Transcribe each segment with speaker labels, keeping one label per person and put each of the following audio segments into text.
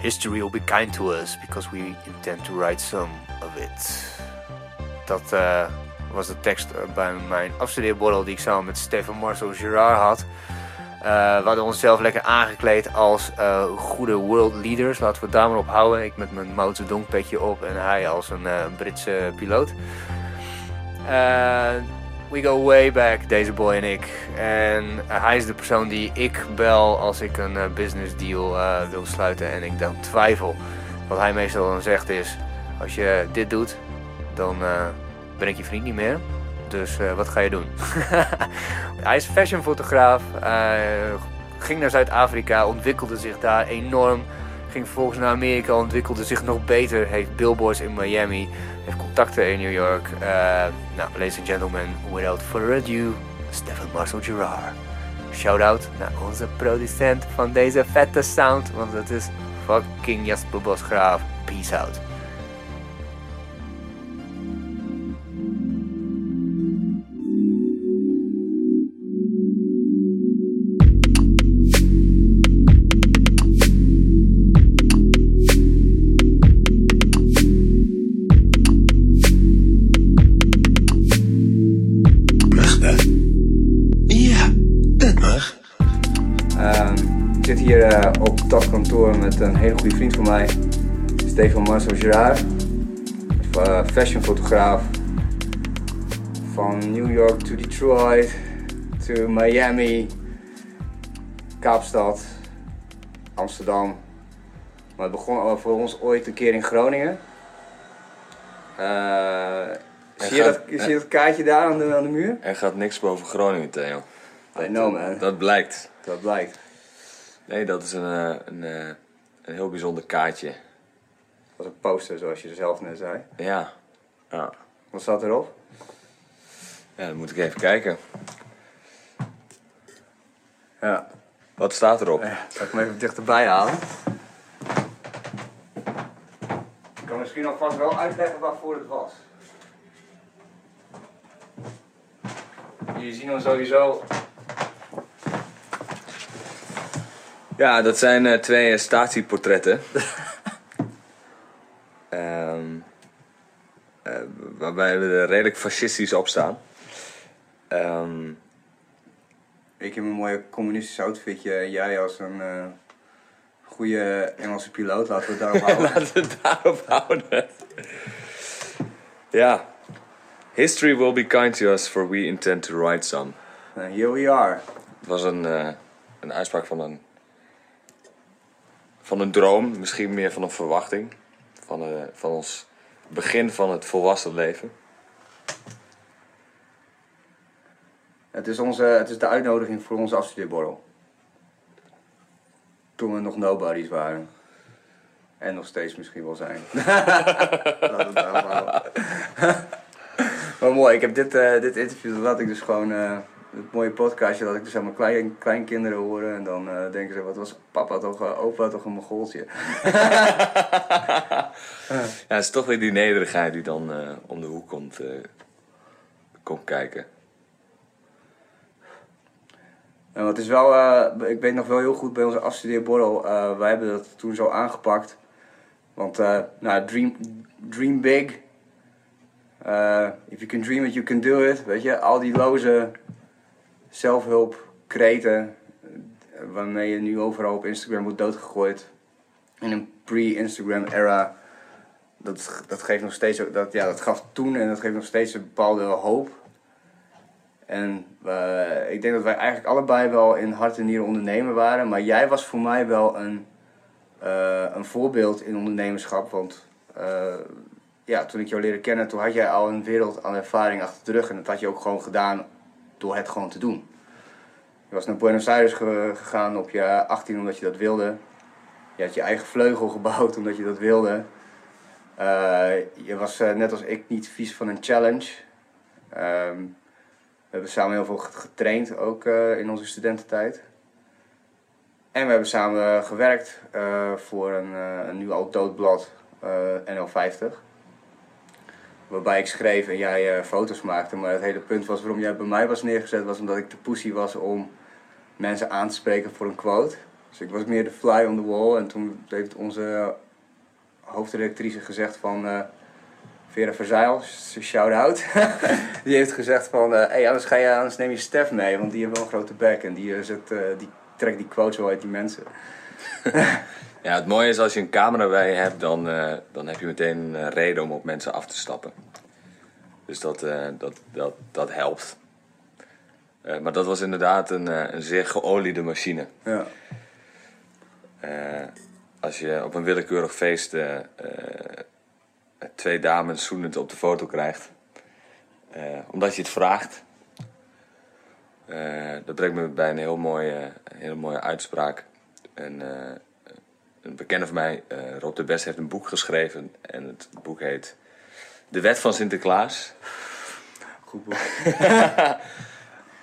Speaker 1: history will be kind to us because we intend to write some of it. Dat eh, was de tekst eh, bij mijn afstudeerborrel die ik samen met Stefan Marcel Gerard had. Uh, we hadden onszelf lekker aangekleed als goede world leaders. Laten we het daar maar op houden. Ik met mijn Mao Zedong petje op en hij als een Britse piloot. We go way back, deze boy en ik. En hij is de persoon die ik bel als ik een business deal wil sluiten en ik dan twijfel. Wat hij meestal dan zegt is, als je dit doet, dan ben ik je vriend niet meer. Dus uh, wat ga je doen? hij is fashionfotograaf. Ging naar Zuid-Afrika, ontwikkelde zich daar enorm. Ging vervolgens naar Amerika, ontwikkelde zich nog beter. Heeft billboards in Miami. Heeft contacten in New York. Uh, nou, ladies and gentlemen, without further ado, Stefan Marcel Gerard. Shout-out naar onze producent van deze vette sound. Want het is fucking Jasper Bosgraaf. Peace out. Een hele goede vriend van mij, Stefan Marcel Gerard. Fashionfotograaf. Van New York to Detroit, to Miami, Kaapstad, Amsterdam. Maar het begon voor ons ooit een keer in Groningen. Uh, zie, je dat, zie je dat kaartje daar aan de, aan de muur?
Speaker 2: Er gaat niks boven Groningen, Theo.
Speaker 1: I know man.
Speaker 2: Dat blijkt.
Speaker 1: Dat blijkt.
Speaker 2: Nee, dat is een, eh, een, een heel bijzonder kaartje. Dat
Speaker 1: was een poster, zoals je zelf net zei.
Speaker 2: Ja. ja.
Speaker 1: Wat staat erop?
Speaker 2: Ja, dan moet ik even kijken.
Speaker 1: Ja.
Speaker 2: Wat staat erop?
Speaker 1: Ja, zal ik hem even dichterbij halen? Ik kan misschien alvast wel uitleggen waarvoor het was. Jullie zien dan sowieso
Speaker 2: Ja, dat zijn uh, twee statieportretten. um, uh, waarbij we er redelijk fascistisch op staan. Um,
Speaker 1: ik heb een mooie communistische outfitje en jij als een uh, goede Engelse piloot. Laten we het daarop houden.
Speaker 2: Laten we het daarop houden. ja. History will be kind to us, for we intend to write some.
Speaker 1: here we are.
Speaker 2: Het was een, een uitspraak van een van een droom, misschien meer van een verwachting. Van, uh, van ons begin van het volwassen leven.
Speaker 1: Het is, onze, het is de uitnodiging voor onze afstudeerborrel. Toen we nog nobodies waren. En nog steeds misschien wel zijn. Laat het maar mooi, ik heb dit, uh, dit interview, dat laat ik dus gewoon... Uh, het mooie podcastje dat ik dus allemaal klein, kleinkinderen horen. En dan uh, denken ze, wat was papa toch, uh, opa toch een mogoltje.
Speaker 2: ja, het is toch weer die nederigheid die dan uh, om de hoek komt, komt kijken.
Speaker 1: En wat is wel, ik weet nog wel heel goed bij onze afstudeerborrel, wij hebben dat toen zo aangepakt. Want, nou, dream, dream big. if you can dream it, you can do it. Weet je, al die loze zelfhulp, kreten, waarmee je nu overal op Instagram wordt doodgegooid. In een pre-Instagram era. Dat, dat geeft nog steeds, dat, ja, dat gaf toen en dat geeft nog steeds een bepaalde hoop. En uh, ik denk dat wij eigenlijk allebei wel in hart en nieren ondernemer waren. Maar jij was voor mij wel een, uh, een voorbeeld in ondernemerschap. Want uh, ja, toen ik jou leerde kennen, toen had jij al een wereld aan ervaring achter de rug. En dat had je ook gewoon gedaan door het gewoon te doen. Je was naar Buenos Aires gegaan op je 18 omdat je dat wilde. Je had je eigen vleugel gebouwd omdat je dat wilde. Uh, je was uh, net als ik niet vies van een challenge. Um, we hebben samen heel veel getraind, ook uh, in onze studententijd. En we hebben samen gewerkt voor een, een nu al dood blad, NL50 waarbij ik schreef en jij uh, foto's maakte. Maar het hele punt was waarom jij bij mij was neergezet, was omdat ik de poesie was om mensen aan te spreken voor een quote. Dus ik was meer de fly on the wall. En toen heeft onze hoofdredactrice gezegd van... eh, Vera Verzeil, shout-out. die heeft gezegd van... eh hey, anders, ga je, anders neem je Stef mee, want die heeft wel een grote bek. En die, eh, eh, die trekt die quotes wel uit die mensen.
Speaker 2: Ja, het mooie is als je een camera bij je hebt, dan, eh, dan heb je meteen een reden om op mensen af te stappen. Dus dat, eh, dat, dat, dat helpt. Eh, maar dat was inderdaad een, een zeer geoliede machine.
Speaker 1: Ja.
Speaker 2: Als je op een willekeurig feest twee dames zoenend op de foto krijgt, omdat je het vraagt. Dat brengt me bij een heel mooie, hele mooie uitspraak. En, een bekende van mij, eh, Rob de Best, heeft een boek geschreven. En het boek heet De Wet van Sinterklaas.
Speaker 1: Goed boek.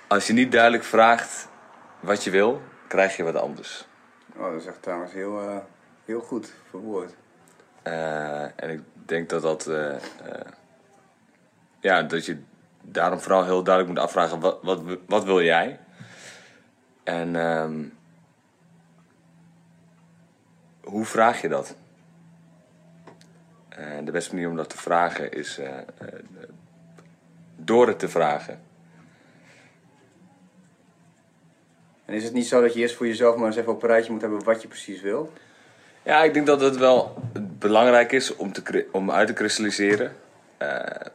Speaker 2: Als je niet duidelijk vraagt wat je wil, krijg je wat anders.
Speaker 1: Oh, dat is echt trouwens heel, eh, heel goed verwoord.
Speaker 2: Eh, en ik denk dat dat. ja, dat je daarom vooral heel duidelijk moet afvragen: wat, wat, wat wil jij? En ehm, hoe vraag je dat? En de beste manier om dat te vragen is eh, eh, door het te vragen.
Speaker 1: En is het niet zo dat je eerst voor jezelf maar eens even op een rijtje moet hebben wat je precies wil?
Speaker 2: Ja, ik denk dat het wel belangrijk is om, te, om uit te kristalliseren. Eh,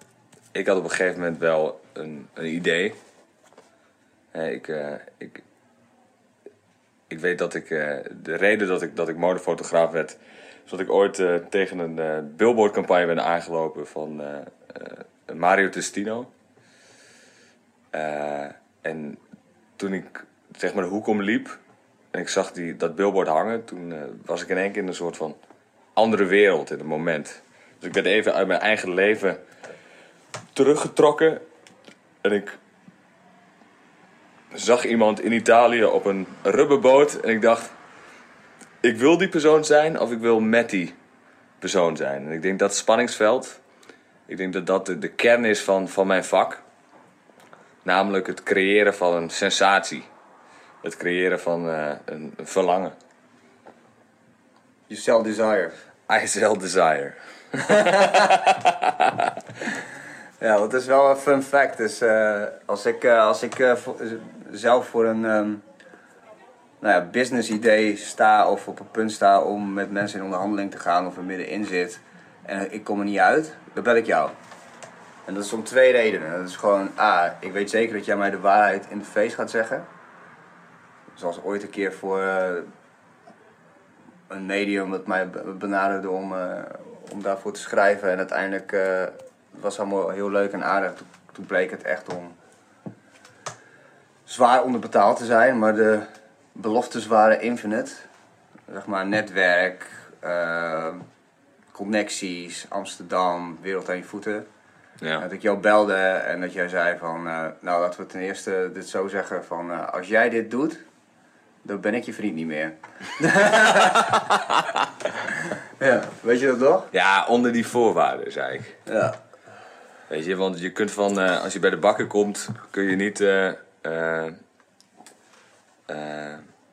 Speaker 2: ik had op een gegeven moment wel een, een idee. Eh, ik, eh, ik, ik weet dat ik... eh, de reden dat ik, dat ik modefotograaf werd... is dat ik ooit eh, tegen een eh, billboardcampagne ben aangelopen van Mario Testino. En toen ik zeg maar de hoek om liep en ik zag die, dat billboard hangen, toen was ik in één keer in een soort van andere wereld in het moment. Dus ik werd even uit mijn eigen leven teruggetrokken en ik zag iemand in Italië op een rubberboot en ik dacht, ik wil die persoon zijn of ik wil met die persoon zijn. En ik denk dat spanningsveld, ik denk dat dat de, de kern is van, van mijn vak. Namelijk het creëren van een sensatie. Het creëren van eh, een, een verlangen.
Speaker 1: You sell desire.
Speaker 2: I sell desire.
Speaker 1: Ja, dat is wel een fun fact. Dus eh, als ik, eh, als ik zelf voor een ehm, nou ja, business idee sta of op een punt sta om met mensen in onderhandeling te gaan of er middenin zit en ik kom er niet uit, dan bel ik jou. En dat is om twee redenen. Dat is gewoon, A, ik weet zeker dat jij mij de waarheid in de face gaat zeggen. Zoals ooit een keer voor eh, een medium dat mij be- benaderde om, eh, om daarvoor te schrijven. En uiteindelijk eh, was het allemaal heel leuk en aardig. Toen bleek het echt om zwaar onderbetaald te zijn, maar de beloftes waren infinite. Zeg maar netwerk, eh, connecties, Amsterdam, wereld aan je voeten.
Speaker 2: Ja.
Speaker 1: Dat ik jou belde en dat jij zei van, eh, nou laten we ten eerste dit zo zeggen van, eh, als jij dit doet, dan ben ik je vriend niet meer. ja, weet je dat toch?
Speaker 2: ja, onder die voorwaarden, zei ik.
Speaker 1: Ja.
Speaker 2: Weet je, want je kunt van, eh, als je bij de bakker komt, kun je niet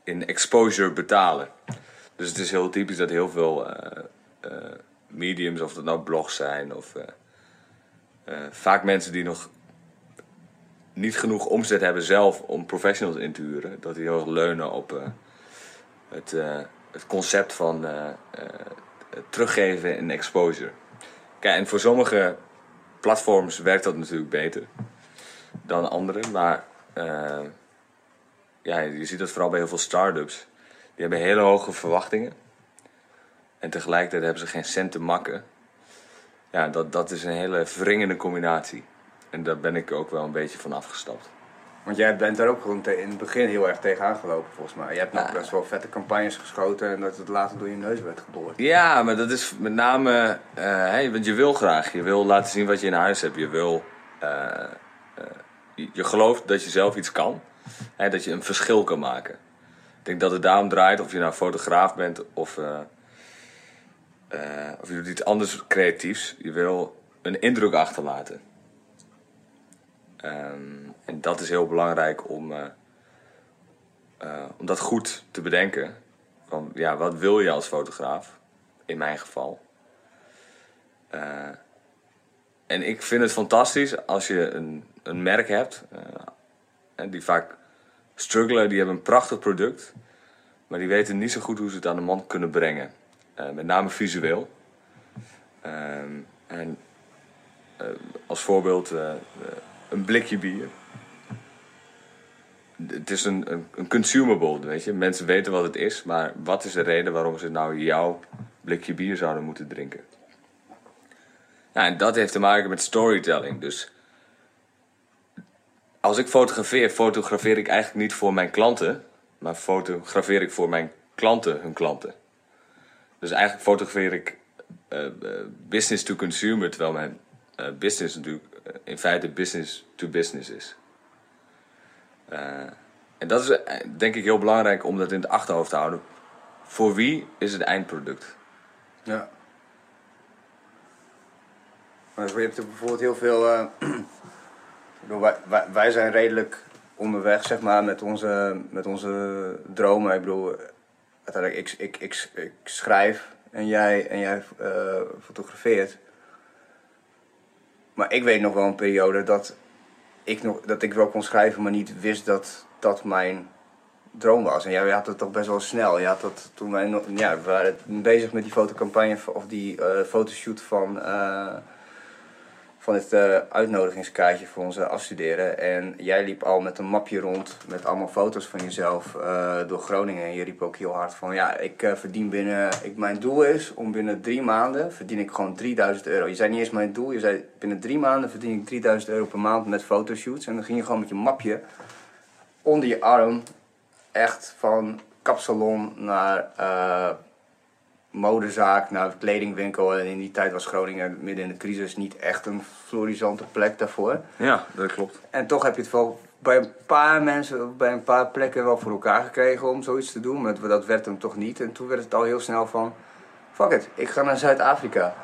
Speaker 2: in exposure betalen. Dus het is heel typisch dat heel veel eh, eh, mediums, of dat nou blogs zijn, of eh, eh, vaak mensen die nog niet genoeg omzet hebben zelf om professionals in te huren, dat die heel erg leunen op eh, het, eh, het concept van eh, eh, teruggeven in exposure. Kijk, en voor sommige platforms werkt dat natuurlijk beter dan andere. Maar eh, ja, je ziet dat vooral bij heel veel start-ups. Die hebben hele hoge verwachtingen. En tegelijkertijd hebben ze geen cent te makken. Ja, dat, dat is een hele wringende combinatie. En daar ben ik ook wel een beetje van afgestapt.
Speaker 1: Want jij bent daar ook gewoon in het begin heel erg tegenaan gelopen volgens mij. Je hebt nog
Speaker 2: Ja.
Speaker 1: best wel vette campagnes geschoten en dat het later door je neus werd geboord.
Speaker 2: Ja, maar dat is met name, eh, want je wil graag. Je wil laten zien wat je in huis hebt. Je wil, eh, je, gelooft dat je zelf iets kan. Hè, dat je een verschil kan maken. Ik denk dat het daarom draait of je nou fotograaf bent of, eh, eh, of je doet iets anders creatiefs. Je wil een indruk achterlaten. Ehm, en dat is heel belangrijk om, eh, om dat goed te bedenken. ja, wat wil je als fotograaf? In mijn geval. En ik vind het fantastisch als je een, een merk hebt, eh, die vaak struggelen, die hebben een prachtig product, maar die weten niet zo goed hoe ze het aan de man kunnen brengen. Eh, met name visueel. Ehm, en als voorbeeld een blikje bier het is een, een, een, consumable, weet je. Mensen weten wat het is, maar wat is de reden waarom ze nou jouw blikje bier zouden moeten drinken? Nou, en dat heeft te maken met storytelling. Dus als ik fotografeer, fotografeer ik eigenlijk niet voor mijn klanten, maar fotografeer ik voor mijn klanten hun klanten. Dus eigenlijk fotografeer ik uh, business to consumer, terwijl mijn uh, business natuurlijk in feite business to business is. En dat is denk ik heel belangrijk om dat in het achterhoofd te houden. Voor wie is het eindproduct?
Speaker 1: Ja. Maar je hebt bijvoorbeeld heel veel. Wij, wij, zijn redelijk onderweg, zeg maar, met onze, met onze dromen. Ik bedoel, uiteindelijk, ik, ik, ik, ik schrijf en jij, en jij uh, fotografeert. Maar ik weet nog wel een periode dat ik, nog, dat ik wel kon schrijven, maar niet wist dat dat mijn droom was. En jij had het toch best wel snel. Je had dat toen wij ja, we waren bezig met die fotocampagne of die uh, fotoshoot van, uh, van het uh, uitnodigingskaartje voor onze afstuderen. En jij liep al met een mapje rond met allemaal foto's van jezelf door Groningen. En je riep ook heel hard van ja, ik verdien binnen. Ik, mijn doel is om binnen drie maanden verdien ik gewoon 3000 euro. Je zei niet eens mijn doel, je zei binnen drie maanden verdien ik 3000 euro per maand met fotoshoots. En dan ging je gewoon met je mapje onder je arm echt van kapsalon naar modezaak, naar kledingwinkel. En in die tijd was Groningen midden in de crisis niet echt een florisante plek daarvoor.
Speaker 2: Ja, dat klopt.
Speaker 1: En toch heb je het wel bij een paar mensen, bij een paar plekken wel voor elkaar gekregen om zoiets te doen. Maar dat werd hem toch niet. En toen werd het al heel snel van, fuck it, ik ga naar Zuid-Afrika.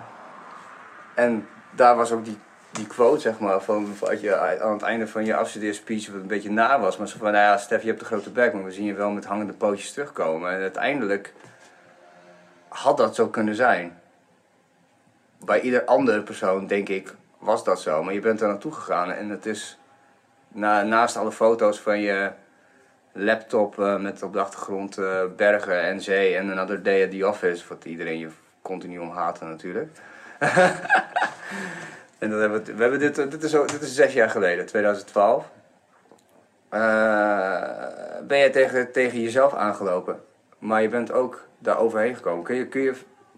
Speaker 1: En daar was ook die die quote, zeg maar, van wat je aan het einde van je afstudeerspeech wat een beetje na was. Maar zo van, nou ja, Stef, je hebt de grote bek, maar we zien je wel met hangende pootjes terugkomen. En uiteindelijk had dat zo kunnen zijn. Bij ieder andere persoon, denk ik, was dat zo. Maar je bent er naartoe gegaan en het is na, naast alle foto's van je laptop uh, met op de achtergrond uh, bergen en zee en Another Day at the Office, wat iedereen je continu om natuurlijk. En dan hebben we, hebben dit, dit, is, dit is zes jaar geleden, 2012. Uh, eh, ben je tegen, tegen jezelf aangelopen. Maar je bent ook daar overheen gekomen. Kun je, kun je,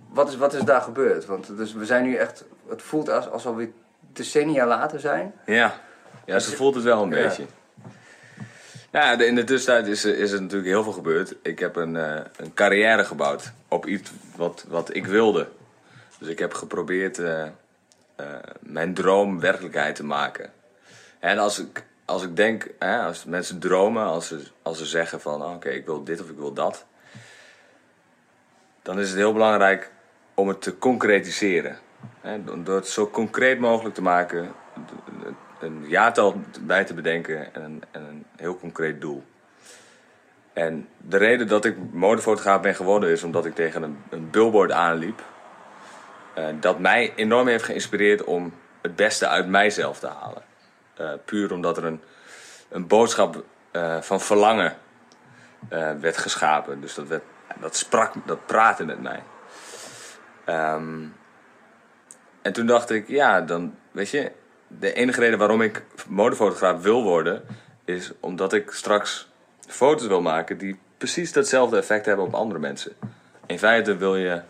Speaker 1: wat, is, wat is daar gebeurd? Want dus we zijn nu echt, het voelt als, alsof we decennia later zijn.
Speaker 2: Ja, ja zo voelt het wel een beetje. Ja, in de tussentijd is, is er natuurlijk heel veel gebeurd. Ik heb een, uh, een carrière gebouwd op iets wat, wat ik wilde. Dus ik heb geprobeerd... Uh, uh, mijn droom werkelijkheid te maken. En als ik, als ik denk, hè, als mensen dromen, als ze, als ze zeggen van oh, oké, ik wil dit of ik wil dat, dan is het heel belangrijk om het te concretiseren. Door het zo concreet mogelijk te maken, een jaartal bij te bedenken en een, en een heel concreet doel. En de reden dat ik modefotograaf ben geworden is omdat ik tegen een, billboard aanliep uh, dat mij enorm heeft geïnspireerd om het beste uit mijzelf te halen. Uh, puur omdat er een, een boodschap uh, van verlangen werd geschapen. Dus dat, werd, dat sprak, dat praatte met mij. Um, en toen dacht ik, ja, dan weet je, de enige reden waarom ik modefotograaf wil worden, is omdat ik straks foto's wil maken die precies datzelfde effect hebben op andere mensen. In feite wil je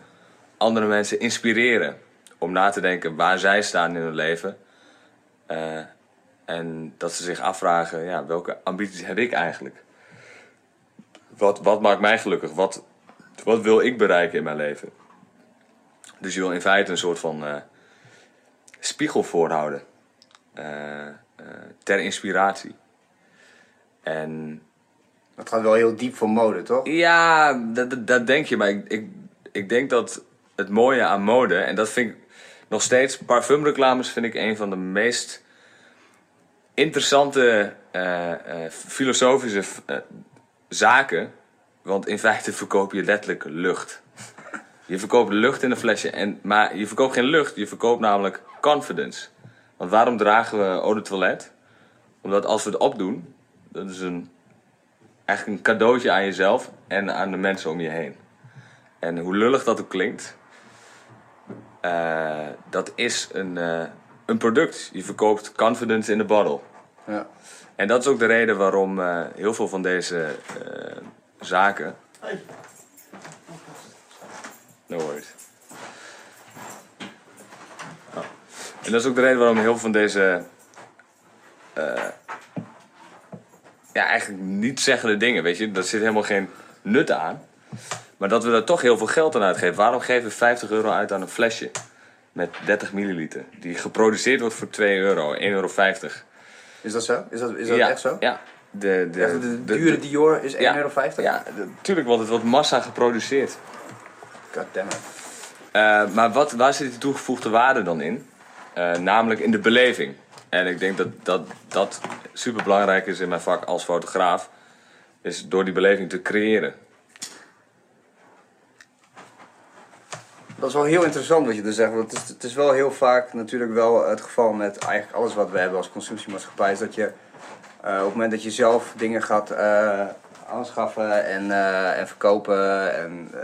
Speaker 2: andere mensen inspireren om na te denken waar zij staan in hun leven. Uh, en dat ze zich afvragen, ja, welke ambities heb ik eigenlijk? Wat, wat maakt mij gelukkig? Wat, wat wil ik bereiken in mijn leven? Dus je wil in feite een soort van uh, spiegel voorhouden. Uh, ter inspiratie. En...
Speaker 1: Dat gaat wel heel diep voor mode, toch?
Speaker 2: Ja, dat, dat denk je. Maar ik, ik, ik denk dat het mooie aan mode. En dat vind ik nog steeds. Parfumreclames vind ik een van de meest interessante uh, uh, filosofische uh, zaken Want in feite verkoop je letterlijk lucht. Je verkoopt lucht in een flesje, en, maar je verkoopt geen lucht, je verkoopt namelijk confidence. Want waarom dragen we eau de toilet? Omdat als we het opdoen, dat is een, eigenlijk een cadeautje aan jezelf en aan de mensen om je heen. En hoe lullig dat ook klinkt, eh, dat is een, eh, een product. Je verkoopt confidence in a bottle.
Speaker 1: Ja.
Speaker 2: En dat is ook de reden waarom eh, heel veel van deze zaken. No worries. Oh. En dat is ook de reden waarom heel veel van deze. eh, ja, eigenlijk niet zeggende dingen, weet je. Daar zit helemaal geen nut aan. Maar dat we daar toch heel veel geld aan uitgeven. Waarom geven we 50 euro uit aan een flesje met 30 milliliter? Die geproduceerd wordt voor 2 euro, 1,50 euro.
Speaker 1: Is dat zo? Is dat, is dat
Speaker 2: ja,
Speaker 1: echt zo?
Speaker 2: Ja. De, de,
Speaker 1: de, dure Dior is 1,50
Speaker 2: ja,
Speaker 1: euro?
Speaker 2: Ja, natuurlijk, want het wordt massa geproduceerd.
Speaker 1: Goddammit.
Speaker 2: Eh, maar wat, waar zit die toegevoegde waarde dan in? Eh, namelijk in de beleving. En ik denk dat dat, dat super belangrijk is in mijn vak als fotograaf. Is door die beleving te creëren.
Speaker 1: Dat is wel heel interessant wat je er zegt. Want het is, het is wel heel vaak natuurlijk wel het geval met eigenlijk alles wat we hebben als consumptiemaatschappij. Is dat je op het moment dat je zelf dingen gaat eh, aanschaffen en, eh, en verkopen. En, eh,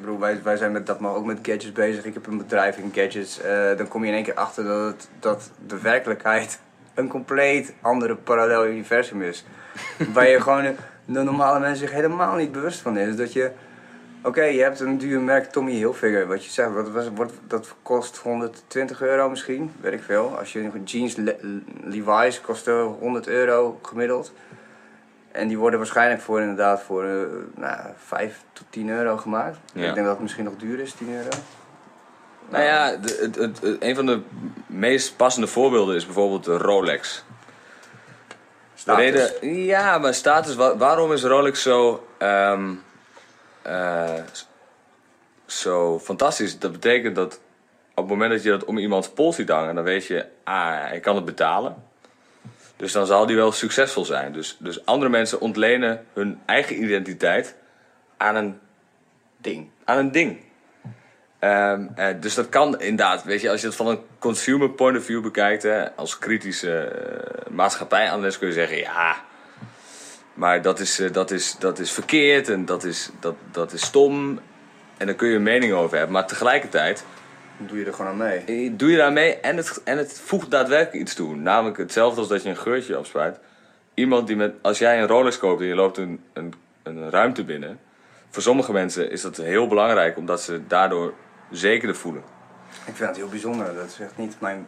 Speaker 1: bedoel, wij, wij zijn met dat maar ook met gadgets bezig. Ik heb een bedrijf in gadgets. eh, dan kom je in één keer achter dat, het, dat de werkelijkheid een compleet andere parallel universum is. waar je gewoon de normale mensen zich helemaal niet bewust van is. Dat je Oké, je hebt een duur merk Tommy Hilfiger. Wat je zegt, wat, was- wordt, dat kost 120 euro misschien, weet ik veel. Als je jeans Le- Levi's kosten 100 euro gemiddeld. En die worden waarschijnlijk voor inderdaad voor eh, nou, 5 tot 10 euro gemaakt.
Speaker 2: Ja.
Speaker 1: Ik denk dat het misschien nog duur is, 10 euro.
Speaker 2: Nou ja, de, het, het, het- een van de meest passende voorbeelden is bijvoorbeeld de Rolex. De
Speaker 1: Status.
Speaker 2: reden, ja, maar status, wa- waarom is Rolex zo, ehm, eh, zo fantastisch? Dat betekent dat op het moment dat je dat om iemands pols ziet hangen, dan weet je, ah, hij kan het betalen. Dus dan zal die wel succesvol zijn. Dus, dus andere mensen ontlenen hun eigen identiteit aan een
Speaker 1: Ding.
Speaker 2: aan een ding. Ehm, eh, dus dat kan inderdaad, weet je, als je het van een consumer point of view bekijkt, hè, als kritische uh, maatschappijanalist kun je zeggen, ja, maar dat is, eh, dat is, dat is verkeerd en dat is, dat, dat is stom. En daar kun je een mening over hebben. Maar tegelijkertijd
Speaker 1: doe je er gewoon aan mee.
Speaker 2: eh, doe je daarmee en het, en het voegt daadwerkelijk iets toe. Namelijk hetzelfde als dat je een geurtje opspuit. Iemand die met, als jij een Rolex koopt en je loopt een, een, een ruimte binnen. Voor sommige mensen is dat heel belangrijk omdat ze daardoor zekerder voelen.
Speaker 1: Ik vind het heel bijzonder. Dat is echt niet mijn.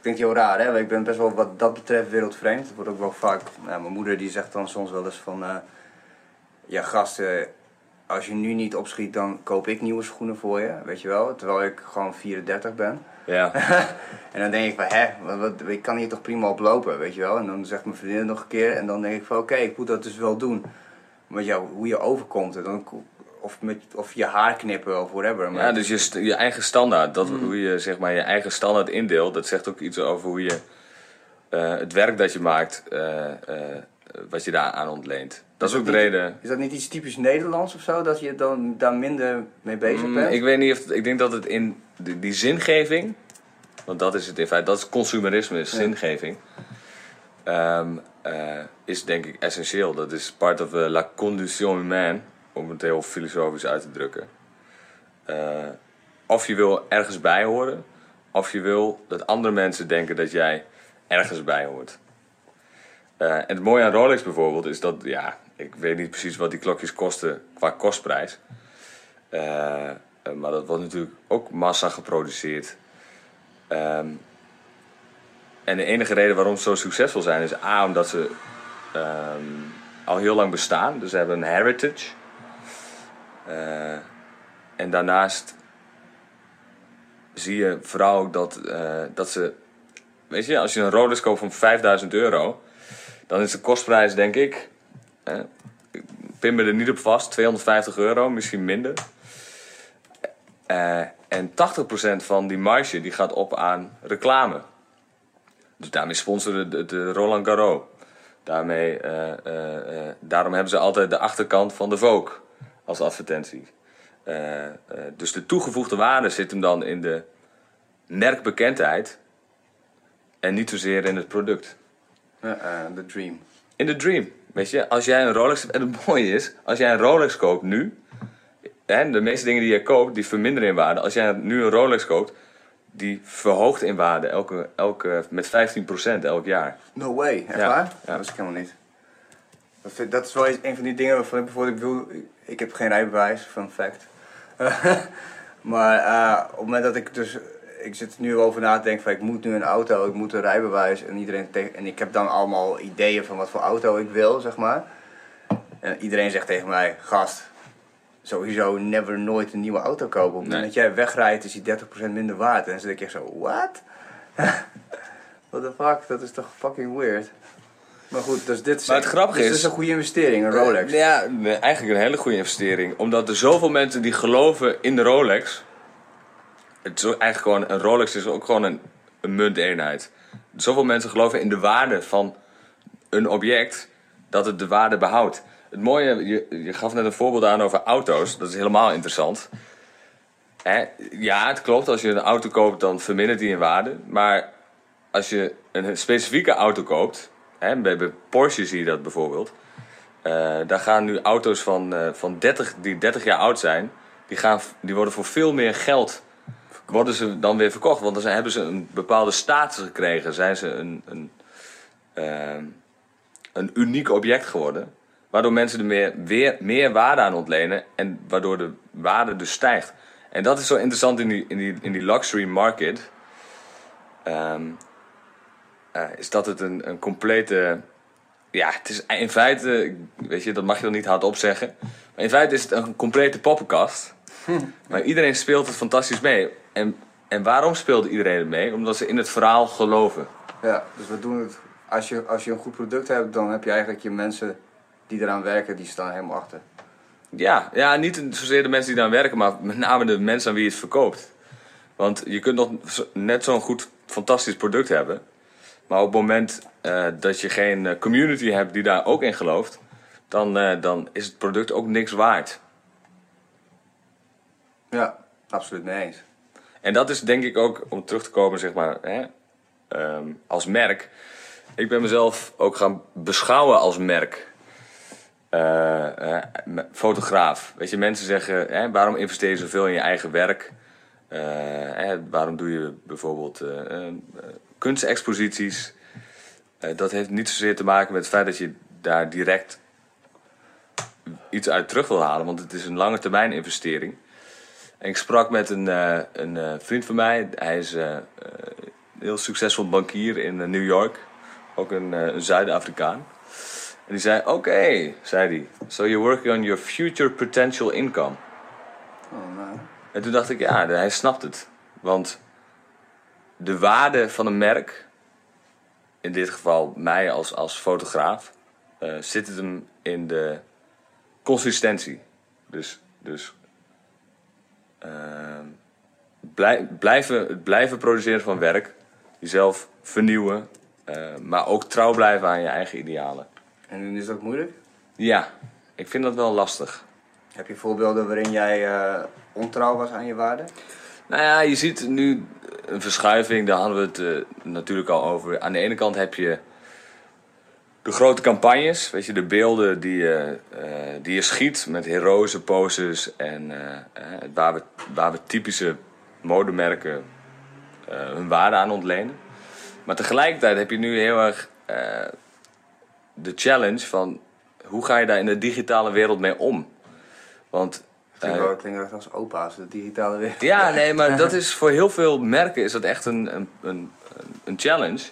Speaker 1: Het klinkt heel raar, hè? Ik ben best wel wat dat betreft wereldvreemd. Het wordt ook wel vaak. Nou, mijn moeder die zegt dan soms wel eens van. eh, ja, gasten, als je nu niet opschiet, dan koop ik nieuwe schoenen voor je. Weet je wel? Terwijl ik gewoon 34 ben.
Speaker 2: Ja,
Speaker 1: en dan denk ik van, hè, wat, ik kan hier toch prima op lopen, weet je wel? En dan zegt mijn vriendin nog een keer. En dan denk ik van, oké, ik moet dat dus wel doen. Maar ja, hoe je overkomt, en dan, of, met, of je haar knippen of whatever. Maar
Speaker 2: ja dus je, je eigen standaard, dat, hoe je zeg maar, je eigen standaard indeelt, dat zegt ook iets over hoe je eh, het werk dat je maakt, eh, eh, wat je daar aan ontleent. Dat is ook de
Speaker 1: niet-
Speaker 2: reden.
Speaker 1: Is dat niet iets typisch Nederlands of zo, dat je dan daar minder mee bezig
Speaker 2: Mm,
Speaker 1: bent?
Speaker 2: ik weet niet of ik denk dat het in die, die zingeving, want dat is het in feite, dat is consumerisme, is
Speaker 1: Ja.
Speaker 2: zingeving, ehm, eh, is denk ik essentieel. Dat is part of la condition humaine, om het heel filosofisch uit te drukken. Eh, of je wil ergens bij horen, of je wil dat andere mensen denken dat jij ergens bij hoort. Eh, en het mooie aan Rolex bijvoorbeeld is dat, ja, ik weet niet precies wat die klokjes kosten qua kostprijs. Eh, maar dat wordt natuurlijk ook massa geproduceerd. Ehm, en de enige reden waarom ze zo succesvol zijn is A, omdat ze ehm, al heel lang bestaan. Dus ze hebben een heritage. Eh, en daarnaast zie je vooral ook dat, eh, dat ze... Weet je, als je een Rolex koopt van 5000 euro... dan is de kostprijs denk ik... ik pin me er niet op vast, 250 euro, misschien minder. Eh, en 80% van die marge die gaat op aan reclame. Dus daarmee sponsoren de, de Roland Garros. Daarmee, daarom hebben ze altijd de achterkant van de Vogue als advertentie. Eh, eh, dus de toegevoegde waarde zit hem dan in de merkbekendheid en niet zozeer in het product.
Speaker 1: Eh, The Dream.
Speaker 2: In de dream. Weet je, als jij een Rolex. En het mooie is, als jij een Rolex koopt nu. En de meeste dingen die je koopt, die verminderen in waarde. Als jij nu een Rolex koopt, die verhoogt in waarde elke, elke, met 15% elk jaar.
Speaker 1: No way, echt
Speaker 2: Ja,
Speaker 1: waar?
Speaker 2: ja.
Speaker 1: Dat wist ik helemaal niet. Dat, is wel eens- een van die dingen waarvan ik bijvoorbeeld, ik, wil, ik heb geen rijbewijs, fun fact. maar eh, op het moment dat ik dus, ik zit nu over na te denken van ik moet nu een auto, ik moet een rijbewijs en iedereen tegen, en ik heb dan allemaal ideeën van wat voor auto ik wil, zeg maar. En iedereen zegt tegen mij, gast, sowieso never nooit een nieuwe auto kopen. Op het moment
Speaker 2: Nee.
Speaker 1: dat jij wegrijdt is die 30% minder waard. En dan zit ik echt zo, what? What the fuck, dat is toch fucking weird. Maar goed, dus dit is,
Speaker 2: Maar het grappige
Speaker 1: dus
Speaker 2: is-
Speaker 1: is een goede investering, een Rolex.
Speaker 2: Eh, ja, nee, eigenlijk een hele goede investering. Omdat er zoveel mensen die geloven in de Rolex. Het is eigenlijk gewoon, een Rolex is ook gewoon een, een munteenheid. Zoveel mensen geloven in de waarde van een object, dat het de waarde behoudt. Het mooie, je, je gaf net een voorbeeld aan over auto's. Dat is helemaal interessant. Hè? Ja, het klopt. Als je een auto koopt, dan vermindert die in waarde. Maar als je een specifieke auto koopt... Bij, bij Porsche zie je dat bijvoorbeeld... eh, daar gaan nu auto's van, eh, van 30, die 30 jaar oud zijn... Die, gaan, die worden voor veel meer geld worden ze dan weer verkocht. Want dan zijn- hebben ze een bepaalde status gekregen. Zijn ze een, een, ehm, een uniek object geworden. Waardoor mensen er meer, weer, meer waarde aan ontlenen. En waardoor de waarde dus stijgt. En dat is zo interessant in die, in die, in die luxury market. Ehm, eh, is dat het een, een complete... Ja, het is in feite... Weet je, dat mag je dan niet hardop zeggen. Maar in feite is het een complete poppenkast. Maar iedereen speelt het fantastisch mee. En, en waarom speelt iedereen het mee? Omdat ze in het verhaal geloven.
Speaker 1: Ja, dus we doen het. Als je, als je een goed product hebt, dan heb je eigenlijk je mensen die eraan werken, die staan helemaal achter.
Speaker 2: Ja, ja, niet zozeer de mensen die daar werken, maar met name de mensen aan wie je het verkoopt. Want je kunt nog net zo'n goed, fantastisch product hebben. Maar op het moment eh, dat je geen eh, community hebt die daar ook in gelooft, dan, eh, dan is het product ook niks waard.
Speaker 1: Ja, absoluut mee eens.
Speaker 2: En dat is denk ik ook, om terug te komen zeg maar, hè, ehm, als merk. Ik ben mezelf ook gaan beschouwen als merk. Me- fotograaf. Weet je, mensen zeggen, hè, waarom investeer je zoveel in je eigen werk? Hè, waarom doe je bijvoorbeeld kunstexposities? Eh, dat heeft niet zozeer te maken met het feit dat je daar direct iets uit terug wil halen. Want het is een lange termijn investering. En ik sprak met een, eh, een eh, vriend van mij. Hij is een heel succesvol bankier in New York. Ook een, een Zuid-Afrikaan. En die zei, oké, zei hij. So you're working on your future potential income.
Speaker 1: Oh, nou.
Speaker 2: En toen dacht ik, ja, hij snapt het. Want de waarde van een merk, in dit geval mij als, als fotograaf, eh, zit het hem in de consistentie. Dus, dus ehm, blij- blijven, blijven produceren van werk, jezelf vernieuwen, eh, maar ook trouw blijven aan je eigen idealen.
Speaker 1: En is dat moeilijk?
Speaker 2: Ja, ik vind dat wel lastig.
Speaker 1: Heb je voorbeelden waarin jij eh, ontrouw was aan je waarde?
Speaker 2: Nou ja, je ziet nu een verschuiving, daar hadden we het eh, natuurlijk al over. Aan de ene kant heb je de grote campagnes, weet je, de beelden die je, eh, die je schiet met heroïsche poses en eh, eh, waar, we, waar we typische modemerken eh, hun waarde aan ontlenen. Maar tegelijkertijd heb je nu heel erg eh, de challenge van hoe ga je daar in de digitale wereld mee om? Want
Speaker 1: Wel, klinkt echt als opa's, de digitale wereld.
Speaker 2: ja, nee, maar dat is voor heel veel merken is dat echt een, een, een, een challenge.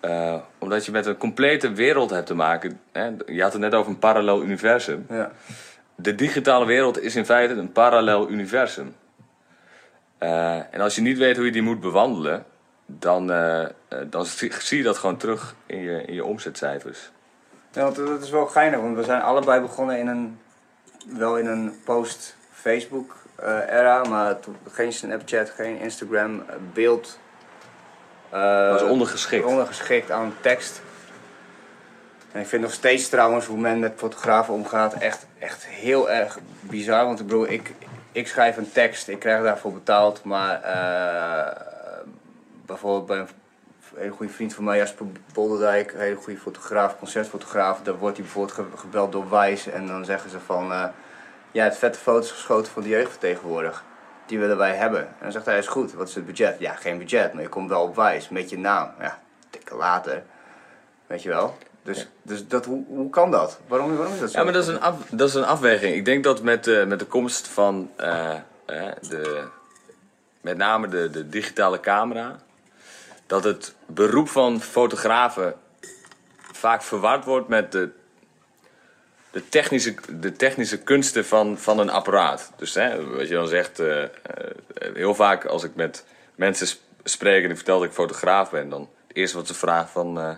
Speaker 2: Eh, omdat je met een complete wereld hebt te maken. Hè? Je had het net over een parallel universum.
Speaker 1: Ja.
Speaker 2: De digitale wereld is in feite een parallel universum. Eh, en als je niet weet hoe je die moet bewandelen, dan, dan zie, zie je dat gewoon terug in je, in je omzetcijfers.
Speaker 1: Ja, want dat is wel geinig, want we zijn allebei begonnen in een, wel in een post-Facebook eh, era, maar geen Snapchat, geen Instagram, eh, beeld.
Speaker 2: Dat is ondergeschikt.
Speaker 1: ondergeschikt aan tekst. En ik vind nog steeds trouwens hoe men met fotografen omgaat echt, echt heel erg bizar. Want ik bedoel, ik, ik schrijf een tekst, ik krijg daarvoor betaald. Maar bijvoorbeeld bij een hele goede vriend van mij, Jasper Bolderdijk, een hele goede fotograaf, concertfotograaf. Daar wordt hij bijvoorbeeld ge- gebeld door Wijs en dan zeggen ze van... eh ja, het vette foto's geschoten van de jeugd van tegenwoordig. Die willen wij hebben. En dan zegt hij, is goed, wat is het budget? Ja, geen budget, maar je komt wel op Wijs met je naam. Ja, tikken later. Weet je wel? Dus, dus dat, hoe, hoe kan dat? Waarom, waarom is dat zo?
Speaker 2: Ja, maar dat is een, af, dat is een afweging. Ik denk dat met, de met de komst van eh, eh, de, met name de, de digitale camera, dat het beroep van fotografen vaak verward wordt met de, de, technische, de technische kunsten van, van een apparaat. Dus hè, wat je dan zegt, eh, eh, heel vaak als ik met mensen sp- spreek en ik vertel dat ik fotograaf ben, dan het eerste wat ze vragen van, eh,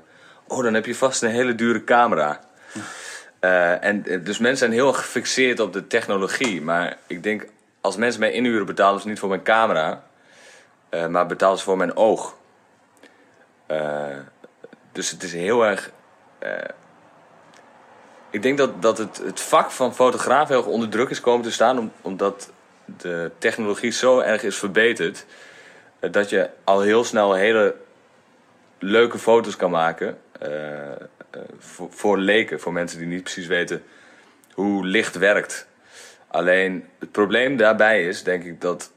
Speaker 2: oh dan heb je vast een hele dure camera. En dus mensen zijn heel gefixeerd op de technologie. Maar ik denk, als mensen mij inhuren, betalen ze niet voor mijn camera, maar betalen ze voor mijn oog. Eh, dus het is heel erg. eh, ik denk dat, dat het, het vak van fotograaf heel erg onder druk is komen te staan, om, omdat de technologie zo erg is verbeterd. eh, dat je al heel snel hele leuke foto's kan maken. voor, voor leken, voor mensen die niet precies weten hoe licht werkt. Alleen het probleem daarbij is, denk ik, dat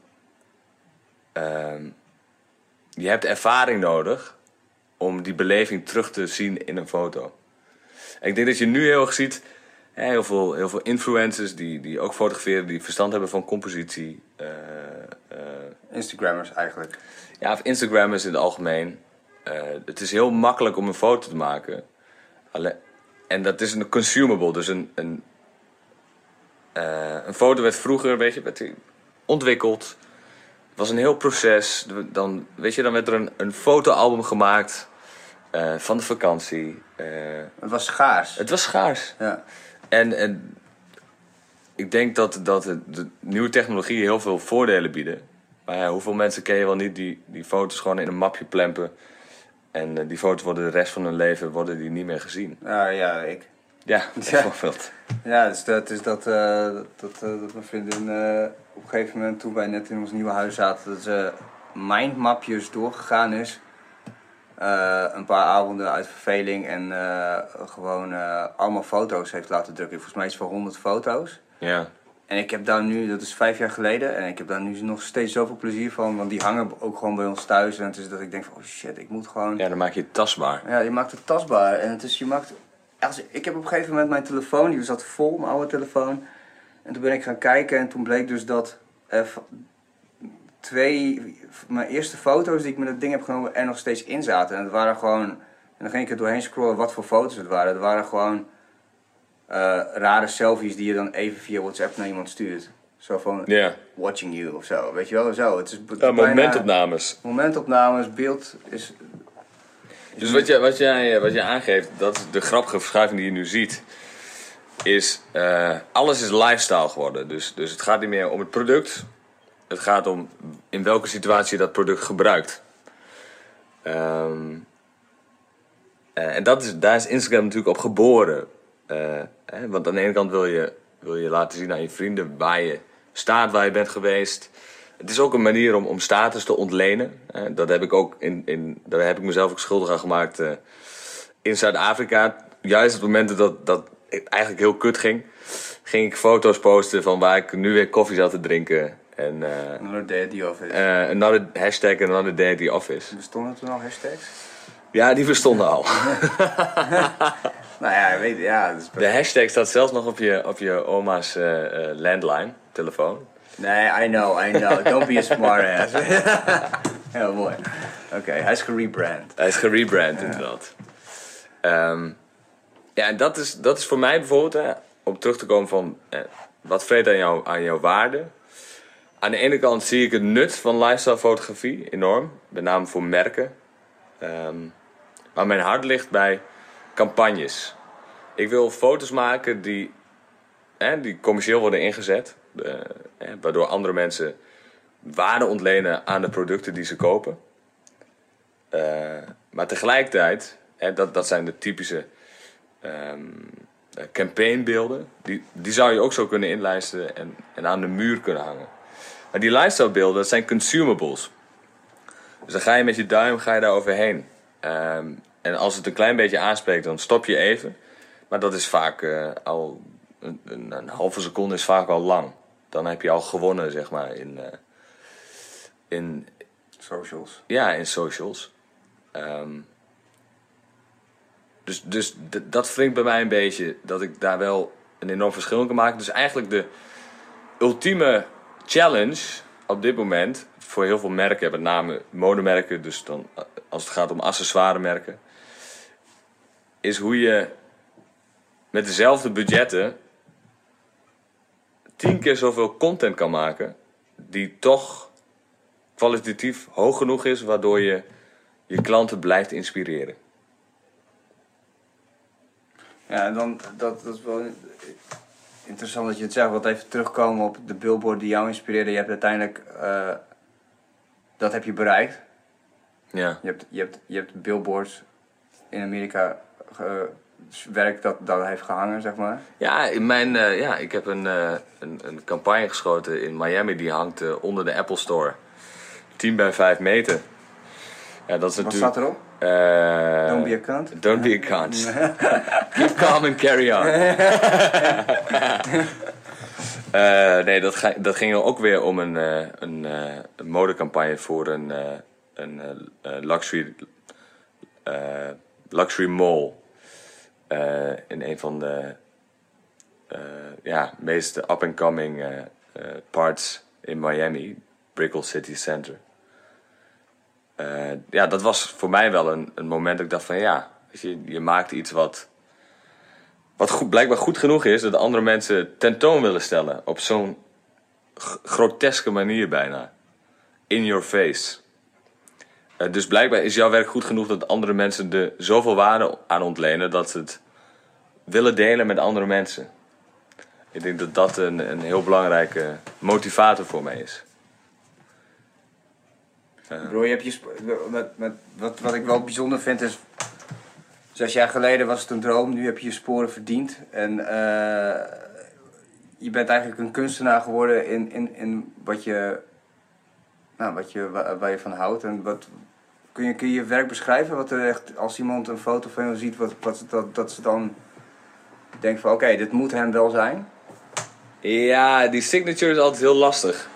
Speaker 2: ehm, je hebt ervaring nodig om die beleving terug te zien in een foto. En ik denk dat je nu heel erg ziet, heel, veel, heel veel influencers die, die ook fotograferen, die verstand hebben van compositie. eh, eh,
Speaker 1: Instagrammers eigenlijk.
Speaker 2: ja, of Instagrammers in het algemeen. Eh, het is heel makkelijk om een foto te maken. Alle- en dat is een consumable, dus een, een, een foto werd vroeger, weet je, werd ontwikkeld. Het was een heel proces. Dan, weet je, dan werd er een, een fotoalbum gemaakt eh, van de vakantie. Eh,
Speaker 1: Het was schaars.
Speaker 2: het was schaars.
Speaker 1: Ja.
Speaker 2: En, en ik denk dat, dat de, de nieuwe technologieën heel veel voordelen bieden. Maar ja, hoeveel mensen ken je wel niet die, die foto's gewoon in een mapje plempen. En eh, die foto's worden de rest van hun leven worden die niet meer gezien.
Speaker 1: Ja, ja, ik.
Speaker 2: Ja,
Speaker 1: Ja.
Speaker 2: bijvoorbeeld.
Speaker 1: Ja, dus dat is dat, dat, dat, dat mijn vriendin op een gegeven moment toen wij net in ons nieuwe huis zaten, dat ze mindmapjes doorgegaan is. Eh, een paar avonden uit verveling en eh, gewoon eh, allemaal foto's heeft laten drukken. Volgens mij is het voor 100 foto's.
Speaker 2: Ja.
Speaker 1: En ik heb daar nu, dat is vijf jaar geleden, en ik heb daar nu nog steeds zoveel plezier van, want die hangen ook gewoon bij ons thuis. En het is dat ik denk van, oh shit, ik moet gewoon...
Speaker 2: ja, dan maak je het tastbaar.
Speaker 1: Ja, je maakt het tastbaar. En het is, je maakt... Als, ik heb op een gegeven moment mijn telefoon, die zat vol, mijn oude telefoon. En toen ben ik gaan kijken en toen bleek dus dat twee, mijn eerste foto's die ik met dat ding heb genomen er nog steeds in zaten. En het waren gewoon, en dan ging ik er doorheen scrollen wat voor foto's het waren. Het waren gewoon eh, rare selfies die je dan even via WhatsApp naar iemand stuurt. Zo van,
Speaker 2: Ja.
Speaker 1: watching you of zo, weet je wel, zo. Het is bijna-
Speaker 2: momentopnames.
Speaker 1: Momentopnames, beeld is...
Speaker 2: Dus wat jij, wat, jij, wat jij aangeeft, dat is de grappige verschuiving die je nu ziet, is eh, alles is lifestyle geworden. Dus, dus het gaat niet meer om het product. Het gaat om in welke situatie je dat product gebruikt. Ehm, eh, en dat is, daar is Instagram natuurlijk op geboren. Eh, hè, want aan de ene kant wil je, wil je laten zien aan je vrienden waar je staat, waar je bent geweest. Het is ook een manier om, om status te ontlenen. Dat heb ik ook in, in, daar heb ik mezelf ook schuldig aan gemaakt eh, in Zuid-Afrika. Juist op het moment dat, dat eigenlijk heel kut ging, ging ik foto's posten van waar ik nu weer koffie zat te drinken. En eh
Speaker 1: Another day at the office.
Speaker 2: eh, another hashtag another day at the office.
Speaker 1: Bestonden toen al hashtags?
Speaker 2: Ja, die bestonden al.
Speaker 1: Nou ja, weet je, ja. Is
Speaker 2: De hashtag staat zelfs nog op je, op je oma's eh, landline, telefoon.
Speaker 1: Nee, I know, I know. Don't be a smart ass. Heel mooi. Oké, hij is gerebrand.
Speaker 2: Hij is gerebrand inderdaad. Ehm, ja, en dat is, dat is voor mij bijvoorbeeld, hè, om terug te komen van eh, wat vreet aan, jou, aan jouw waarde. Aan de ene kant zie ik het nut van lifestyle fotografie enorm, met name voor merken. Ehm, maar mijn hart ligt bij campagnes. Ik wil foto's maken die, hè, die commercieel worden ingezet, eh, waardoor andere mensen waarde ontlenen aan de producten die ze kopen. Eh, maar tegelijkertijd, hè, dat, dat zijn de typische eh, campaignbeelden. Die, die zou je ook zo kunnen inlijsten en, en aan de muur kunnen hangen. Maar die lifestylebeelden, dat zijn consumables. Dus dan ga je met je duim ga je daar overheen. Ehm, en als het een klein beetje aanspreekt, dan stop je even. Maar dat is vaak eh, al een, een, een, halve seconde is vaak al lang. Dan heb je al gewonnen, zeg maar, in, uh, in
Speaker 1: socials.
Speaker 2: Ja, in socials. Um, dus dus dat wringt bij mij een beetje dat ik daar wel een enorm verschil in kan maken. Dus eigenlijk de ultieme challenge op dit moment voor heel veel merken, met name modemerken, dus dan als het gaat om accessoiremerken, is hoe je met dezelfde budgetten tien keer zoveel content kan maken, die toch kwalitatief hoog genoeg is, waardoor je je klanten blijft inspireren.
Speaker 1: Ja, dan, dat, dat is wel interessant dat je het zegt. Wat even terugkomen op de billboard die jou inspireerde. Je hebt uiteindelijk, uh, dat heb je bereikt.
Speaker 2: Ja.
Speaker 1: Je hebt, je hebt, je hebt billboards in Amerika werk dat, dat heeft gehangen, zeg maar?
Speaker 2: Ja, in mijn, uh, ja ik heb een, uh, een, een, campagne geschoten in Miami. Die hangt uh, onder de Apple Store. 10 bij 5 meter. Ja, dat is
Speaker 1: Wat
Speaker 2: natuurlijk,
Speaker 1: staat erop?
Speaker 2: Uh,
Speaker 1: don't be a cunt.
Speaker 2: Don't be a cunt. Keep calm and carry on. uh, nee, dat, ga, dat ging ook weer om een, uh, een, een modecampagne voor een, een luxury, luxury mall. in een van de ja, meest up-and-coming parts in Miami, Brickell City Center. Uh, ja, dat was voor mij wel een, een moment dat ik dacht van ja, je, je maakt iets wat, wat goed, blijkbaar goed genoeg is dat andere mensen tentoon willen stellen. Op zo'n groteske manier bijna. In your face. Uh, dus blijkbaar is jouw werk goed genoeg dat andere mensen er zoveel waarde aan ontlenen dat ze het willen delen met andere mensen. Ik denk dat dat een, een heel belangrijke motivator voor mij is.
Speaker 1: Bro, je hebt je met, met, wat, wat ik wel bijzonder vind is. Zes jaar geleden was het een droom, nu heb je je sporen verdiend. En uh, je bent eigenlijk een kunstenaar geworden in, in, in wat je. Nou, wat je, waar, waar je van houdt. En wat, kun, je, kun je je werk beschrijven? Wat er echt, als iemand een foto van je ziet, wat, wat, dat, dat ze dan denkt van oké, okay, dit moet hem wel zijn?
Speaker 2: Ja, die signature is altijd heel lastig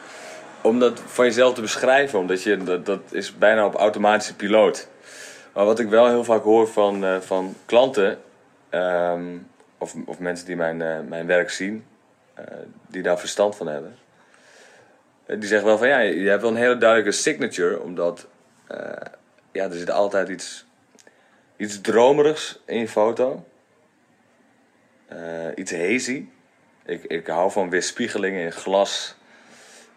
Speaker 2: om dat van jezelf te beschrijven, omdat je, dat, dat is bijna op automatische piloot. Maar wat ik wel heel vaak hoor van, uh, van klanten, um, of, of mensen die mijn, uh, mijn werk zien, uh, die daar verstand van hebben, die zeggen wel van ja, je hebt wel een hele duidelijke signature, omdat ja, er zit altijd iets, iets dromerigs in je foto, iets hazy. Ik, ik hou van weerspiegelingen in glas.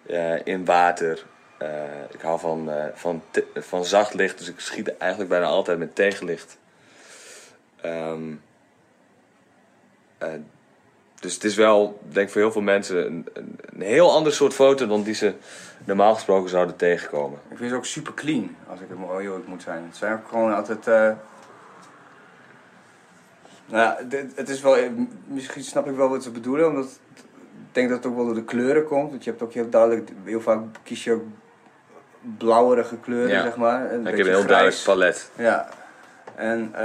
Speaker 2: Uh, in water. Uh, ik hou van, uh, van, van zacht licht, dus ik schiet eigenlijk bijna altijd met tegenlicht. Um, dus het is wel, denk ik voor heel veel mensen, een, een, heel ander soort foto dan die ze normaal gesproken zouden tegenkomen.
Speaker 1: Ik vind ze ook super clean, als ik heel eerlijk moet zijn. Het zijn ook gewoon altijd. Nou, het is wel, misschien snap ik wel wat ze bedoelen, omdat denk dat het ook wel door de kleuren komt. Want je hebt ook heel duidelijk, heel vaak kies je ook blauwerige kleuren,
Speaker 2: ja.
Speaker 1: zeg maar.
Speaker 2: Een ik heb een heel duidelijk palet.
Speaker 1: Ja. En, uh,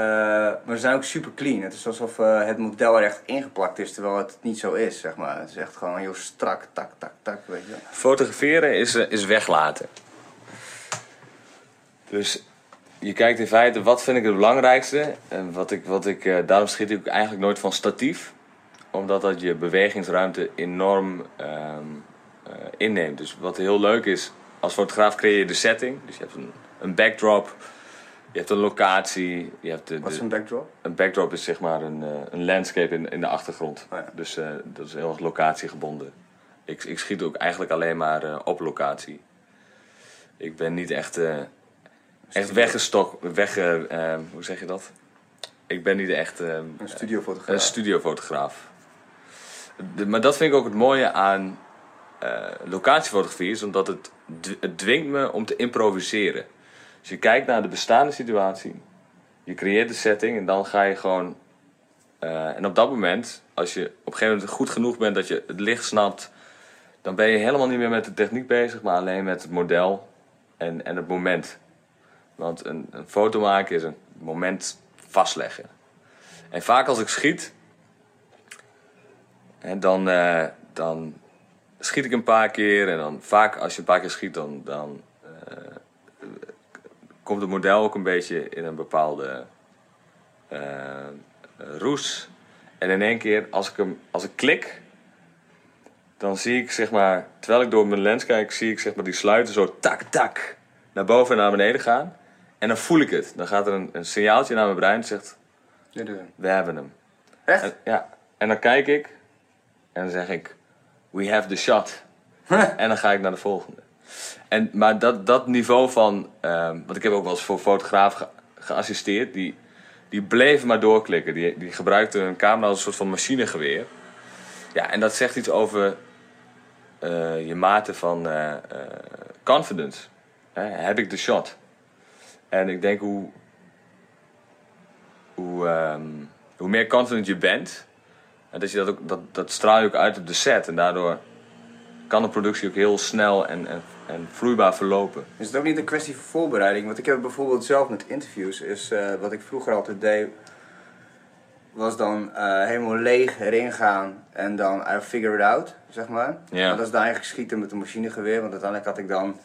Speaker 1: maar ze zijn ook super clean. Het is alsof uh, het model er echt ingeplakt is, terwijl het niet zo is, zeg maar. Het is echt gewoon heel strak, tak, tak, tak, weet je
Speaker 2: Fotograferen is, uh, is weglaten. Dus je kijkt in feite, wat vind ik het belangrijkste? En wat ik, wat ik, daarom schiet ik eigenlijk nooit van statief omdat dat je bewegingsruimte enorm um, uh, inneemt. Dus wat heel leuk is, als fotograaf creëer je de setting. Dus je hebt een, een backdrop, je hebt een locatie. Je hebt de,
Speaker 1: Wat is een backdrop?
Speaker 2: Een backdrop is zeg maar een, uh, een landscape in, in de achtergrond.
Speaker 1: Oh ja.
Speaker 2: Dus uh, dat is heel erg locatiegebonden. Ik, ik schiet ook eigenlijk alleen maar op locatie. Ik ben niet echt, echt weggestok, weg, hoe zeg je dat? Ik ben niet echt
Speaker 1: een studiofotograaf.
Speaker 2: Een studiofotograaf. Maar dat vind ik ook het mooie aan uh, locatiefotografie, is omdat het, het dwingt me om te improviseren. Dus je kijkt naar de bestaande situatie, je creëert de setting en dan ga je gewoon Eh, en op dat moment, als je op een gegeven moment goed genoeg bent dat je het licht snapt, dan ben je helemaal niet meer met de techniek bezig, maar alleen met het model en, en het moment. Want een, een foto maken is een moment vastleggen. En vaak als ik schiet, en dan, eh, dan schiet ik een paar keer. En dan vaak als je een paar keer schiet, dan, dan eh, komt het model ook een beetje in een bepaalde eh, roes. En in één keer, als ik, hem, als ik klik, dan zie ik zeg maar, terwijl ik door mijn lens kijk, zie ik zeg maar die sluiten zo tak tak naar boven en naar beneden gaan. En dan voel ik het. Dan gaat er een, een signaaltje naar mijn brein dat zegt, we hebben hem.
Speaker 1: Echt?
Speaker 2: En, ja, en dan kijk ik en dan zeg ik, we have the shot. en dan ga ik naar de volgende. En, maar dat, dat niveau van, ehm, want ik heb ook wel eens voor fotografen ge- geassisteerd, die, die bleven maar doorklikken. Die, die gebruikten hun camera als een soort van machinegeweer. Ja, en dat zegt iets over eh, je mate van eh, confidence. Hè? Heb ik de shot? En ik denk hoe, hoe, ehm, hoe meer confident je bent, en dat, je dat, ook, dat, dat straal je ook uit op de set. En daardoor kan de productie ook heel snel en, en, en vloeibaar verlopen.
Speaker 1: Is het ook niet een kwestie van voorbereiding? Want ik heb bijvoorbeeld zelf met interviews, is eh, wat ik vroeger altijd deed, was dan eh, helemaal leeg erin gaan en dan I figure it out, zeg maar.
Speaker 2: Ja.
Speaker 1: Dat is dan eigenlijk schieten met een machinegeweer, want uiteindelijk had ik dan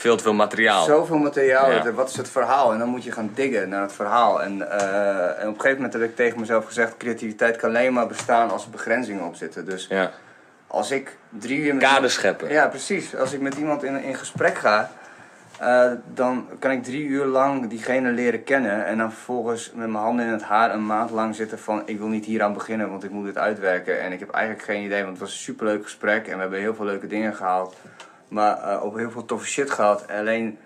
Speaker 2: Veel te veel materiaal.
Speaker 1: zoveel materiaal.
Speaker 2: Ja.
Speaker 1: Wat is het verhaal? En dan moet je gaan diggen naar het verhaal. En, eh, en op een gegeven moment heb ik tegen mezelf gezegd, creativiteit kan alleen maar bestaan als er begrenzingen op zitten. Dus
Speaker 2: Ja.
Speaker 1: als ik drie uur met
Speaker 2: Kaders scheppen.
Speaker 1: ja, precies. Als ik met iemand in, in gesprek ga, eh, dan kan ik drie uur lang diegene leren kennen. En dan vervolgens met mijn handen in het haar een maand lang zitten van... ik wil niet hier aan beginnen, want ik moet dit uitwerken. En ik heb eigenlijk geen idee, want het was een superleuk gesprek. En we hebben heel veel leuke dingen gehaald. Maar eh, ook heel veel toffe shit gehad. Alleen,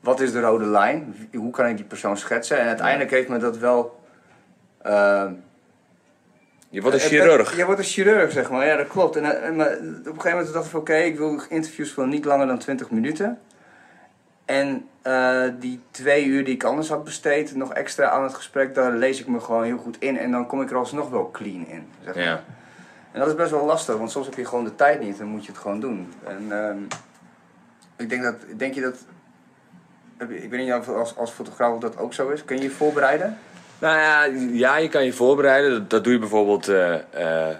Speaker 1: wat is de rode lijn? Hoe kan ik die persoon schetsen? En uiteindelijk heeft me dat wel... eh,
Speaker 2: Je wordt een
Speaker 1: het-
Speaker 2: chirurg.
Speaker 1: Je wordt een chirurg, zeg maar. Ja, dat klopt. En, eh, maar op een gegeven moment dacht ik van, oké, ik wil interviews van niet langer dan 20 minuten. En eh, die twee uur die ik anders had besteed, nog extra aan het gesprek, daar lees ik me gewoon heel goed in. En dan kom ik er alsnog wel clean in, zeg maar.
Speaker 2: Ja.
Speaker 1: En dat is best wel lastig, want soms heb je gewoon de tijd niet en moet je het gewoon doen. En ehm, ik denk dat, denk je dat, ik weet niet of als, als fotograaf dat ook zo is. Kun je je voorbereiden?
Speaker 2: Nou ja, ja, je kan je voorbereiden. Dat, doe je bijvoorbeeld eh, eh,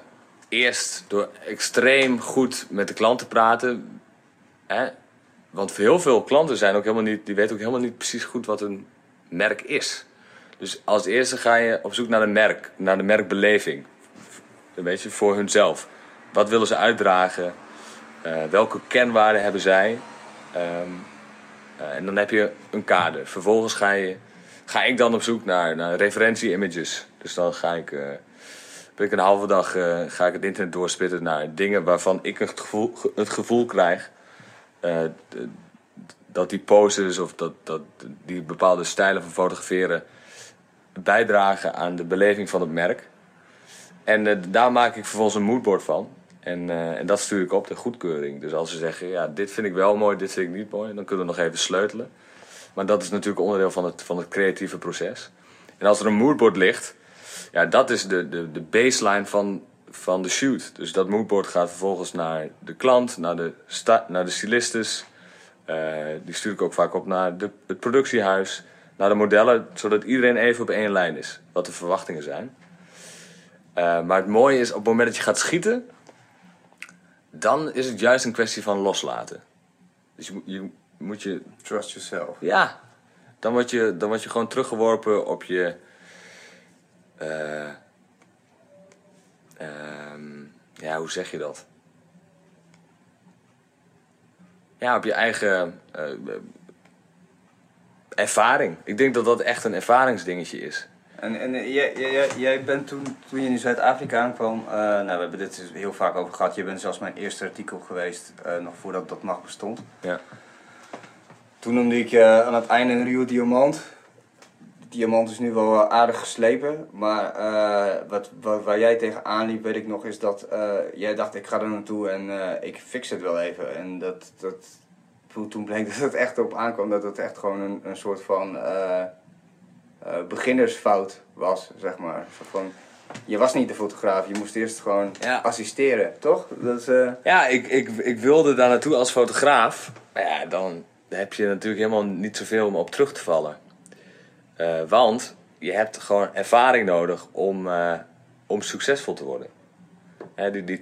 Speaker 2: eerst door extreem goed met de klant te praten. Hè? Want heel veel klanten zijn ook helemaal niet, die weten ook helemaal niet precies goed wat een merk is. Dus als eerste ga je op zoek naar een merk, naar de merkbeleving. Een beetje voor hunzelf. Wat willen ze uitdragen? Eh, welke kenwaarden hebben zij? Ehm, eh, en dan heb je een kader. Vervolgens ga, je, ga ik dan op zoek naar, naar referentie-images. Dus dan ga ik, eh, ben ik een halve dag eh, ga ik het internet doorspitten naar dingen waarvan ik het gevoel, het gevoel krijg dat die poses of dat, dat die bepaalde stijlen van fotograferen bijdragen aan de beleving van het merk. En daar maak ik vervolgens een moodboard van. En, eh, en dat stuur ik op de goedkeuring. Dus als ze zeggen, ja, dit vind ik wel mooi, dit vind ik niet mooi, dan kunnen we nog even sleutelen. Maar dat is natuurlijk onderdeel van het, van het creatieve proces. En als er een moodboard ligt, ja, dat is de, de, de baseline van, van de shoot. Dus dat moodboard gaat vervolgens naar de klant, naar de, sta, naar de stylistes. Eh, die stuur ik ook vaak op naar de, het productiehuis, naar de modellen, zodat iedereen even op één lijn is, wat de verwachtingen zijn. Eh, maar het mooie is, op het moment dat je gaat schieten, dan is het juist een kwestie van loslaten. Dus je, moet- je moet je
Speaker 1: Trust yourself.
Speaker 2: ja, dan word je, dan word je gewoon teruggeworpen op je. eh, ehm, ja, hoe zeg je dat? Ja, op je eigen eh, ervaring. Ik denk dat dat echt een ervaringsdingetje is.
Speaker 1: En, en eh, jij, jij, jij- bent toen, toen je in Zuid-Afrika aankwam, eh, nou, we hebben dit dus heel vaak over gehad. Je bent zelfs mijn eerste artikel geweest, eh, nog voordat dat mag bestond.
Speaker 2: Ja.
Speaker 1: Toen noemde ik je aan het einde een Rio Diamant. Diamant is nu wel aardig geslepen, maar wat, wat, waar jij tegenaan liep, weet ik nog, is dat jij dacht ik ga er naartoe en ik fix het wel even. En dat, dat, toen- toen bleek dat het echt op aankwam dat het echt gewoon een, een soort van eh, beginnersfout was, zeg maar. Van, je was niet de fotograaf, je moest eerst gewoon
Speaker 2: Ja.
Speaker 1: assisteren, toch? Dat is, eh,
Speaker 2: Ja, ik, ik, ik wilde daar naartoe als fotograaf. Maar ja, dan heb je natuurlijk helemaal niet zoveel om op terug te vallen. Eh, want je hebt gewoon ervaring nodig om, om succesvol te worden. Hè, die die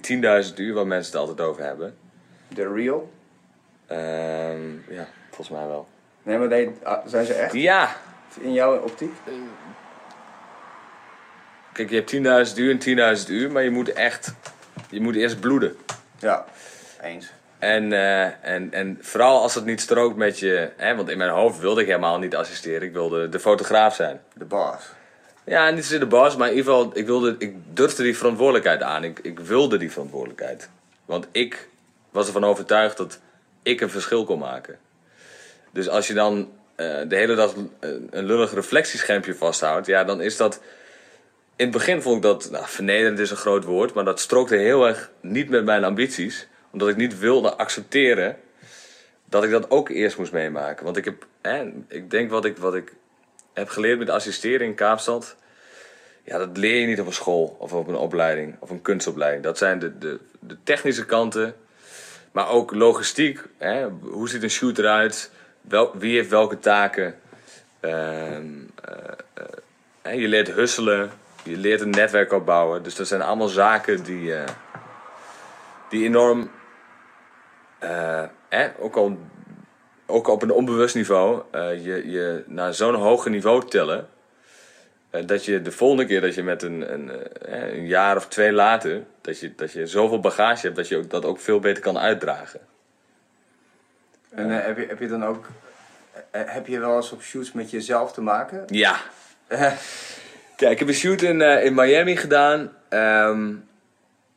Speaker 2: 10.000 uur waar mensen het altijd over hebben.
Speaker 1: de real.
Speaker 2: Ehm, ja, volgens mij wel.
Speaker 1: Nee, maar ah, zijn ze echt
Speaker 2: Ja,
Speaker 1: in jouw optiek?
Speaker 2: kijk, je hebt 10.000 uur en 10.000 uur, maar je moet echt, je moet eerst bloeden.
Speaker 1: Ja, eens.
Speaker 2: En, eh, en, en vooral als het niet strookt met je. Hè, want in mijn hoofd wilde ik helemaal niet assisteren. Ik wilde de fotograaf zijn.
Speaker 1: De baas.
Speaker 2: Ja, niet zozeer de baas, maar in ieder geval, ik, wilde, ik durfde die verantwoordelijkheid aan. Ik, ik wilde die verantwoordelijkheid. Want ik was ervan overtuigd dat ik een verschil kon maken. Dus als je dan eh, de hele dag een, een lullig reflectieschermpje vasthoudt, ja, dan is dat. In het begin vond ik dat, nou, vernederend is een groot woord, maar dat strookte heel erg niet met mijn ambities. Omdat ik niet wilde accepteren dat ik dat ook eerst moest meemaken. Want ik heb, hè, ik denk wat ik, wat ik heb geleerd met assisteren in Kaapstad. Ja, dat leer je niet op een school of op een opleiding of een kunstopleiding. Dat zijn de, de, de technische kanten, maar ook logistiek. Hè? Hoe ziet een shoot eruit? Wel, wie heeft welke taken? Ehm, eh, eh, je leert husselen, je leert een netwerk opbouwen. Dus dat zijn allemaal zaken die, eh, die enorm, eh, ook al ook op een onbewust niveau, je, je naar zo'n hoger niveau tillen. dat je de volgende keer dat je met een, een, een jaar of twee later, dat je, dat je zoveel bagage hebt dat je dat ook veel beter kan uitdragen.
Speaker 1: En eh, heb, je, heb je dan ook... eh, heb je wel eens op shoots met jezelf te maken?
Speaker 2: Ja. Kijk, ik heb een shoot in, eh, in Miami gedaan. ehm,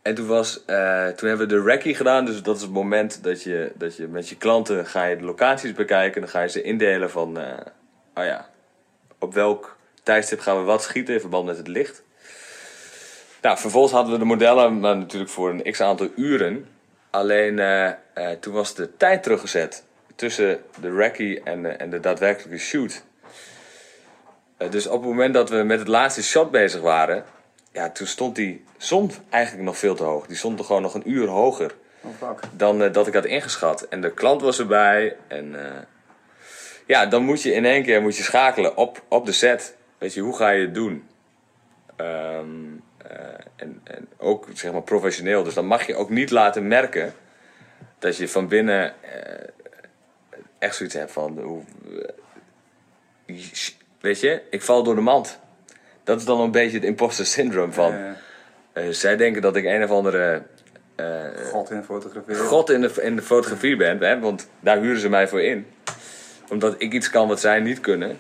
Speaker 2: en toen, was, eh, toen hebben we de recce gedaan. Dus dat is het moment dat je, dat je met je klanten ga je de locaties bekijken. Dan ga je ze indelen van, eh, oh ja, op welk tijdstip gaan we wat schieten in verband met het licht. Nou, vervolgens hadden we de modellen, maar natuurlijk voor een x aantal uren. Alleen eh, toen was de tijd teruggezet tussen de recce en, eh, en de daadwerkelijke shoot. Eh, dus op het moment dat we met het laatste shot bezig waren, ja, toen stond die zon eigenlijk nog veel te hoog. Die stond er gewoon nog een uur hoger
Speaker 1: Oh
Speaker 2: dan eh, dat ik had ingeschat. En de klant was erbij. En ja, dan moet je in één keer moet je schakelen op, op de set. Weet je, hoe ga je het doen? Ehm, eh, en, en ook zeg maar professioneel. Dus dan mag je ook niet laten merken dat je van binnen eh, echt zoiets hebt van. Hoe, weet je, ik val door de mand. Dat is dan een beetje het imposter syndroom van.
Speaker 1: Eh,
Speaker 2: zij denken dat ik een of andere eh,
Speaker 1: God in fotograferen.
Speaker 2: god in de, in de fotografie ben, hè, want daar huren ze mij voor in. Omdat ik iets kan wat zij niet kunnen.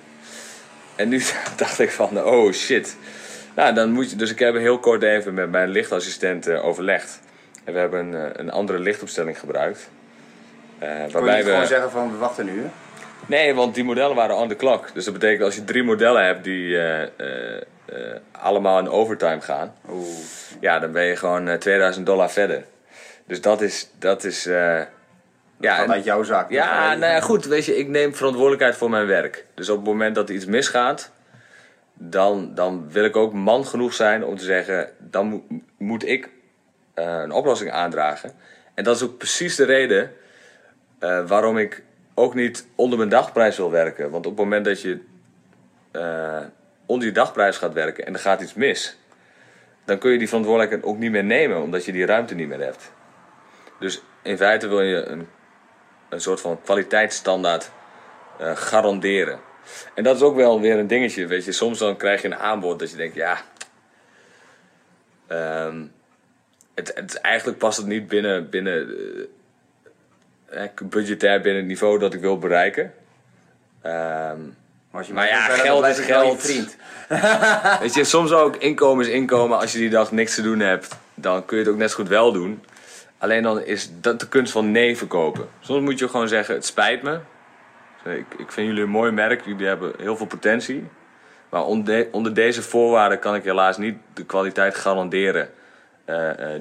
Speaker 2: En nu dacht ik van, oh shit. Nou, dan moet je, dus ik heb heel kort even met mijn lichtassistent overlegd. En we hebben een, eh, een andere lichtopstelling gebruikt.
Speaker 1: Kon je niet gewoon
Speaker 2: we...
Speaker 1: zeggen van, we wachten nu?
Speaker 2: Nee, want die modellen waren on the clock. Dus dat betekent als je drie modellen hebt die eh, allemaal in overtime gaan.
Speaker 1: Oeh.
Speaker 2: Ja, dan ben je gewoon eh, 2000 dollar verder. Dus dat is. Dat is ja,
Speaker 1: jouw zaak.
Speaker 2: ja,
Speaker 1: Dus,
Speaker 2: nou ja, goed. Weet je, ik neem verantwoordelijkheid voor mijn werk. Dus op het moment dat er iets misgaat, dan, dan wil ik ook man genoeg zijn om te zeggen: dan moet, moet ik eh, een oplossing aandragen. En dat is ook precies de reden eh, waarom ik ook niet onder mijn dagprijs wil werken. Want op het moment dat je eh, onder je dagprijs gaat werken en er gaat iets mis, dan kun je die verantwoordelijkheid ook niet meer nemen, omdat je die ruimte niet meer hebt. Dus in feite wil je een, een soort van kwaliteitsstandaard garanderen. En dat is ook wel weer een dingetje, weet je. Soms dan krijg je een aanbod dat je denkt, ja... ehm, het, het, eigenlijk past het niet binnen, binnen eh, eh, budgetair binnen het niveau dat ik wil bereiken. Ehm,
Speaker 1: Maar,
Speaker 2: ja, geld is
Speaker 1: wel je
Speaker 2: geld.
Speaker 1: vriend.
Speaker 2: Weet je, soms ook inkomen is inkomen. Als je die dag niks te doen hebt, dan kun je het ook net zo goed wel doen. Alleen dan is dat de kunst van nee verkopen. Soms moet je gewoon zeggen, het spijt me. Ik, ik vind jullie een mooi merk, jullie hebben heel veel potentie. Maar onder, onder deze voorwaarden kan ik helaas niet de kwaliteit garanderen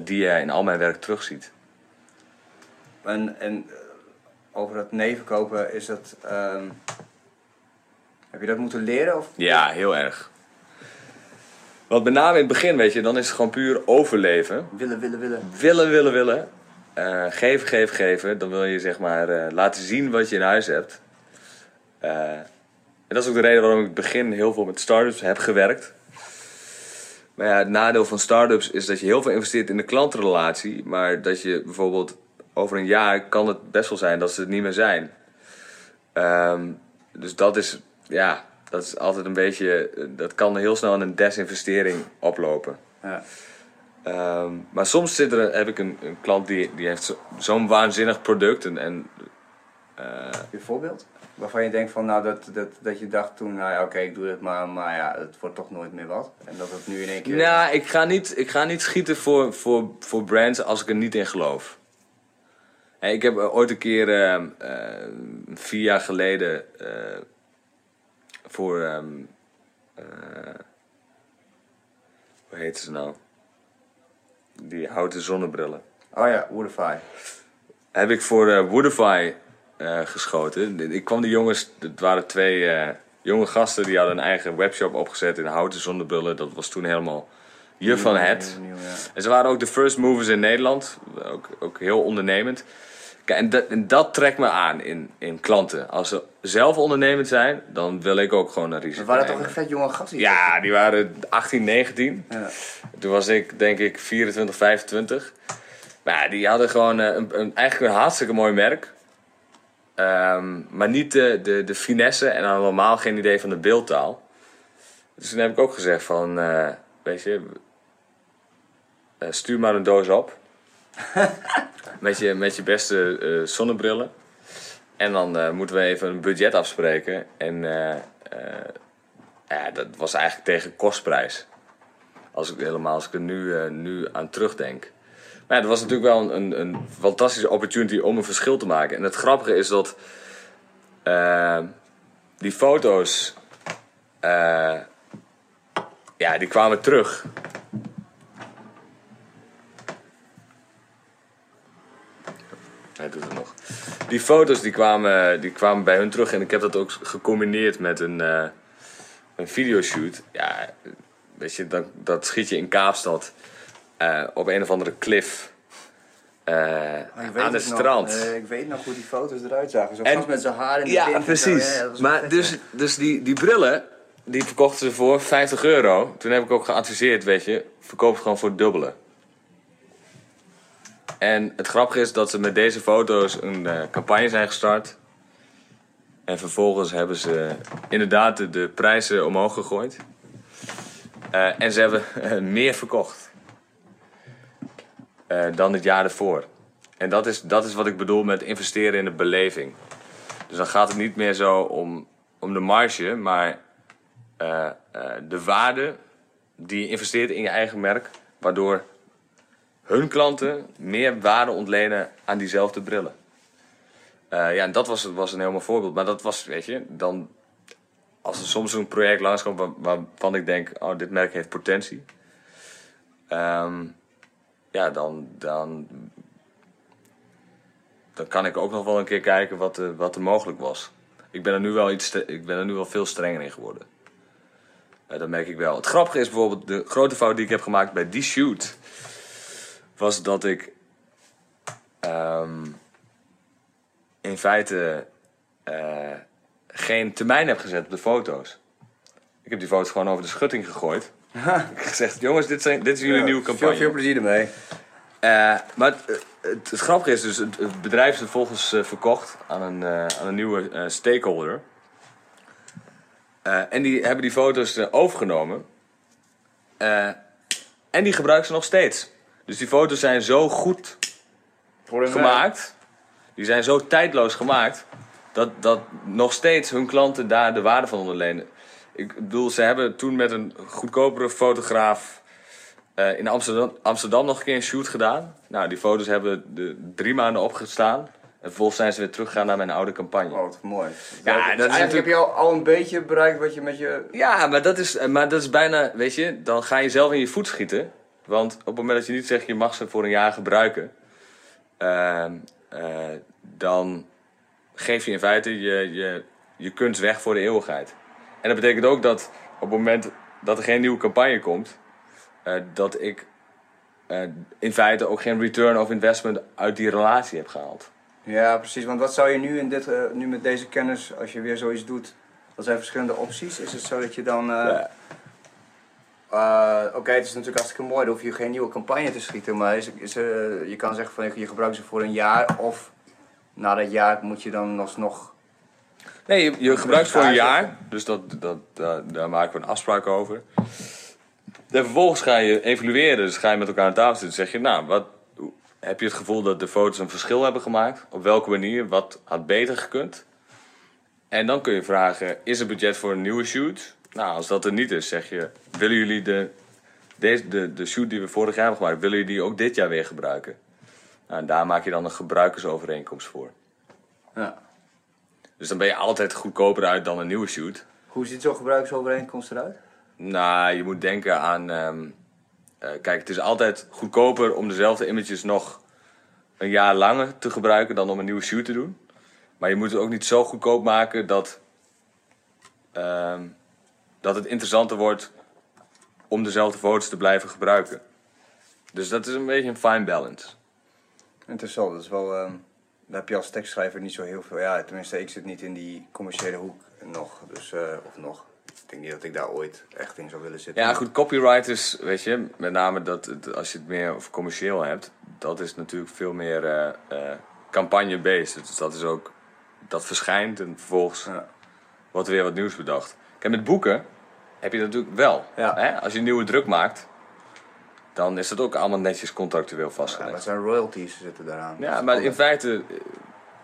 Speaker 2: die je in al mijn werk terugziet.
Speaker 1: En, en eh, over dat nee verkopen, is dat... ehm, heb je dat moeten leren? Of?
Speaker 2: Ja, heel erg. Want met name in het begin, weet je, dan is het gewoon puur overleven.
Speaker 1: Willen, willen, willen.
Speaker 2: Willen, willen, willen. Eh, geven, geven, geven. Dan wil je zeg maar eh, laten zien wat je in huis hebt. Eh, en dat is ook de reden waarom ik in het begin heel veel met startups heb gewerkt. Maar ja, het nadeel van startups is dat je heel veel investeert in de klantrelatie. Maar dat je bijvoorbeeld over een jaar kan het best wel zijn dat ze het niet meer zijn. Ehm, dus dat is, ja, dat is altijd een beetje, dat kan heel snel in een desinvestering oplopen.
Speaker 1: Ja.
Speaker 2: Ehm, maar soms zit er, heb ik een, een klant die, die heeft zo- zo'n waanzinnig product. En, en eh,
Speaker 1: Heb je voorbeeld? Waarvan je denkt van, nou, dat, dat, dat je dacht toen, nou ja, oké, ik doe het maar, maar ja, het wordt toch nooit meer wat. En dat het nu in één keer...
Speaker 2: nou, ik ga niet, ik ga niet schieten voor, voor, voor brands als ik er niet in geloof. Hey, ik heb eh, ooit een keer, ehm, eh, vier jaar geleden, eh, voor, ehm, eh, hoe heet ze nou? Die houten zonnebrillen.
Speaker 1: Oh ja, Woodify.
Speaker 2: heb ik voor Woodify geschoten. Ik kwam die jongens, het waren twee eh, jonge gasten, die hadden een eigen webshop opgezet in houten zonnebrillen. Dat was toen helemaal je van het.
Speaker 1: Nieuw, nieuw, ja.
Speaker 2: En ze waren ook de first movers in Nederland, ook, ook heel ondernemend. Kijk, en, dat, en dat trekt me aan in, in klanten. Als ze zelf ondernemend zijn, dan wil ik ook gewoon een risico
Speaker 1: Dat waren toch
Speaker 2: nemen.
Speaker 1: echt vet jonge gasten?
Speaker 2: Ja, die waren 18, 19.
Speaker 1: Ja.
Speaker 2: Toen was ik denk ik 24, 25. Maar ja, die hadden gewoon eh, een, een, eigenlijk een hartstikke mooi merk. Ehm, maar niet de, de, de finesse en dan normaal geen idee van de beeldtaal. Dus toen heb ik ook gezegd van, eh, weet je, eh, stuur maar een doos op. met, je, met je beste eh, zonnebrillen. En dan moeten we even een budget afspreken. En ja, dat was eigenlijk tegen kostprijs. Als ik, helemaal als ik er nu, nu aan terugdenk. Maar ja, dat was natuurlijk wel een, een, een fantastische opportunity om een verschil te maken. En het grappige is dat eh, die foto's, eh, ja, die kwamen terug. Hij doet het nog. Die foto's die kwamen, die kwamen bij hun terug en ik heb dat ook gecombineerd met een, eh, een videoshoot. Ja, weet je, dat, dat schiet je in Kaapstad eh, op een of andere cliff eh,
Speaker 1: weet
Speaker 2: aan
Speaker 1: het nog.
Speaker 2: strand.
Speaker 1: Eh, ik weet nog hoe die foto's eruit zagen. Zo
Speaker 2: En-
Speaker 1: met zijn haar in de
Speaker 2: Ja,
Speaker 1: zo.
Speaker 2: precies.
Speaker 1: Ja,
Speaker 2: maar dus, dus die, die brillen, die verkochten ze voor 50 euro. Toen heb ik ook geadviseerd, weet je, verkoop het gewoon voor het dubbele. En het grappige is dat ze met deze foto's een campagne zijn gestart. En vervolgens hebben ze inderdaad de, de prijzen omhoog gegooid. En ze hebben meer verkocht. Eh, dan het jaar ervoor. En dat is, dat is wat ik bedoel met investeren in de beleving. Dus dan gaat het niet meer zo om, om de marge, maar eh, eh, de waarde die je investeert in je eigen merk, waardoor hun klanten meer waarde ontlenen aan diezelfde brillen. Ja, en dat was, was een mooi voorbeeld. Maar dat was, weet je, dan als er soms een project langskomt waar- waarvan ik denk, oh, dit merk heeft potentie. Ehm, ja, dan, dan, dan kan ik ook nog wel een keer kijken wat, er- wat er mogelijk was. Ik ben er nu wel, iets, ik ben er nu wel veel strenger in geworden. Eh, dat merk ik wel. Het grappige is bijvoorbeeld, de grote fout die ik heb gemaakt bij die shoot, was dat ik ehm, in feite eh, geen termijn heb gezet op de foto's. Ik heb die foto's gewoon over de schutting gegooid. gezegd, jongens, dit, zijn, dit is jullie
Speaker 1: Ja,
Speaker 2: nieuwe
Speaker 1: veel,
Speaker 2: campagne.
Speaker 1: veel plezier ermee.
Speaker 2: Eh, maar het, het, het grappige is dus, het, bedrijf is vervolgens eh, verkocht aan een, eh, aan een nieuwe eh, stakeholder. Eh, en die hebben die foto's overgenomen. En die gebruiken ze nog steeds. Dus die foto's zijn zo goed gemaakt. Die zijn zo tijdloos gemaakt. Dat, dat nog steeds hun klanten daar de waarde van onderlenen. Ik bedoel, ze hebben toen met een goedkopere fotograaf eh, in Amsterdam, Amsterdam nog een keer een shoot gedaan. Nou, die foto's hebben de drie maanden opgestaan. En vervolgens zijn ze weer teruggegaan naar mijn oude campagne.
Speaker 1: Oh, wat mooi.
Speaker 2: Ja, dat is
Speaker 1: eigenlijk heb je al, al een beetje bereikt wat je met je...
Speaker 2: Ja, maar dat, is, maar dat is bijna, weet je, dan ga je zelf in je voet schieten. Want op het moment dat je niet zegt je mag ze voor een jaar gebruiken, ehm, eh, dan geef je in feite je, je, je kunst weg voor de eeuwigheid. En dat betekent ook dat op het moment dat er geen nieuwe campagne komt, eh, dat ik eh, in feite ook geen return of investment uit die relatie heb gehaald.
Speaker 1: Ja, precies. Want wat zou je nu, in dit, eh, nu met deze kennis, als je weer zoiets doet, wat zijn verschillende opties? Is het zo dat je dan...
Speaker 2: Ja.
Speaker 1: Oké, het is natuurlijk hartstikke mooi, dan hoef je geen nieuwe campagne te schieten, maar is, is, er- je kan zeggen van je gebruikt ze voor een jaar of na dat jaar moet je dan alsnog...
Speaker 2: Nee, je, je gebruikt het voor een jaar, dus dat, dat, daar, daar maken we een afspraak over. En vervolgens ga je evalueren, dus ga je met elkaar aan tafel zitten. zeg je, nou, wat, heb je het gevoel dat de foto's een verschil hebben gemaakt? Op welke manier? Wat had beter gekund? En dan kun je vragen, is er budget voor een nieuwe shoot? Nou, als dat er niet is, zeg je, willen jullie de, deze, de, de shoot die we vorig jaar hebben gemaakt, willen jullie die ook dit jaar weer gebruiken? Nou, en daar maak je dan een gebruikersovereenkomst voor.
Speaker 1: Ja.
Speaker 2: Dus dan ben je altijd goedkoper uit dan een nieuwe shoot.
Speaker 1: Hoe ziet zo'n gebruiksovereenkomst eruit?
Speaker 2: Nou, je moet denken aan. ehm, eh, kijk, het is altijd goedkoper om dezelfde images nog een jaar langer te gebruiken dan om een nieuwe shoot te doen. Maar je moet het ook niet zo goedkoop maken dat, ehm, dat het interessanter wordt om dezelfde foto's te blijven gebruiken. Dus dat is een beetje een fine balance.
Speaker 1: Interessant, dat is wel... ehm, daar heb je als tekstschrijver niet zo heel veel... Ja, tenminste, ik zit niet in die commerciële hoek nog, dus... eh, of nog. Ik denk niet dat ik daar ooit echt in zou willen zitten.
Speaker 2: Ja, goed, copywriters, weet je, met name dat het, als je het meer over commercieel hebt, dat is natuurlijk veel meer eh, campagne-based. Dus dat is ook, dat verschijnt en vervolgens
Speaker 1: Ja.
Speaker 2: wordt er weer wat nieuws bedacht. Kijk, met boeken heb je dat natuurlijk wel.
Speaker 1: Ja.
Speaker 2: Hè? Als je een nieuwe druk maakt, dan is dat ook allemaal netjes contractueel
Speaker 1: Ja,
Speaker 2: vastgelegd.
Speaker 1: dat zijn royalties zitten daaraan.
Speaker 2: Ja, maar in feite,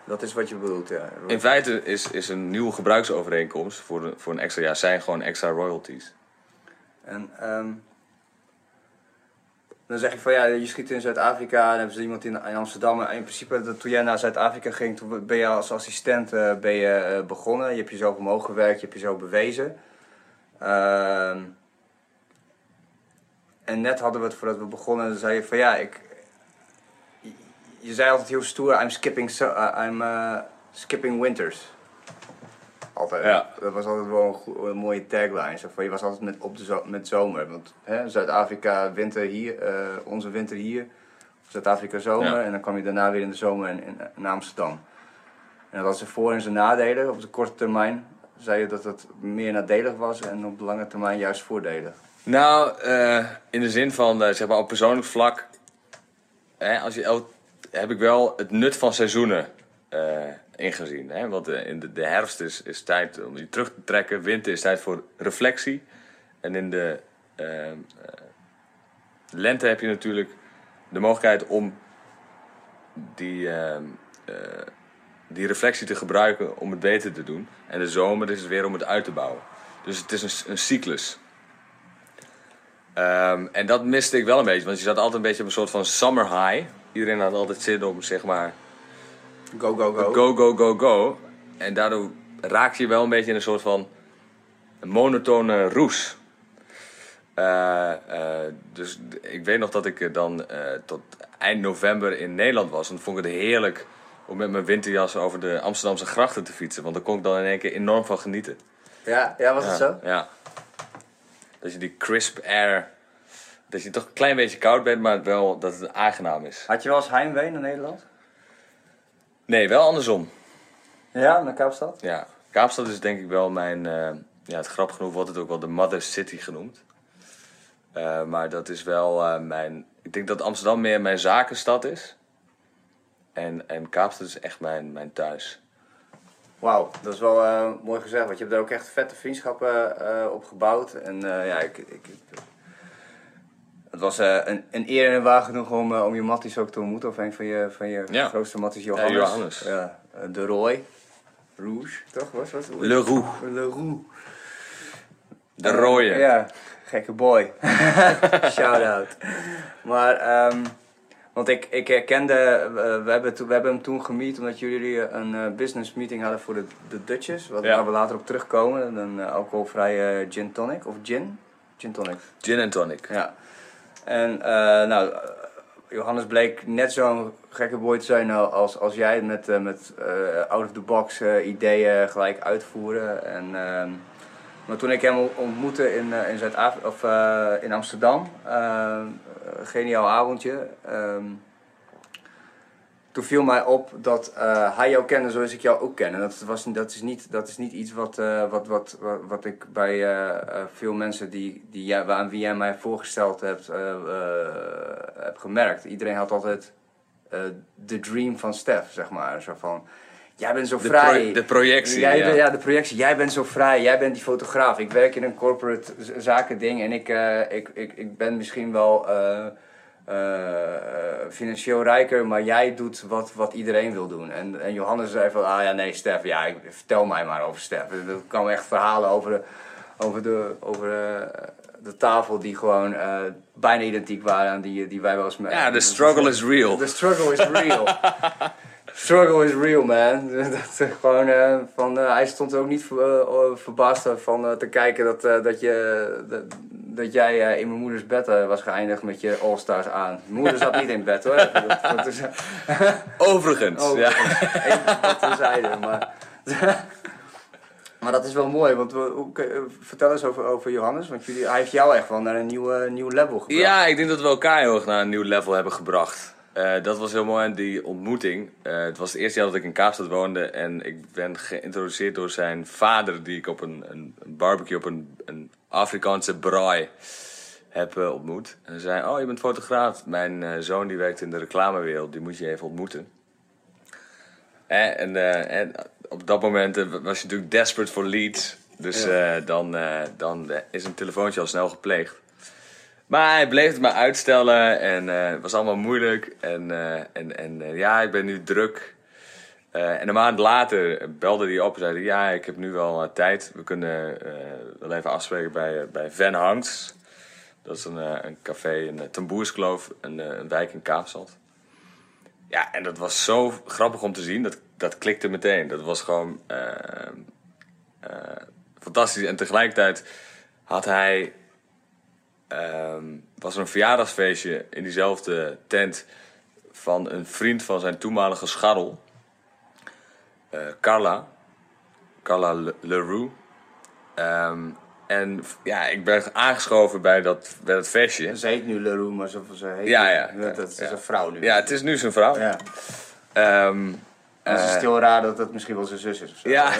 Speaker 1: Dat is wat je bedoelt, ja.
Speaker 2: in feite is, is een nieuwe gebruiksovereenkomst voor, de, voor een extra jaar zijn gewoon extra royalties.
Speaker 1: En ehm, dan zeg je van ja, je schiet in Zuid-Afrika en hebben ze iemand in, in Amsterdam. En in principe, dat- toen jij naar Zuid-Afrika ging, toen ben je als assistent eh, ben je, eh, begonnen. Je hebt jezelf omhoog gewerkt, je hebt jezelf bewezen. Ehm, en net hadden we het voordat we begonnen, zei je van ja, ik. je- zei altijd heel stoer, I'm skipping, so- uh, I'm, eh, skipping winters. Altijd.
Speaker 2: Ja.
Speaker 1: Dat was altijd wel een, mooie tagline. Zo van, je was altijd met, op de zo- met zomer. Want hè, Zuid-Afrika winter hier, eh, onze winter hier. Zuid-Afrika zomer.
Speaker 2: Ja.
Speaker 1: En dan kwam je daarna weer in de zomer in, in, in Amsterdam. En dat had zijn voor- en zijn nadelen. Op de korte termijn zei je dat het meer nadelig was. En op de lange termijn juist voordelen.
Speaker 2: Nou, eh, in de zin van, eh, zeg maar op persoonlijk vlak, hè, als je heb ik wel het nut van seizoenen eh, ingezien. Hè? Want in de, de herfst is, is tijd om je terug te trekken, winter is tijd voor reflectie. En in de eh, eh, lente heb je natuurlijk de mogelijkheid om die, eh, eh, die reflectie te gebruiken om het beter te doen. En de zomer is het weer om het uit te bouwen. Dus het is een, een cyclus. Ehm, en dat miste ik wel een beetje, want je zat altijd een beetje op een soort van summer high. Iedereen had altijd zin om, zeg maar,
Speaker 1: Go, go, go.
Speaker 2: go, go, go, go. En daardoor raak je wel een beetje in een soort van monotone roes. Eh, eh, dus ik weet nog dat ik eh, dan tot eind november in Nederland was. En dan vond ik het heerlijk om met mijn winterjas over de Amsterdamse grachten te fietsen. Want daar kon ik dan in één keer enorm van genieten.
Speaker 1: Ja, ja, was het
Speaker 2: Ja,
Speaker 1: zo?
Speaker 2: Ja. Dat je die crisp air. Dat je toch een klein beetje koud bent, maar wel dat het aangenaam is.
Speaker 1: Had je wel eens heimwee naar Nederland?
Speaker 2: Nee, wel andersom.
Speaker 1: Ja, naar Kaapstad?
Speaker 2: Ja. Kaapstad is denk ik wel mijn. eh, ja, het grappig genoeg wordt het ook wel de Mother City genoemd. Eh, maar dat is wel eh, mijn. Ik denk dat Amsterdam meer mijn zakenstad is. En, en Kaapstad is echt mijn, mijn thuis.
Speaker 1: Wauw, dat is wel eh, mooi gezegd, want je hebt daar ook echt vette vriendschappen eh, op gebouwd. En eh, ja, ik, ik, ik- het was een, een eer en een waar genoeg om, om je matties ook te ontmoeten. Of een van je, van je
Speaker 2: Ja.
Speaker 1: grootste matties, Johannes.
Speaker 2: Johannes.
Speaker 1: Ja, de Roy. Rouge, toch? Was wat?
Speaker 2: Le Roux.
Speaker 1: Le Roux.
Speaker 2: De rode.
Speaker 1: Ja, gekke boy. Shout-out. Maar, ehm, want ik, ik herkende, eh, we, hebben we hebben hem toen gemeet omdat jullie een eh, business meeting hadden voor de, de Dutchess. Wat,
Speaker 2: Ja.
Speaker 1: Waar we later op terugkomen. Een uh, alcoholvrije gin tonic. Of gin? Gin tonic.
Speaker 2: Gin en tonic.
Speaker 1: Ja. En eh, nou, eh, Johannes bleek net zo'n gekke boy te zijn als, als jij. Met, eh, met eh, out-of-the-box eh, ideeën gelijk uitvoeren. En ehm, Maar toen ik hem ontmoette in, in, zuid of, in Amsterdam, uh, geniaal avondje. Um, toen viel mij op dat hij jou kende zoals ik jou ook ken. En dat, was, dat, is, niet, dat is niet iets wat, wat, wat, wat, wat, ik bij veel mensen die, die, aan wie jij mij voorgesteld hebt, heb gemerkt. Iedereen had altijd de dream van Stef, zeg maar. Zo van, Jij bent zo vrij.
Speaker 2: de projectie.
Speaker 1: Jij,
Speaker 2: ja.
Speaker 1: ja. de projectie. Jij bent zo vrij. Jij bent die fotograaf. Ik werk in een corporate zaken ding en ik, uh, ik, ik, ik ben misschien wel uh, uh, financieel rijker, maar jij doet wat, wat iedereen wil doen. En, en Johannes zei van, ah ja, nee, Stef, ja, ik, vertel mij maar over Stef. Er kwamen echt verhalen over de, over de, over de tafel die gewoon bijna identiek waren aan die, die wij wel eens met.
Speaker 2: Ja, the struggle is real.
Speaker 1: The struggle is real. Struggle is real, man. dat, gewoon, uh, van, uh, hij stond ook niet uh, verbaasd van te kijken dat, dat, je, dat, dat jij in mijn moeders bed was geëindigd met je All-Stars aan. Mijn moeder zat niet in bed hoor. dat, dat is,
Speaker 2: Overigens, Overigens,
Speaker 1: ja. Even wat terzijde, maar... Maar dat is wel mooi, want we, vertel eens over, over Johannes, want jullie, hij heeft jou echt wel naar een nieuw, nieuw level gebracht.
Speaker 2: Ja, ik denk dat we elkaar heel erg naar een nieuw level hebben gebracht. Uh, dat was heel mooi die ontmoeting. Uh, het was het eerste jaar dat ik in Kaapstad woonde en ik ben geïntroduceerd door zijn vader, die ik op een, een, een barbecue op een, een Afrikaanse braai heb uh, ontmoet. En hij zei: Oh, je bent fotograaf. Mijn zoon die werkt in de reclamewereld, die moet je even ontmoeten. En, en op dat moment was je natuurlijk desperate for leads. Dus dan, dan is een telefoontje al snel gepleegd. Maar hij bleef het maar uitstellen en uh, het was allemaal moeilijk. En, uh, en, en uh, ja, ik ben nu druk. en een maand later belde hij op en zei: Ja, ik heb nu wel tijd. We kunnen wel even afspreken bij, bij Van Hangs. Dat is een, een café in Tamboerskloof, een, een wijk in Kaapstad. Ja, en dat was zo grappig om te zien. Dat, dat klikte meteen. Dat was gewoon fantastisch. En tegelijkertijd had hij um, was er een verjaardagsfeestje in diezelfde tent van een vriend van zijn toenmalige scharrel, uh, Carla, Carla Leroux. Um, en ja, ik ben aangeschoven bij dat, bij dat feestje.
Speaker 1: Ze heet nu Leroux, maar ze, ze heet
Speaker 2: ja, ja,
Speaker 1: dat, dat is ja. een vrouw nu.
Speaker 2: Ja, het is nu zijn vrouw.
Speaker 1: Ja.
Speaker 2: Um,
Speaker 1: het is heel raar dat het misschien wel zijn zus is of zo.
Speaker 2: Ja.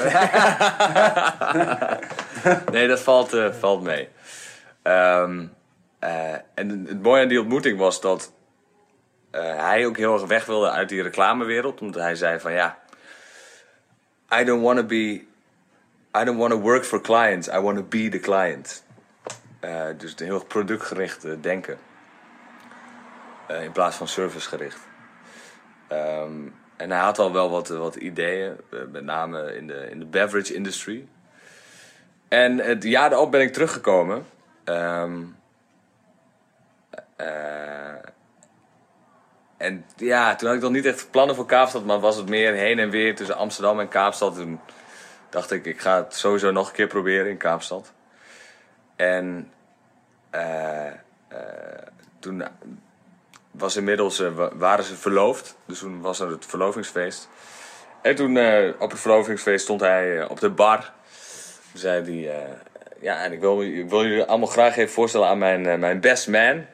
Speaker 2: nee, dat valt, uh, valt mee. Um, uh, en het mooie aan die ontmoeting was dat uh, hij ook heel erg weg wilde uit die reclamewereld. Omdat hij zei van ja, I don't want to be, I don't want to work for clients, I want to be the client. Uh, dus heel productgericht denken. in plaats van servicegericht. Um, en hij had al wel wat, wat ideeën, met name in de, in de beverage industry. En het jaar daarop ben ik teruggekomen. Uh, en ja, toen had ik nog niet echt plannen voor Kaapstad, maar was het meer heen en weer tussen Amsterdam en Kaapstad. Toen dacht ik, ik ga het sowieso nog een keer proberen in Kaapstad. En uh, uh, toen was inmiddels, waren ze verloofd, dus toen was er het verlovingsfeest. En toen op het verlovingsfeest stond hij op de bar. Toen zei hij, ja, en ik wil, ik wil jullie allemaal graag even voorstellen aan mijn, mijn best man.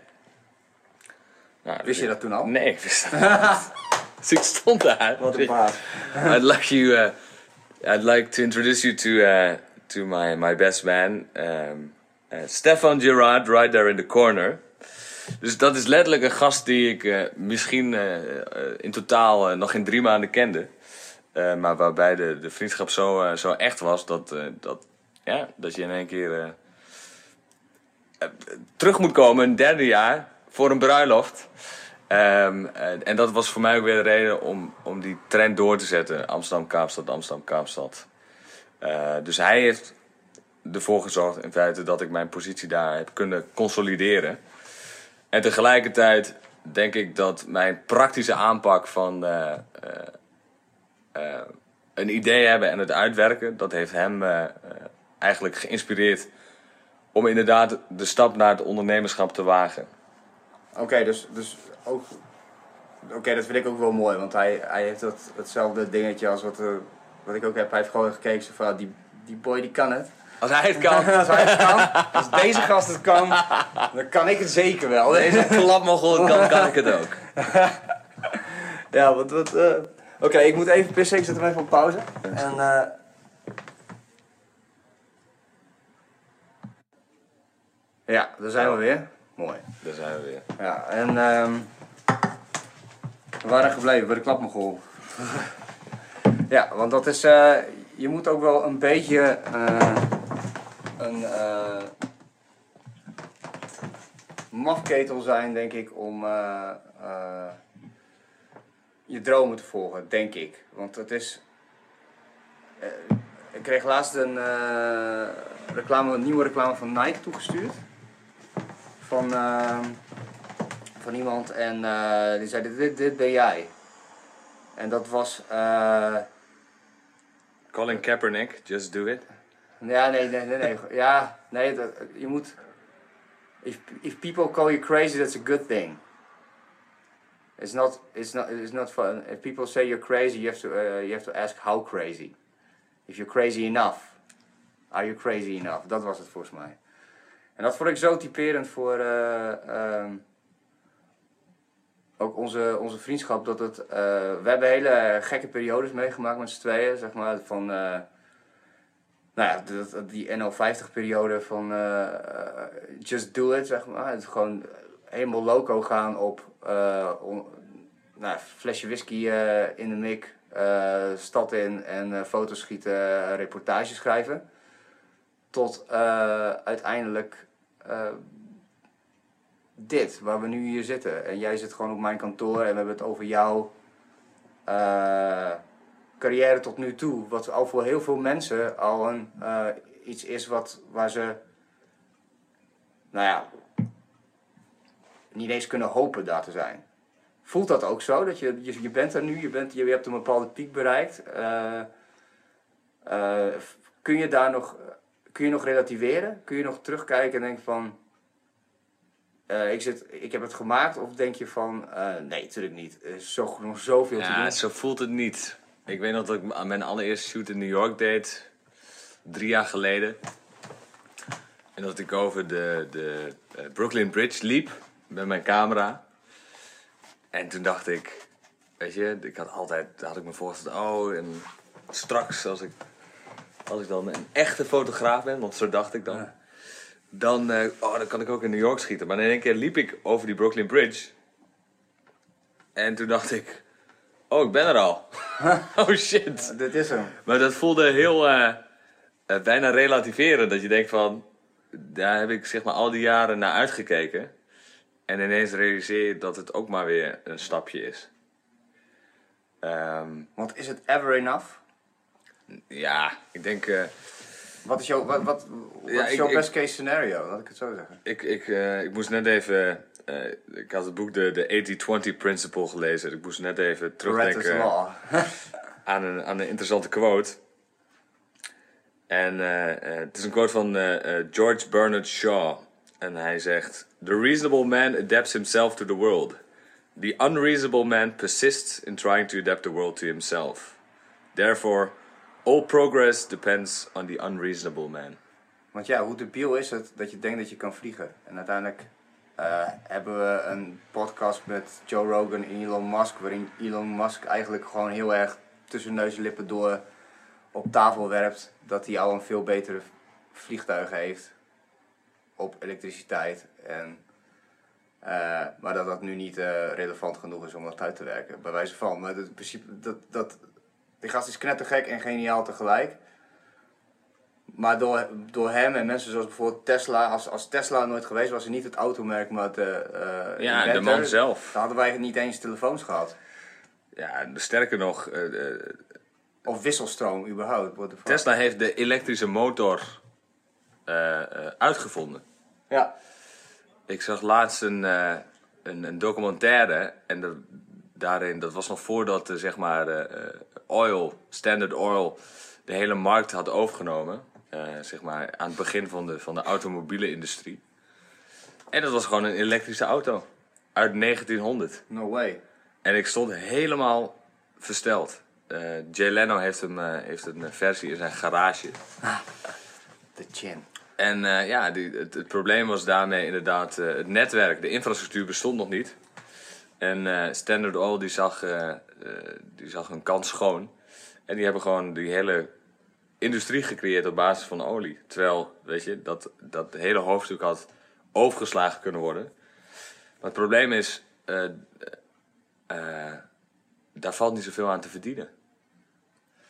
Speaker 1: Nou, wist je dat toen al?
Speaker 2: Nee, ik wist dat niet. dus ik stond daar.
Speaker 1: Wat een baas.
Speaker 2: I'd like you, uh, I'd like to introduce you to, uh, to my, my best man. Um, uh, Stefan Gerard, right there in the corner. Dus dat is letterlijk een gast die ik uh, misschien uh, in totaal nog geen drie maanden kende. maar waarbij de, de vriendschap zo, zo echt was dat, dat, ja, dat je in één keer terug moet komen, een derde jaar, voor een bruiloft. Um, en dat was voor mij ook weer de reden om, om die trend door te zetten. Amsterdam-Kaapstad, Amsterdam-Kaapstad. Uh, dus hij heeft ervoor gezorgd in feite dat ik mijn positie daar heb kunnen consolideren. En tegelijkertijd denk ik dat mijn praktische aanpak van uh, een idee hebben en het uitwerken, dat heeft hem eigenlijk geïnspireerd om inderdaad de stap naar het ondernemerschap te wagen.
Speaker 1: Oké, dus, dus ook. Oké, dat vind ik ook wel mooi, want hij, hij heeft dat, hetzelfde dingetje als wat, uh, wat ik ook heb. Hij heeft gewoon gekeken van die, die boy die kan het.
Speaker 2: Als hij het kan.
Speaker 1: als hij het kan, als deze gast het kan, dan kan ik het zeker wel.
Speaker 2: Deze klapmogel kan, kan ik het ook.
Speaker 1: Ja, wat... wat eh, Oké, ik moet even pissen. Ik zet hem even op pauze. En... eh Ja, daar zijn we weer. Mooi.
Speaker 2: Daar zijn we weer.
Speaker 1: Ja, en ehm we waren gebleven bij de klapmogol. ja, want dat is, eh, je moet ook wel een beetje eh, een eh mafketel zijn, denk ik, om je dromen te volgen, denk ik. Want het is, ik kreeg laatst een reclame, een nieuwe reclame van Nike toegestuurd. Van, ehm, van iemand en eh, die zei: dit, dit, dit ben jij. En dat was. eh,
Speaker 2: Colin Kaepernick, just do it.
Speaker 1: ja, nee, nee, nee. nee. Ja, nee, dat, je moet. If, if people call you crazy, that's a good thing. It's not, it's not, it's not fun. If people say you're crazy, you have to, uh, you have to ask how crazy. If you're crazy enough, are you crazy enough? Dat was het volgens mij. En dat vond ik zo typerend voor eh, ehm, ook onze, onze vriendschap. Dat het, eh, we hebben hele gekke periodes meegemaakt met z'n tweeën, zeg maar. Van, eh, nou ja, die NL50-periode van just do it, zeg maar. Het gewoon helemaal loco gaan op nou, flesje whisky in de mik, stad in en eh, foto's schieten, reportages schrijven. Tot eh, uiteindelijk eh, dit, waar we nu hier zitten. En jij zit gewoon op mijn kantoor en we hebben het over jouw eh, carrière tot nu toe. Wat al voor heel veel mensen al een, iets is wat, waar ze, nou ja, niet eens kunnen hopen daar te zijn. Voelt dat ook zo? Dat je, je, bent er nu, je, bent, je hebt een bepaalde piek bereikt. Kun je daar nog, kun je nog relativeren? Kun je nog terugkijken en denken van, eh, ik, zit, ik heb het gemaakt? Of denk je van, eh, nee, natuurlijk niet. Er is zo, nog zoveel te
Speaker 2: Ja,
Speaker 1: doen.
Speaker 2: zo voelt het niet. Ik weet nog dat ik aan mijn allereerste shoot in New York deed. Drie jaar geleden. En dat ik over de, de eh, Brooklyn Bridge liep met mijn camera. En toen dacht ik, weet je, ik had altijd, had ik me voorgesteld, oh, en straks als ik, als ik dan een echte fotograaf ben, want zo dacht ik dan.
Speaker 1: Ja.
Speaker 2: Dan, eh, oh, dan kan ik ook in New York schieten. Maar in één keer liep ik over die Brooklyn Bridge. En toen dacht ik, oh, ik ben er al. oh shit.
Speaker 1: Dit is hem.
Speaker 2: Maar dat voelde heel eh, eh, bijna relativeren. Dat je denkt van, daar heb ik zeg maar al die jaren naar uitgekeken. En ineens realiseer je dat het ook maar weer een stapje is. Ehm,
Speaker 1: Want is het ever enough?
Speaker 2: Ja, ik denk, eh,
Speaker 1: Wat is jouw, wat, wat, wat
Speaker 2: Ja,
Speaker 1: is
Speaker 2: ik-
Speaker 1: jouw
Speaker 2: ik-
Speaker 1: best case scenario? Laat ik het zo zeggen.
Speaker 2: ik, ik, eh, ik moest net even, eh, ik had het boek de, de 80-20 Principle gelezen. Ik moest net even terugdenken.
Speaker 1: law.
Speaker 2: aan een, aan een interessante quote. En het is een quote van George Bernard Shaw. En hij zegt: The reasonable man adapts himself to the world. The unreasonable man persists in trying to adapt the world to himself. Therefore, all progress depends on the unreasonable man.
Speaker 1: Want ja, hoe debiel is het dat je denkt dat je kan vliegen? En uiteindelijk eh, hebben we een podcast met Joe Rogan en Elon Musk, waarin Elon Musk eigenlijk gewoon heel erg tussen neus en lippen door op tafel werpt dat hij al een veel betere vliegtuigen heeft op elektriciteit. En, eh, maar dat dat nu niet eh, relevant genoeg is om dat uit te werken, bij wijze van. Maar het principe, dat, dat, die gast is knettergek en geniaal tegelijk. Maar door, door hem en mensen zoals bijvoorbeeld Tesla, als, als Tesla nooit geweest was, en niet het automerk, maar de, eh,
Speaker 2: Ja, de man zelf.
Speaker 1: Dan hadden wij niet eens telefoons gehad.
Speaker 2: Ja, sterker nog, eh, eh,
Speaker 1: Of wisselstroom überhaupt.
Speaker 2: Tesla heeft de elektrische motor uitgevonden.
Speaker 1: Ja.
Speaker 2: Ik zag laatst een, een, een documentaire en dat, daarin, dat was nog voordat eh, zeg maar eh, eh, oil, Standard Oil, de hele markt had overgenomen. Zeg maar aan het begin van de, van de automobiele industrie. En dat was gewoon een elektrische auto uit 1900.
Speaker 1: No way.
Speaker 2: En ik stond helemaal versteld. Eh, Jay Leno heeft, hem, heeft een versie in zijn garage.
Speaker 1: De chin.
Speaker 2: En ja, die, het, het probleem was daarmee inderdaad het netwerk. De infrastructuur bestond nog niet. En eh, Standard Oil die zag, eh, die zag een kans schoon. En die hebben gewoon die hele industrie gecreëerd op basis van olie. Terwijl, weet je, dat, dat hele hoofdstuk had overgeslagen kunnen worden. Maar het probleem is, daar valt niet zoveel aan te verdienen.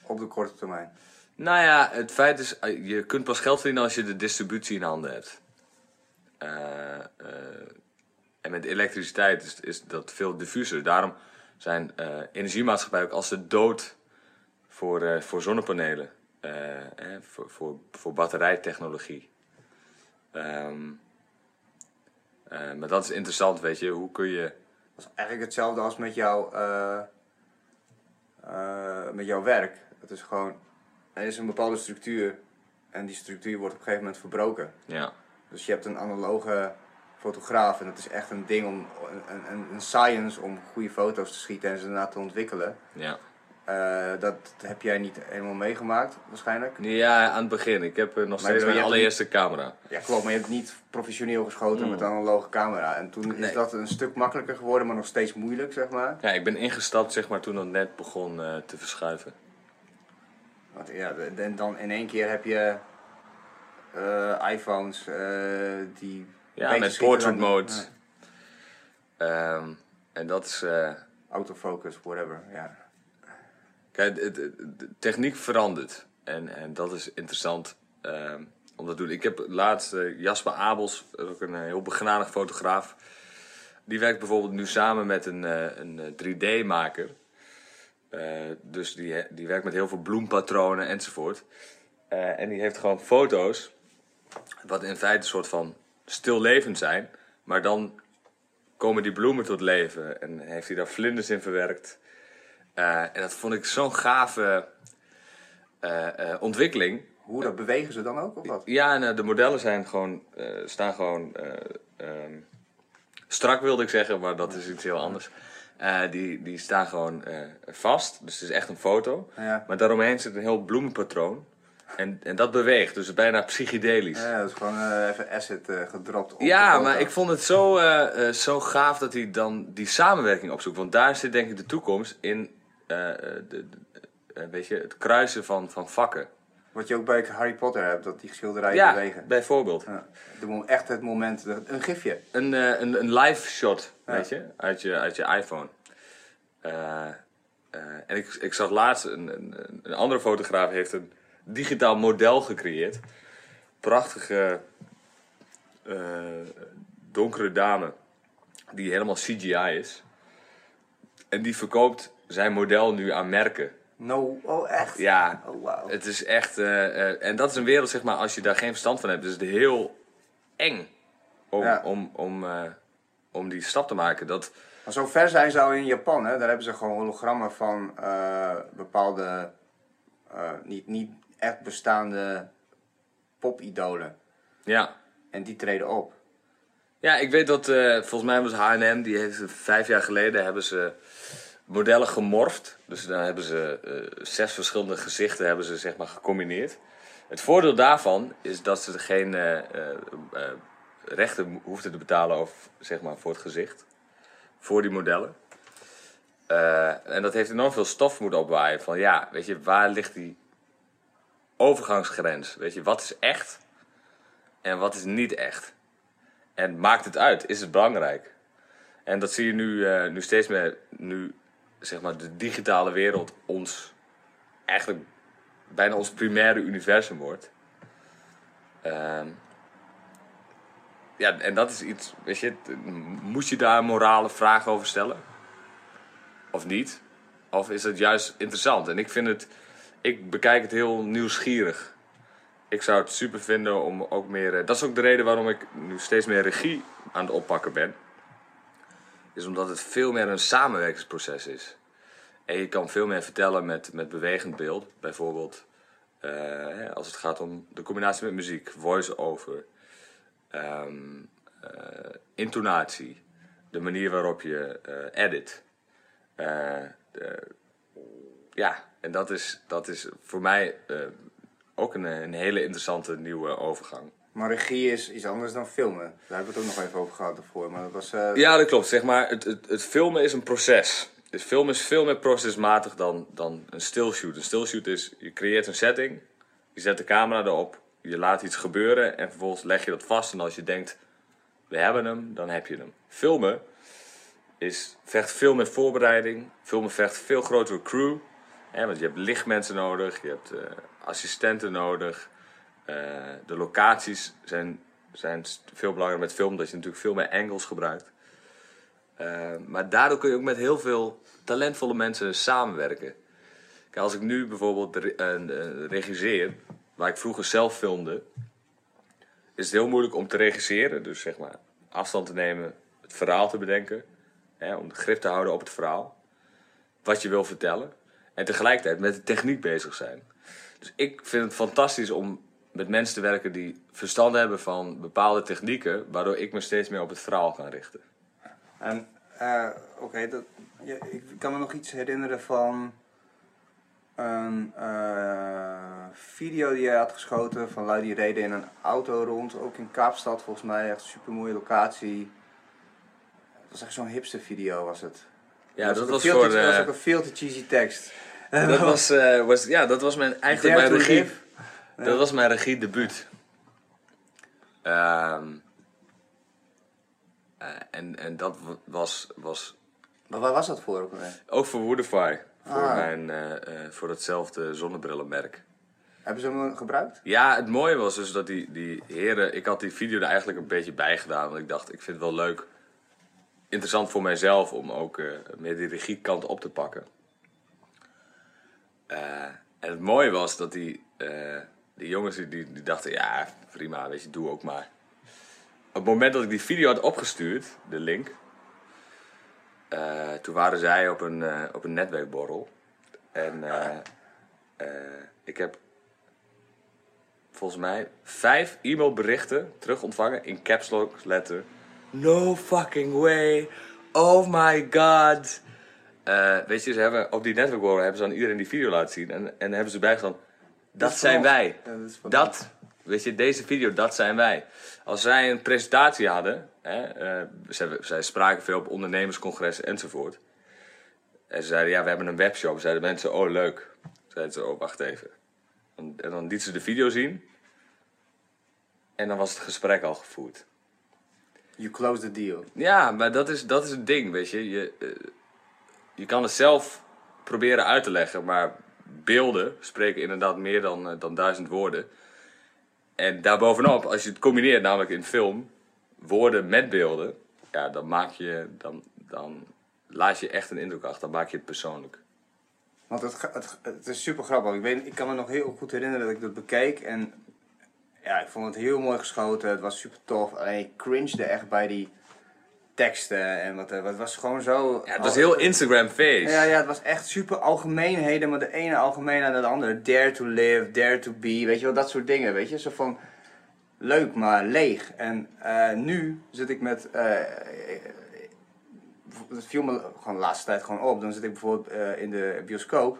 Speaker 1: Op de korte termijn.
Speaker 2: Nou ja, het feit is, je kunt pas geld verdienen als je de distributie in handen hebt. Eh, en met elektriciteit is, is dat veel diffuser. Daarom zijn eh, energiemaatschappijen ook als de dood voor, eh, voor zonnepanelen. eh, voor, voor, voor batterijtechnologie. Ehm, eh, maar dat is interessant, weet je. Hoe kun je...
Speaker 1: Dat is eigenlijk hetzelfde als met, jou, met jouw werk. Het is gewoon, er is een bepaalde structuur en die structuur wordt op een gegeven moment verbroken.
Speaker 2: Ja,
Speaker 1: Dus je hebt een analoge fotograaf en het is echt een ding om, een, een, een science om goede foto's te schieten en ze daarna te ontwikkelen.
Speaker 2: ja.
Speaker 1: Eh, dat heb jij niet helemaal meegemaakt, waarschijnlijk.
Speaker 2: Ja, aan het begin. Ik heb eh, nog steeds mijn allereerste camera.
Speaker 1: Ja, klopt, maar je hebt niet professioneel geschoten met een analoge camera. En toen
Speaker 2: Mm. Nee.
Speaker 1: is dat een stuk makkelijker geworden, maar nog steeds moeilijk, zeg maar.
Speaker 2: Ja, ik ben ingestapt zeg maar toen het net begon eh, te verschuiven.
Speaker 1: Want ja, en dan in één keer heb je iPhones die.
Speaker 2: Ja, met portrait mode.
Speaker 1: ja,
Speaker 2: Ehm, en dat is... eh,
Speaker 1: autofocus, whatever. Ja.
Speaker 2: kijk, de techniek verandert. En, en dat is interessant ehm, om te doen. Ik heb laatst eh, Jasper Abels, dat ook een eh, heel begenadigd fotograaf. Die werkt bijvoorbeeld nu samen met een, een eh, 3D-maker. Eh, dus die, die werkt met heel veel bloempatronen enzovoort. En die heeft gewoon foto's, wat in feite een soort van stillevend zijn. Maar dan komen die bloemen tot leven en heeft hij daar vlinders in verwerkt. Eh, en dat vond ik zo'n gave eh, eh, ontwikkeling.
Speaker 1: Hoe dat bewegen ze dan ook of wat?
Speaker 2: Ja, en de modellen zijn gewoon, staan gewoon eh, ehm, strak, wilde ik zeggen, maar dat is iets heel anders. Die, die staan gewoon vast, dus het is echt een foto.
Speaker 1: Ja.
Speaker 2: Maar daaromheen zit een heel bloemenpatroon. En, en dat beweegt, dus bijna psychedelisch.
Speaker 1: Ja, dat is gewoon eh, even acid eh, gedropt op
Speaker 2: Ja, maar ik vond het zo, eh, zo gaaf dat hij dan die samenwerking opzoekt. Want daar zit denk ik de toekomst in de, de- weet je, het kruisen van, van vakken.
Speaker 1: Wat je ook bij Harry Potter hebt, dat die schilderijen
Speaker 2: Ja,
Speaker 1: bewegen.
Speaker 2: bijvoorbeeld.
Speaker 1: Ja. De echt het moment, een gifje.
Speaker 2: Een, een, een live shot,
Speaker 1: Ja.
Speaker 2: weet je, uit je, uit je iPhone. En ik, ik zag laatst, een, een, een andere fotograaf heeft een digitaal model gecreëerd. Prachtige eh, donkere dame, die helemaal CGI is. En die verkoopt zijn model nu aan merken.
Speaker 1: No, oh echt?
Speaker 2: Ja,
Speaker 1: Oh wauw.
Speaker 2: het is echt... eh, eh, en dat is een wereld, zeg maar, als je daar geen verstand van hebt, is het heel eng om,
Speaker 1: Ja.
Speaker 2: om, om, om die stap te maken. Dat,
Speaker 1: Maar zo ver zijn ze al in Japan, hè? daar hebben ze gewoon hologrammen van bepaalde, niet, niet echt bestaande popidolen.
Speaker 2: ja.
Speaker 1: En die treden op.
Speaker 2: ja, ik weet dat, eh, volgens mij was H&M, die heeft vijf jaar geleden, hebben ze modellen gemorfd. Dus dan hebben ze eh, zes verschillende gezichten hebben ze, zeg maar, gecombineerd. Het voordeel daarvan is dat ze geen eh, rechten hoefden te betalen of, zeg maar, voor het gezicht. Voor die modellen. En dat heeft enorm veel stof moeten opwaaien. Van ja, weet je, waar ligt die overgangsgrens? Weet je, wat is echt en wat is niet echt? En maakt het uit? Is het belangrijk? En dat zie je nu, eh, nu steeds meer, nu zeg maar de digitale wereld ons eigenlijk bijna ons primaire universum wordt. Ehm, ja, en dat is iets, weet je, moet je daar morale vraag over stellen? Of niet? Of is het juist interessant? En ik vind het, ik bekijk het heel nieuwsgierig. Ik zou het super vinden om ook meer. eh, Dat is ook de reden waarom ik nu steeds meer regie aan het oppakken ben. Is omdat het veel meer een samenwerkingsproces is. En je kan veel meer vertellen met, met bewegend beeld. Bijvoorbeeld eh, als het gaat om de combinatie met muziek, voice-over, ehm, eh, intonatie, de manier waarop je edit. De- ja, en dat is, dat is voor mij eh, ook een, een hele interessante nieuwe overgang.
Speaker 1: Maar regie is iets anders dan filmen. Daar hebben we het ook nog even over gehad ervoor. Maar dat was... eh,
Speaker 2: Ja, dat klopt. Zeg maar, het, het, het filmen is een proces. Dus filmen is veel meer procesmatig dan, dan een stillshoot. Een stillshoot is, je creëert een setting, je zet de camera erop, je laat iets gebeuren en vervolgens leg je dat vast. En als je denkt, we hebben hem, dan heb je hem. Filmen is, vecht veel meer voorbereiding. Filmen vecht veel grotere crew. Want je hebt lichtmensen nodig, je hebt eh, assistenten nodig. Eh, de locaties zijn, zijn veel belangrijker met film, dat je natuurlijk veel meer angles gebruikt. Eh, maar daardoor kun je ook met heel veel talentvolle mensen samenwerken. Kijk, als ik nu bijvoorbeeld re- regisseer, waar ik vroeger zelf filmde, is het heel moeilijk om te regisseren. Dus zeg maar afstand te nemen, het verhaal te bedenken, hè, om de grip te houden op het verhaal, wat je wil vertellen. En tegelijkertijd met de techniek bezig zijn. Dus ik vind het fantastisch om met mensen te werken die verstand hebben van bepaalde technieken, waardoor ik me steeds meer op het verhaal kan richten.
Speaker 1: En, eh, oké, dat ik kan me nog iets herinneren van een eh, video die jij had geschoten van lui die reden in een auto rond, ook in Kaapstad volgens mij, echt een super mooie locatie. Het was echt zo'n hipster video was het.
Speaker 2: Ja, dat was voor.
Speaker 1: dat was ook een veel te cheesy tekst.
Speaker 2: Dat was, eh, was, ja, dat was mijn, eigenlijk mijn regie. Dat was mijn regiedebuut. Ehm eh, en, en dat wa- was, was
Speaker 1: Maar waar was dat voor ook alweer?
Speaker 2: ook voor Woodify. Voor,
Speaker 1: Ah.
Speaker 2: mijn, eh, voor hetzelfde zonnebrillenmerk.
Speaker 1: Hebben ze hem gebruikt?
Speaker 2: Ja, het mooie was dus dat die, die heren... Ik had die video er eigenlijk een beetje bij gedaan. Want ik dacht, ik vind het wel leuk. Interessant voor mijzelf om ook meer die regiekant op te pakken. Eh, en het mooie was dat die, eh, die jongens die, die, dachten... Ja, prima, weet je, doe ook maar. Op het moment dat ik die video had opgestuurd, de link... eh, toen waren zij op een, op een netwerkborrel. En ik heb volgens mij vijf e-mailberichten terug ontvangen in caps lock letter. No fucking way. Oh my god. Eh, weet je, ze hebben op die netwerkborrel hebben ze aan iedereen die video laten zien. En, en hebben ze bijgestaan, dat
Speaker 1: is
Speaker 2: zijn wij.
Speaker 1: Ja, dat is
Speaker 2: Dat, weet je, deze video, dat zijn wij. Als zij een presentatie hadden, hè, eh, zij, zij spraken veel op ondernemerscongressen enzovoort. En ze zeiden, ja, we hebben een webshop. Zeiden mensen, oh leuk. Zeiden ze, oh wacht even. En en dan liet ze de video zien. En dan was het gesprek al gevoerd.
Speaker 1: You close the deal.
Speaker 2: Ja, maar dat is, dat is het ding, weet je. Je, eh, je kan het zelf proberen uit te leggen, maar beelden spreken inderdaad meer dan, eh, dan duizend woorden. En daarbovenop, als je het combineert, namelijk in film, woorden met beelden, ja, dan maak je, dan, dan laat je echt een indruk achter, dan maak je het persoonlijk.
Speaker 1: Want het, het is super grappig. Ik, weet, ik kan me nog heel goed herinneren dat ik dat bekeek. En ja, ik vond het heel mooi geschoten. Het was super tof. Alleen ik cringede echt bij die teksten. En wat, eh, het was gewoon zo...
Speaker 2: Ja, het was heel Instagram face.
Speaker 1: Ja, ja, het was echt super algemeenheden, maar de ene algemeen aan de andere. Dare to live, dare to be, weet je wel, dat soort dingen, weet je. Zo van, leuk, maar leeg. En eh, nu zit ik met, eh, het viel me gewoon de laatste tijd gewoon op. Dan zit ik bijvoorbeeld in de bioscoop.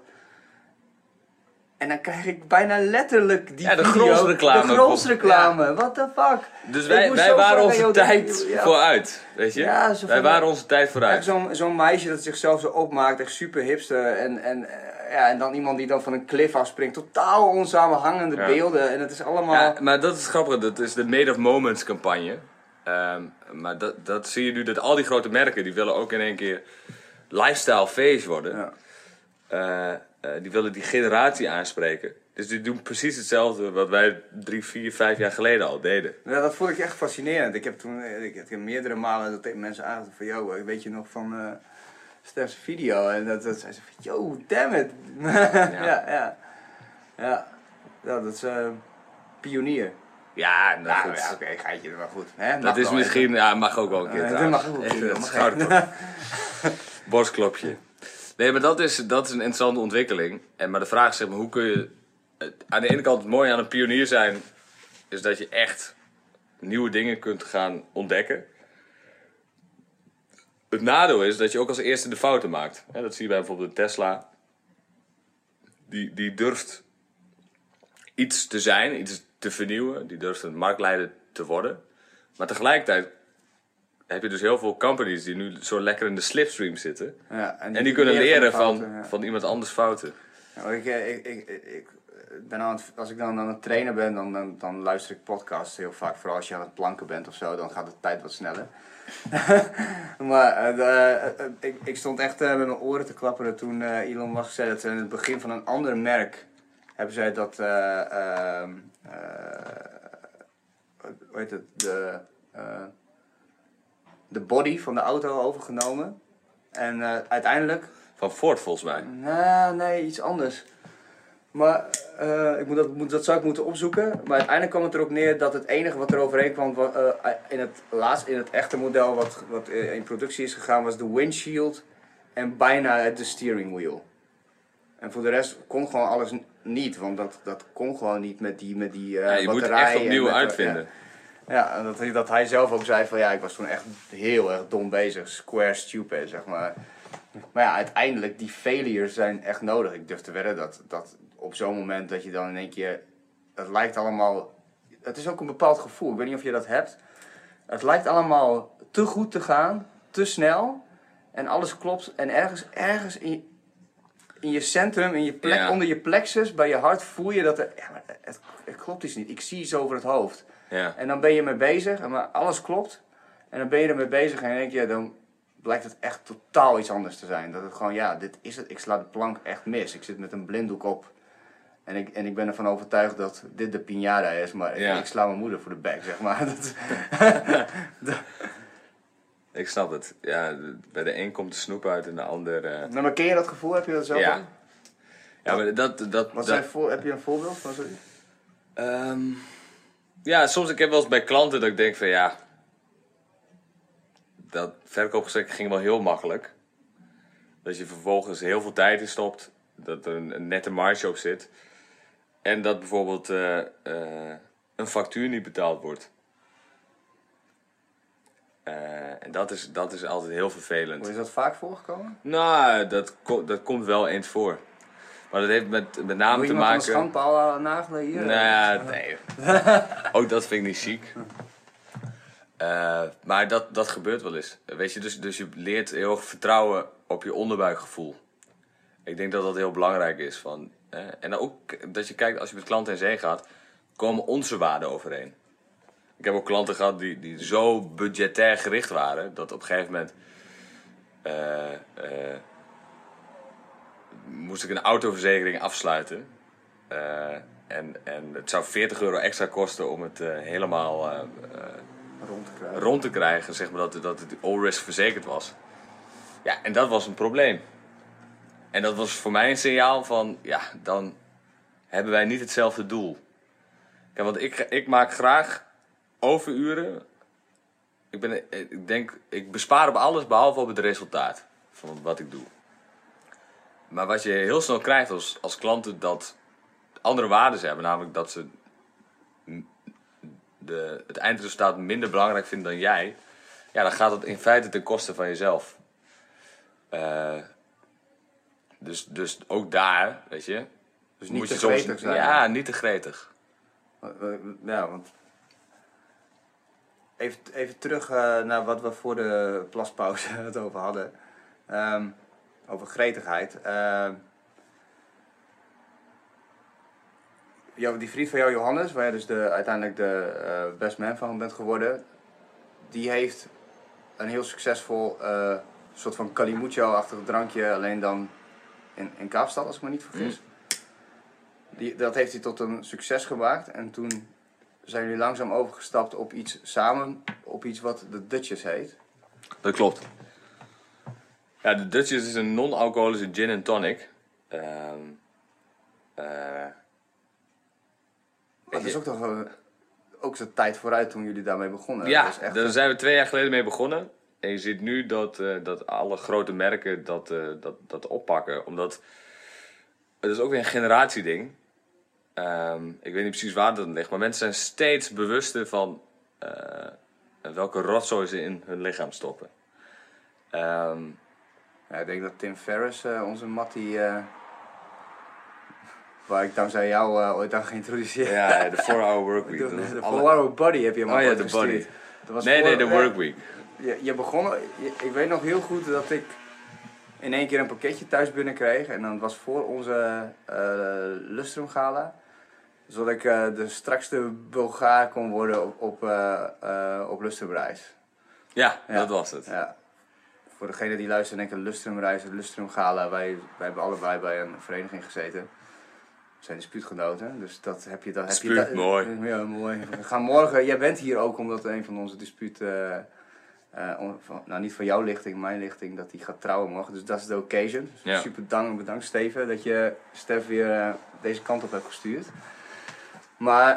Speaker 1: En dan krijg ik bijna letterlijk die
Speaker 2: Ja, de
Speaker 1: video,
Speaker 2: Grolsreclame.
Speaker 1: De Grolsreclame, what the fuck.
Speaker 2: Dus wij, wij waren onze tijd
Speaker 1: ja.
Speaker 2: vooruit, weet je.
Speaker 1: Ja,
Speaker 2: wij waren onze tijd vooruit.
Speaker 1: zo'n zo'n meisje dat zichzelf zo opmaakt, echt super hipster. En, en, ja, en dan iemand die dan van een cliff afspringt. Totaal onsamenhangende beelden. En het is allemaal...
Speaker 2: Maar dat is grappig. Dat is de Made of Moments campagne. Ehm, maar dat, dat zie je nu dat al die grote merken die willen ook in één keer lifestyle face worden.
Speaker 1: Ja.
Speaker 2: Eh, eh, die willen die generatie aanspreken. Dus die doen precies hetzelfde wat wij drie, vier, vijf jaar geleden al deden.
Speaker 1: Ja, dat vond ik echt fascinerend. Ik heb toen eh, ik, heb meerdere malen dat tegen mensen aangegeven van... Yo, weet je nog van Steph's video? En dat, dat zei ze van... Yo, damn it. ja, ja. Ja, ja. dat is pionier.
Speaker 2: Ja, nou,
Speaker 1: Nou
Speaker 2: goed.
Speaker 1: ja, oké, geitje, maar goed. Hè?
Speaker 2: Dat is misschien, ja, mag ook wel een keer.
Speaker 1: Dat mag ook wel,
Speaker 2: schouderklop. Borstklopje. Nee, maar dat is, dat is een interessante ontwikkeling. En, maar de vraag is, zeg maar, hoe kun je... Aan de ene kant het mooie aan een pionier zijn... is dat je echt nieuwe dingen kunt gaan ontdekken. Het nadeel is dat je ook als eerste de fouten maakt. Dat zie je bij bijvoorbeeld Tesla. Die, die durft iets te zijn, iets te vernieuwen. Die durft een marktleider te worden. Maar tegelijkertijd heb je dus heel veel companies die nu zo lekker in de slipstream zitten.
Speaker 1: Ja,
Speaker 2: En die kunnen leren van,
Speaker 1: fouten,
Speaker 2: van iemand anders fouten.
Speaker 1: Ja, ik, eh, ik, ik, ik, ik ben aan het, als ik dan aan het trainen ben, dan, dan, dan luister ik podcasts heel vaak. Vooral als je aan het planken bent of zo, dan gaat de tijd wat sneller. maar eh, eh, ik, ik stond echt met mijn oren te klapperen toen Elon Musk zei dat in het begin van een ander merk hebben zij dat, eh, ehm, eh, hoe heet het, de, de body van de auto overgenomen. En eh, uiteindelijk
Speaker 2: Van Ford volgens mij.
Speaker 1: Nee, nee, iets anders. Maar eh, ik moet dat, moet, dat zou ik moeten opzoeken. Maar uiteindelijk kwam het erop neer dat het enige wat er overheen kwam wa- eh, in, het laatst, in het echte model wat, wat in productie is gegaan was de windshield en bijna de steering wheel. En voor de rest kon gewoon alles niet, want dat, dat kon gewoon niet met die, met die eh
Speaker 2: Ja, je moet het echt opnieuw
Speaker 1: de-
Speaker 2: uitvinden.
Speaker 1: Ja, en dat, hij- dat hij zelf ook zei van ja, ik was toen echt heel erg dom bezig, square stupid, zeg maar. Maar ja, uiteindelijk, die failures zijn echt nodig. Ik durf te wedden dat, dat op zo'n moment dat je dan in één keer... Het lijkt allemaal... Het is ook een bepaald gevoel. Ik weet niet of je dat hebt. Het lijkt allemaal te goed te gaan, te snel. En alles klopt. En ergens, ergens in, je, in je centrum, in je plek,
Speaker 2: Ja.
Speaker 1: onder je plexus, bij je hart voel je dat er... Ja, maar het, het klopt iets niet. Ik zie iets over het hoofd.
Speaker 2: Ja.
Speaker 1: En dan ben je mee bezig, en maar alles klopt. En dan ben je ermee bezig en dan denk je, dan blijkt het echt totaal iets anders te zijn. Dat het gewoon, ja, dit is het. Ik sla de plank echt mis. Ik zit met een blinddoek op. En ik, en ik ben ervan overtuigd dat dit de piñata is, maar
Speaker 2: Ja.
Speaker 1: ik, ik sla mijn moeder voor de bek, zeg maar. Dat,
Speaker 2: Ik snap het. Ja, bij de een komt de snoep uit en de ander... eh,
Speaker 1: nou, maar ken je dat gevoel? Heb je dat zelf
Speaker 2: Ja.
Speaker 1: ook?
Speaker 2: Ja, maar dat... dat, dat
Speaker 1: Wat zijn voor, heb je een voorbeeld van zoiets?
Speaker 2: Ehm, ja, soms ik heb wel eens bij klanten dat ik denk van ja, dat verkoopgesprek ging wel heel makkelijk. Dat je vervolgens heel veel tijd in stopt, dat er een, een nette marge op zit. En dat bijvoorbeeld eh, eh, een factuur niet betaald wordt. Eh, en dat is, dat is altijd heel vervelend.
Speaker 1: Is dat vaak voorgekomen?
Speaker 2: Nou, dat, ko- dat komt wel eens voor. Maar dat heeft met, met name te maken...
Speaker 1: een schandpaal eh, nagelen hier?
Speaker 2: Nou ja, nee. Ook dat vind ik niet chic. Eh, maar dat, dat gebeurt wel eens. Weet je, dus, dus je leert heel erg vertrouwen op je onderbuikgevoel. Ik denk dat dat heel belangrijk is. Van, en dan ook dat je kijkt, als je met klanten in zee gaat, komen onze waarden overeen. Ik heb ook klanten gehad die, die zo budgetair gericht waren, dat op een gegeven moment eh, moest ik een autoverzekering afsluiten. Eh, en, en het zou 40 euro extra kosten om het eh, helemaal eh,
Speaker 1: Rond te krijgen.
Speaker 2: rond te krijgen, zeg maar, dat, dat het all-risk verzekerd was. Ja, en dat was een probleem. En dat was voor mij een signaal van, ja, dan hebben wij niet hetzelfde doel. Kijk, want ik, ik maak graag overuren. Ik, ben, ik denk, ik bespaar op alles behalve op het resultaat van wat ik doe. Maar wat je heel snel krijgt als, als klanten dat andere waarden hebben, namelijk dat ze de, het eindresultaat minder belangrijk vinden dan jij, ja, dan gaat dat in feite ten koste van jezelf. Eh, dus, dus ook daar, weet je.
Speaker 1: Dus niet
Speaker 2: moet
Speaker 1: te
Speaker 2: je soms-
Speaker 1: gretig zijn.
Speaker 2: Ja, niet te gretig.
Speaker 1: Eh, eh, Ja, want. Even, even terug naar wat we voor de plaspauze het over hadden. Ehm, over gretigheid. Jou, die vriend van jou, Johannes, waar je dus de, uiteindelijk de eh, best man van bent geworden, die heeft een heel succesvol eh, soort van Kalimucho-achtig drankje, alleen dan in, in Kaapstad, als ik me niet vergis. Die, dat heeft hij tot een succes gemaakt. En toen zijn jullie langzaam overgestapt op iets samen, op iets wat de Dutchess heet.
Speaker 2: Dat klopt. Ja, de Dutchess is een non-alcoholische gin en tonic. Ehm eh,
Speaker 1: Maar dat is ook toch eh, ook zo'n tijd vooruit toen jullie daarmee begonnen.
Speaker 2: ja,
Speaker 1: echt,
Speaker 2: daar zijn we twee jaar geleden mee begonnen. En je ziet nu dat, eh, dat alle grote merken dat, dat, dat oppakken. Omdat het is ook weer een generatieding. Ehm, ik weet niet precies waar dat ligt, maar mensen zijn steeds bewuster van welke rotzooi ze in hun lichaam stoppen. Ehm,
Speaker 1: ja, ik denk dat Tim Ferriss, eh, onze Mattie, eh, Waar ik dankzij jou eh, ooit aan geïntroduceerd
Speaker 2: Ja, de 4-hour workweek.
Speaker 1: De, de
Speaker 2: alle-
Speaker 1: Four Body heb je me
Speaker 2: Oh ja, de body. Nee,
Speaker 1: voor-
Speaker 2: nee, de workweek.
Speaker 1: Je, je begon, je- ik weet nog heel goed dat ik in één keer een pakketje thuis binnenkreeg. En dan was voor onze Lustrum Gala. Zodat ik de strakste Bulgaar kon worden op, op, op Lustrumreis.
Speaker 2: Ja,
Speaker 1: Ja.
Speaker 2: dat was het.
Speaker 1: Ja. Voor degene die luisteren denken Lustrumreis, Lustrum Gala. Wij, wij hebben allebei bij een vereniging gezeten. We zijn dispuutgenoten, dus dat heb je... Dat heb je
Speaker 2: Dispuut,
Speaker 1: dat-
Speaker 2: mooi.
Speaker 1: Ja, mooi. We gaan morgen... Jij bent hier ook omdat een van onze disputen... eh, eh, om- van- nou, niet van jouw lichting, mijn lichting, dat die gaat trouwen morgen. Dus dat is de occasion. Dus
Speaker 2: Ja.
Speaker 1: Super dank, bedankt Steven dat je Stef weer eh, deze kant op hebt gestuurd. Maar,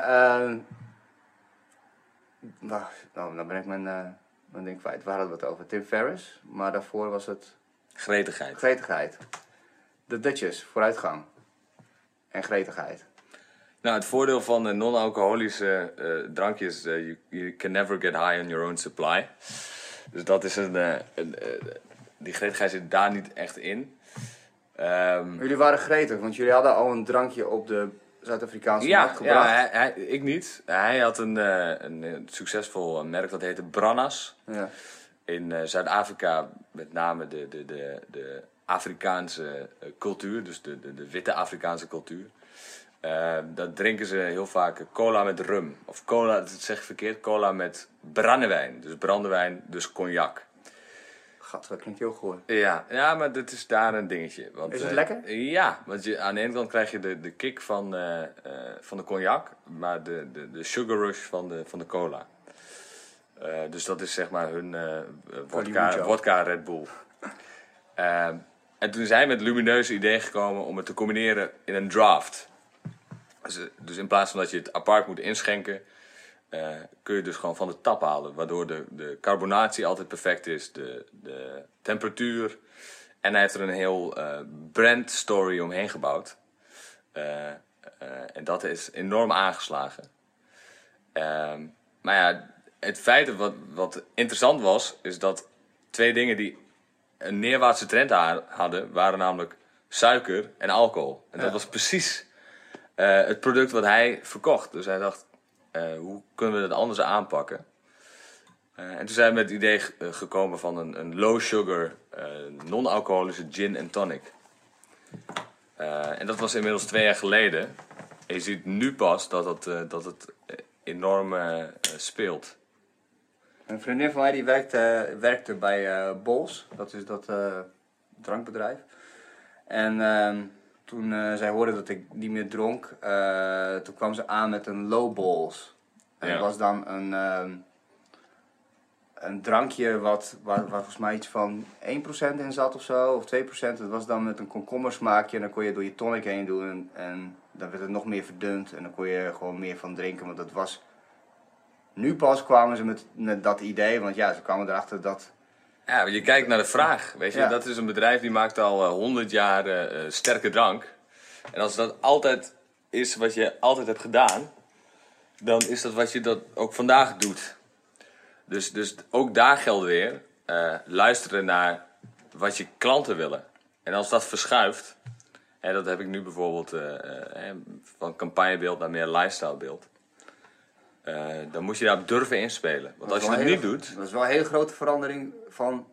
Speaker 1: nou, nou, dan ben ik mijn, mijn ding kwijt. Waar hadden we het over? Tim Ferriss, maar daarvoor was het
Speaker 2: Gretigheid.
Speaker 1: gretigheid. De Dutchess, vooruitgang. En gretigheid.
Speaker 2: Nou, het voordeel van de non-alcoholische eh, drankjes, eh, you, you can never get high on your own supply. Dus dat is een, een eh, die gretigheid zit daar niet echt in. Ehm,
Speaker 1: Jullie waren gretig, want jullie hadden al een drankje op de Zuid-Afrikaanse
Speaker 2: ja,
Speaker 1: markt gebracht.
Speaker 2: ja hij, hij- ik niet. Hij had een, eh, een, eh, succesvol merk dat heette Brannas.
Speaker 1: Ja.
Speaker 2: in eh, Zuid-Afrika met name de, de, de, de Afrikaanse eh, cultuur, dus de, de, de witte Afrikaanse cultuur. Eh, dat drinken ze heel vaak cola met rum. Of cola, dat zeg ik verkeerd, cola met brandewijn. Dus brandewijn, dus cognac.
Speaker 1: Gat, dat klinkt heel goor.
Speaker 2: Ja, ja, maar dat is daar een dingetje. Want,
Speaker 1: Is het
Speaker 2: eh,
Speaker 1: lekker?
Speaker 2: Ja, want je, aan de ene kant krijg je de, de kick van, eh, eh, van de cognac, maar de, de, de sugar rush van de, van de cola. Dus dat is zeg maar hun vodka, vodka Red Bull. Ehm, en toen zijn we met het lumineuze idee gekomen om het te combineren in een draft. Dus, dus in plaats van dat je het apart moet inschenken, eh, kun je dus gewoon van de tap halen. Waardoor de, de carbonatie altijd perfect is, de, de temperatuur. En hij heeft er een heel eh brand story omheen gebouwd. Eh, en dat is enorm aangeslagen. Ehm, maar ja, het feit wat, wat interessant was, is dat twee dingen die een neerwaartse trend ha- hadden, waren namelijk suiker en alcohol. En dat
Speaker 1: Ja.
Speaker 2: was precies het product wat hij verkocht. Dus hij dacht, hoe kunnen we dat anders aanpakken? Eh, en toen zijn we met het idee eh, gekomen van een, een low sugar, eh, non-alcoholische gin en tonic. Eh, en dat was inmiddels twee jaar geleden. En je ziet nu pas dat het, eh, dat het eh, enorm eh, eh, speelt.
Speaker 1: Een vriendin van mij die werkte, werkte bij eh Bols, dat is dat eh, drankbedrijf. En ehm, toen eh, zij hoorde dat ik niet meer dronk, eh, toen kwam ze aan met een low balls. En
Speaker 2: Ja.
Speaker 1: dat was dan een, ehm, een drankje wat, waar, waar volgens mij iets van 1% in zat of zo, of 2%. Het was dan met een komkommersmaakje en dan kon je door je tonic heen doen en, en dan werd het nog meer verdund en dan kon je gewoon meer van drinken, want dat was... Nu pas kwamen ze met, met dat idee, want ja, ze kwamen erachter dat...
Speaker 2: Ja, je kijkt naar de vraag. Weet je,
Speaker 1: Ja.
Speaker 2: dat is een bedrijf die maakt al eh, 100 jaar eh, eh, sterke drank. En als dat altijd is wat je altijd hebt gedaan, dan is dat wat je dat ook vandaag doet. Dus, dus ook daar geldt weer, luisteren naar wat je klanten willen. En als dat verschuift, en dat heb ik nu bijvoorbeeld van campagnebeeld naar meer lifestylebeeld. Eh dan moet je daarop durven inspelen. Want als je
Speaker 1: is
Speaker 2: niet doet,
Speaker 1: Dat is wel een hele grote verandering van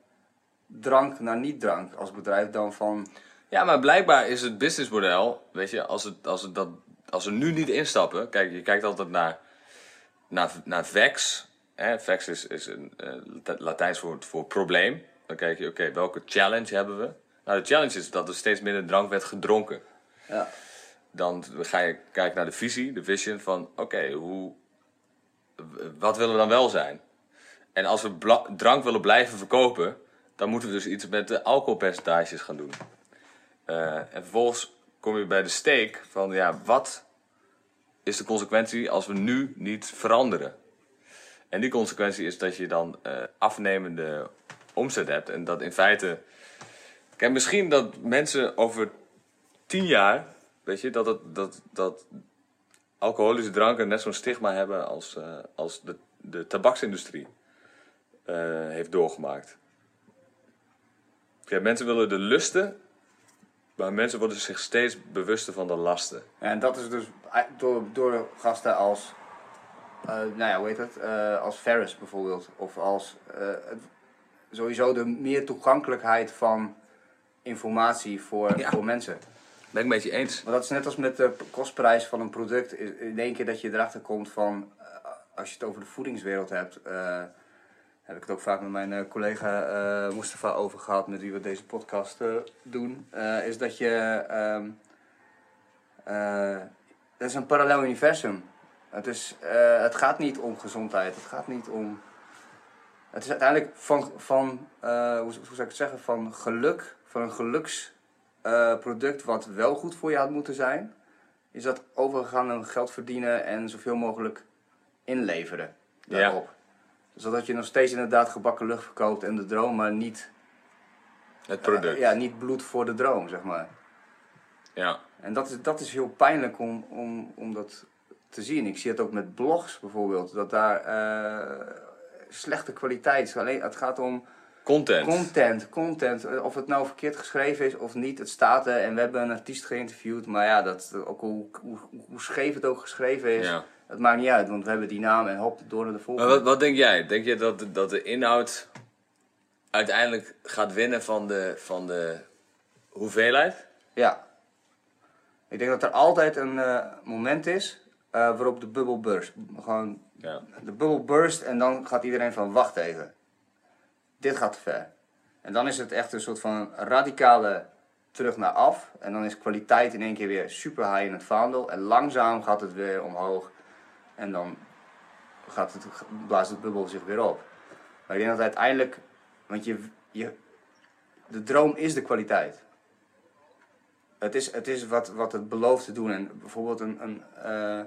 Speaker 1: drank naar niet-drank als bedrijf dan van...
Speaker 2: Ja, maar blijkbaar is het businessmodel, weet je, als, het, als, het dat, als we nu niet instappen, kijk, je kijkt altijd naar, naar, naar VEX. Hè? VEX is, is een eh, Lat- Latijns voor, voor probleem. Dan kijk je, oké, welke challenge hebben we? Nou, de challenge is dat er steeds minder drank werd gedronken.
Speaker 1: Ja.
Speaker 2: Dan ga je kijken naar de visie, de vision van, oké, hoe, wat willen we dan wel zijn? En als we drank willen blijven verkopen, dan moeten we dus iets met de alcoholpercentages gaan doen. Eh, en vervolgens kom je bij de steek van, ja, wat is de consequentie als we nu niet veranderen? En die consequentie is dat je dan eh, afnemende omzet hebt. En dat in feite... Kijk, misschien dat mensen over tien jaar, weet je, dat, het, dat, dat alcoholische dranken net zo'n stigma hebben als, eh, als de, de tabaksindustrie eh, heeft doorgemaakt. Kijk, mensen willen de lusten Maar mensen worden zich steeds bewuster van de lasten.
Speaker 1: En dat is dus door, door gasten als, eh, nou ja, hoe heet het? Eh, als Ferris bijvoorbeeld. Of als eh, sowieso de meer toegankelijkheid van informatie voor,
Speaker 2: Ja.
Speaker 1: voor mensen.
Speaker 2: Ben ik een beetje eens.
Speaker 1: Maar dat is net als met de kostprijs van een product. In één keer dat je erachter komt van, eh, als je het over de voedingswereld hebt, eh, heb ik het ook vaak met mijn eh, collega eh Mustafa over gehad, met wie we deze podcast doen, is dat je, ehm eh, het is een parallel universum. Het, is, het gaat niet om gezondheid, het gaat niet om, het is uiteindelijk van, van hoe zou ik het zeggen, van geluk, van een geluks eh, product wat wel goed voor je had moeten zijn, is dat overgegaan naar geld verdienen en zoveel mogelijk inleveren
Speaker 2: Ja.
Speaker 1: daarop. Zodat je nog steeds inderdaad gebakken lucht verkoopt en de droom, maar niet,
Speaker 2: Het product.
Speaker 1: eh, ja, niet bloed voor de droom, zeg maar.
Speaker 2: ja.
Speaker 1: En dat is, dat is heel pijnlijk om, om, om dat te zien. Ik zie het ook met blogs bijvoorbeeld, dat daar eh, slechte kwaliteit is. Alleen, het gaat om
Speaker 2: Content.
Speaker 1: Content, content. Eh, Of het nou verkeerd geschreven is of niet, het staat er en we hebben een artiest geïnterviewd. Maar ja, dat, ook hoe, hoe, hoe scheef het ook geschreven is,
Speaker 2: Ja.
Speaker 1: het maakt niet uit, want we hebben die naam en hop, door naar de
Speaker 2: Maar
Speaker 1: volgende.
Speaker 2: wat, wat denk jij? Denk je dat, de- dat de inhoud uiteindelijk gaat winnen van de, van de hoeveelheid?
Speaker 1: Ja. Ik denk dat er altijd een eh, moment is eh, waarop de bubbel burst. Gewoon,
Speaker 2: Ja.
Speaker 1: de bubbel burst en dan gaat iedereen van wacht even. Dit gaat te ver. En dan is het echt een soort van radicale terug naar af. En dan is kwaliteit in één keer weer super high in het vaandel. En langzaam gaat het weer omhoog. En dan gaat het, blaast het bubbel zich weer op. Maar ik denk dat uiteindelijk, want je, je, de droom is de kwaliteit. Het is, het is wat, wat het belooft te doen. En bijvoorbeeld een, een, eh,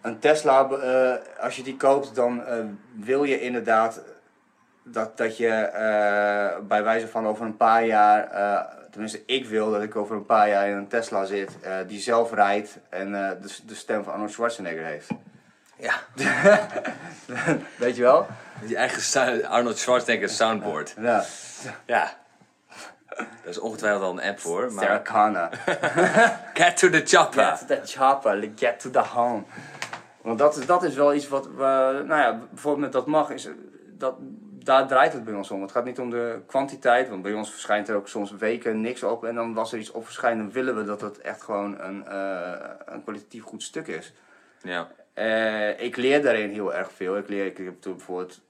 Speaker 1: een Tesla, eh, als je die koopt, dan eh, wil je inderdaad dat, dat je eh, bij wijze van over een paar jaar, eh, tenminste ik wil dat ik over een paar jaar in een Tesla zit, eh, die zelf rijdt en de, de stem van Arnold Schwarzenegger heeft.
Speaker 2: Ja.
Speaker 1: Weet je wel?
Speaker 2: Je eigen Arnold Schwarzenegger soundboard.
Speaker 1: Ja,
Speaker 2: Ja. Daar is ongetwijfeld al een app voor.
Speaker 1: Sarah
Speaker 2: Maar
Speaker 1: Connor.
Speaker 2: get to the chopper.
Speaker 1: Get to the chopper, get to the home. Want dat is, dat is wel iets wat we, nou ja, bijvoorbeeld met dat mag, is, dat, daar draait het bij ons om. Het gaat niet om de kwantiteit, want bij ons verschijnt er ook soms weken niks op. En dan was er iets op verschijnen, dan willen we dat het echt gewoon een, eh, een kwalitatief goed stuk is.
Speaker 2: Ja.
Speaker 1: Eh, ik leer daarin heel erg veel. Ik, leer, ik heb toen bijvoorbeeld,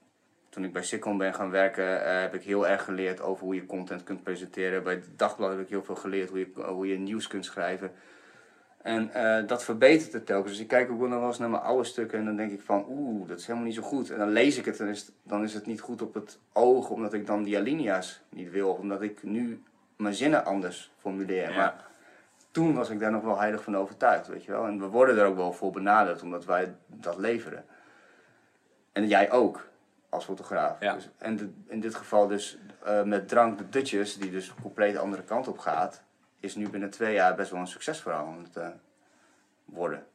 Speaker 1: toen ik bij Sikon ben gaan werken, eh, heb ik heel erg geleerd over hoe je content kunt presenteren. Bij het dagblad heb ik heel veel geleerd hoe je, hoe je nieuws kunt schrijven. En eh, dat verbetert het telkens. Dus ik kijk ook wel nog wel eens naar mijn oude stukken en dan denk ik van, oeh, dat is helemaal niet zo goed. En dan lees ik het en is dan is het niet goed op het oog, omdat ik dan die alinea's niet wil. Omdat ik nu mijn zinnen anders formuleer.
Speaker 2: Ja.
Speaker 1: Maar toen was ik daar nog wel heilig van overtuigd, weet je wel. En we worden er ook wel voor benaderd, omdat wij dat leveren. En jij ook, als fotograaf.
Speaker 2: Ja.
Speaker 1: Dus, en de- in dit geval dus eh, met Drank de Dutjes, die dus compleet andere kant op gaat, is nu binnen twee jaar best wel een succesverhaal aan het eh, worden.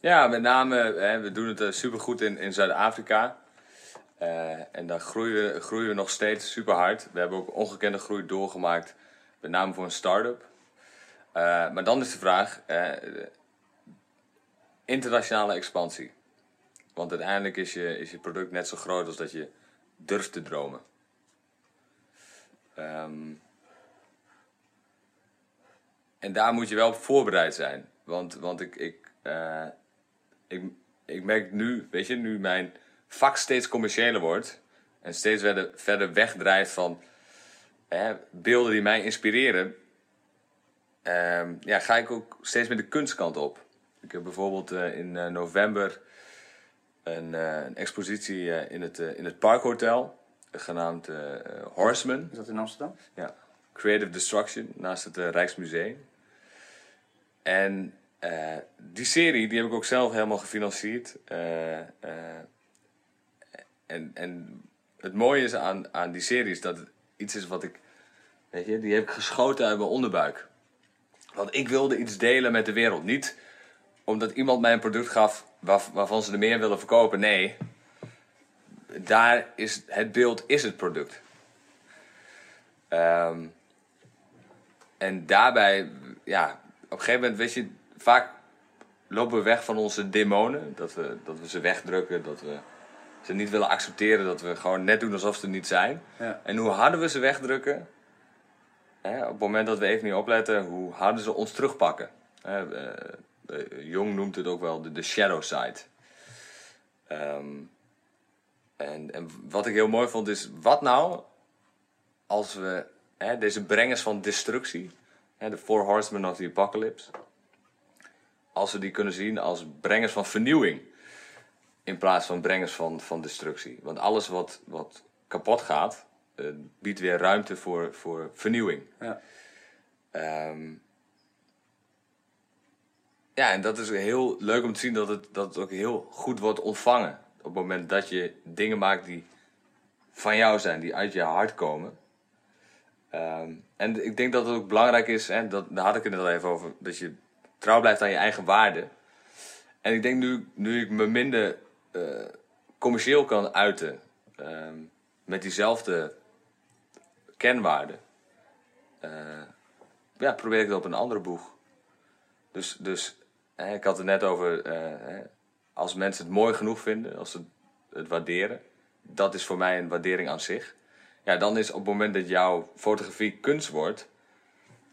Speaker 2: Ja, met name, hè, we doen het super supergoed in, in Zuid-Afrika. Eh, en daar groeien, we- groeien we nog steeds super hard. We hebben ook ongekende groei doorgemaakt, met name voor een start-up. Eh, maar dan is de vraag, eh, internationale expansie. Want uiteindelijk is je, is je product net zo groot als dat je durft te dromen. Ehm, en daar moet je wel op voorbereid zijn. Want, want ik, ik, eh, ik, ik merk nu, weet je, nu mijn vak steeds commerciëler wordt en steeds verder, verder wegdrijft van hè, beelden die mij inspireren, ehm, ja, ga ik ook steeds meer de kunstkant op. Ik heb bijvoorbeeld eh, in eh, november een, een expositie in, het, in het Parkhotel, genaamd Horseman.
Speaker 1: Is dat in Amsterdam?
Speaker 2: Ja, Creative Destruction naast het eh, Rijksmuseum. En eh, die serie die heb ik ook zelf helemaal gefinancierd. Eh, en, en het mooie is aan, aan die serie is dat het iets is wat ik. Weet je, die heb ik geschoten uit mijn onderbuik. Want ik wilde iets delen met de wereld. Niet omdat iemand mij een product gaf waar, waarvan ze er meer willen verkopen. Nee, daar is het beeld is het product. Ehm, en daarbij, ja, op een gegeven moment, weet je, vaak lopen we weg van onze demonen. Dat we, dat we ze wegdrukken, dat we ze niet willen accepteren, dat we gewoon net doen alsof ze er niet zijn.
Speaker 1: Ja.
Speaker 2: En hoe harder we ze wegdrukken, hè, op het moment dat we even niet opletten, hoe harder ze ons terugpakken. Hè, eh, eh, Jong noemt het ook wel de, de shadow side. Ehm, en, en wat ik heel mooi vond is, wat nou als we hè, deze brengers van destructie, hè, de Four Horsemen of the Apocalypse, als we die kunnen zien als brengers van vernieuwing in plaats van brengers van, van destructie. Want alles wat, wat kapot gaat, eh, biedt weer ruimte voor, voor vernieuwing.
Speaker 1: Ja.
Speaker 2: Ehm, ja, en dat is heel leuk om te zien dat het, dat het ook heel goed wordt ontvangen. Op het moment dat je dingen maakt die van jou zijn, die uit je hart komen. Ehm, en ik denk dat het ook belangrijk is, hè, dat, daar had ik het net al even over, dat je trouw blijft aan je eigen waarden. En ik denk nu, nu ik me minder eh, commercieel kan uiten ehm, met diezelfde kenwaarden, eh, ja, probeer ik het op een andere boeg. Dus, dus hè, ik had het net over, eh, als mensen het mooi genoeg vinden, als ze het waarderen, dat is voor mij een waardering aan zich. Ja, dan is op het moment dat jouw fotografie kunst wordt,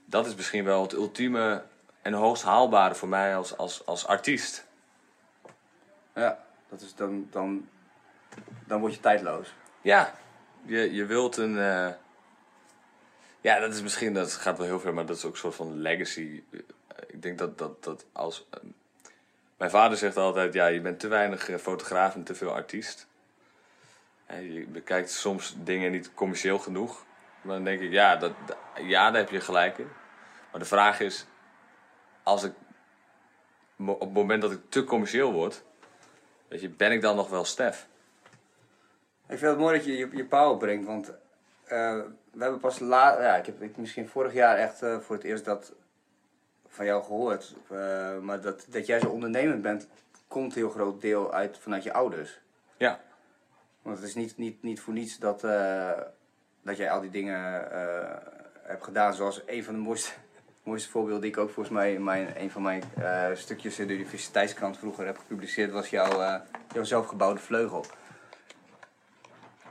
Speaker 2: dat is misschien wel het ultieme en hoogst haalbare voor mij als, als, als artiest.
Speaker 1: Ja, dat is dan, dan, dan word je tijdloos.
Speaker 2: Ja, je, je wilt een. eh, Ja, dat is misschien, dat gaat wel heel ver, maar dat is ook een soort van legacy. Ik denk dat, dat, dat als. eh, Mijn vader zegt altijd: ja, je bent te weinig eh, fotograaf en te veel artiest. Je bekijkt soms dingen niet commercieel genoeg. Maar dan denk ik: ja, dat, ja, daar heb je gelijk in. Maar de vraag is: als ik. op het moment dat ik te commercieel word, weet je, ben ik dan nog wel Stef?
Speaker 1: Ik vind het mooi dat je je, je power brengt, want eh, we hebben pas laat, ja, ik heb ik, misschien vorig jaar echt eh, voor het eerst dat van jou gehoord. Eh, maar dat, dat jij zo ondernemend bent, komt een heel groot deel uit vanuit je ouders.
Speaker 2: Ja.
Speaker 1: Want het is niet, niet, niet voor niets dat, eh, dat jij al die dingen eh, hebt gedaan. Zoals een van de mooiste, mooiste voorbeelden die ik ook volgens mij in mijn, een van mijn eh, stukjes in de universiteitskrant vroeger heb gepubliceerd, was jouw, jouw zelfgebouwde vleugel.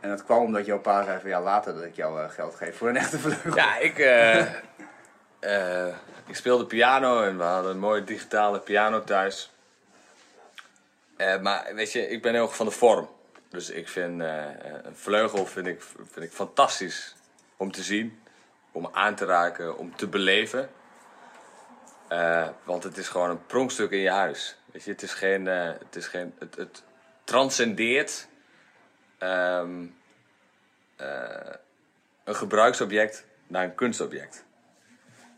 Speaker 1: En dat kwam omdat jouw pa zei van ja, later dat ik jou geld geef voor een echte vleugel.
Speaker 2: Ja, ik, ik speelde piano en we hadden een mooie digitale piano thuis. Maar weet je, ik ben heel erg van de vorm. Dus ik vind eh, eh, een vleugel vind ik, vind ik fantastisch om te zien, om aan te raken, om te beleven. Eh, want het is gewoon een pronkstuk in je huis. Het is geen, het, is geen het, het transcendeert ehm, eh, een gebruiksobject naar een kunstobject.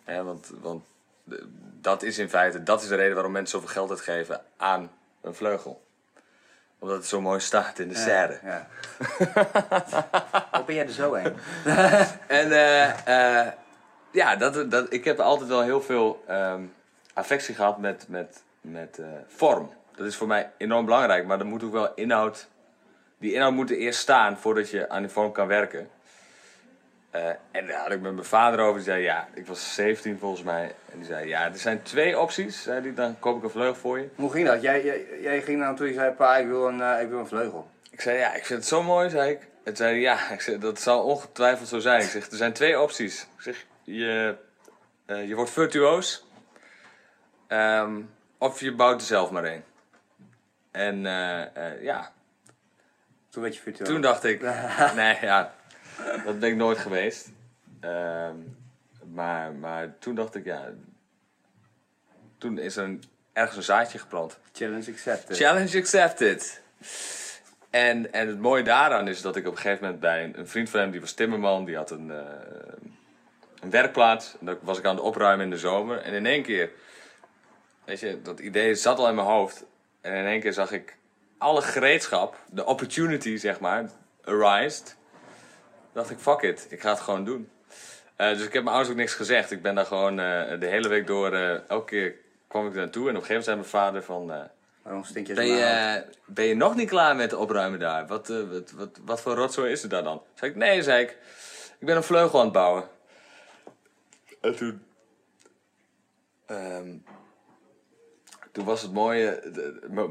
Speaker 2: Want want dat is in feite dat is de reden waarom mensen zoveel geld uitgeven aan een vleugel. Omdat het zo mooi staat in de serre.
Speaker 1: Ja. Hoe ben jij er zo heen?
Speaker 2: En eh, eh, ja, dat, dat, ik heb altijd wel heel veel ehm, affectie gehad met, met, met eh, vorm. Dat is voor mij enorm belangrijk, maar er moet ook wel inhoud. Die inhoud moet er eerst staan voordat je aan die vorm kan werken. Eh, en daar had ik met mijn vader over. Die zei ja, ik was 17 volgens mij. En die zei ja, er zijn twee opties. Zei die, dan koop ik een vleugel voor je.
Speaker 1: Hoe ging dat? Jij, jij, jij ging naar hem toe en je zei pa, ik wil een, eh, ik wil een vleugel.
Speaker 2: Ik zei, ja, ik vind het zo mooi, zei ik. En zei ja, ik zei, dat zal ongetwijfeld zo zijn. Ik zeg, er zijn twee opties. Ik zeg, je, eh, je wordt virtuoos. ehm, of je bouwt er zelf maar een. En ja,
Speaker 1: Toen werd je virtueel.
Speaker 2: toen dacht ik, nee, ja, dat ben ik nooit geweest. Ehm, maar, maar toen dacht ik, ja, toen is er een, ergens een zaadje geplant.
Speaker 1: Challenge accepted.
Speaker 2: Challenge accepted. En, en het mooie daaraan is dat ik op een gegeven moment bij een, een vriend van hem, die was timmerman, die had een, eh, een werkplaats. En daar was ik aan het opruimen in de zomer. En in één keer, weet je, dat idee zat al in mijn hoofd. En in één keer zag ik alle gereedschap, de opportunity zeg maar, arised. Dacht ik, fuck it, ik ga het gewoon doen. Eh, dus ik heb mijn ouders ook niks gezegd. Ik ben daar gewoon eh, de hele week door, eh, elke keer kwam ik naartoe. En op een gegeven moment zei mijn vader van...
Speaker 1: Waarom stink je zo
Speaker 2: ben je, ben je nog niet klaar met opruimen daar? Wat, wat, wat, wat voor rotzooi is er daar dan? Zei ik, nee, zei ik. Ik ben een vleugel aan het bouwen. En toen... ehm, toen was het mooie...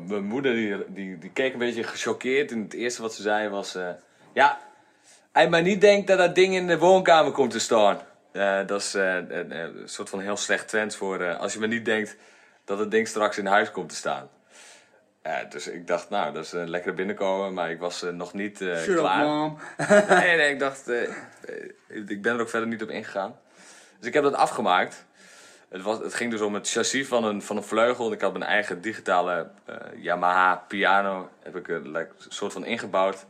Speaker 2: Mijn moeder die, die, die keek een beetje gechoqueerd. En het eerste wat ze zei was... ja, hij maar niet denkt dat dat ding in de woonkamer komt te staan. Eh, dat is eh, een, een soort van heel slecht trend voor... eh, als je maar niet denkt dat het ding straks in huis komt te staan. Dus ik dacht, nou, dat is een lekkere binnenkomen. Maar ik was nog niet
Speaker 1: up,
Speaker 2: klaar.
Speaker 1: mom.
Speaker 2: Nee, nee, ik dacht, ik ben er ook verder niet op ingegaan. Dus ik heb dat afgemaakt. Het, was, het ging dus om het chassis van een, van een vleugel. Ik had mijn eigen digitale Yamaha piano. Heb ik een like, soort van ingebouwd.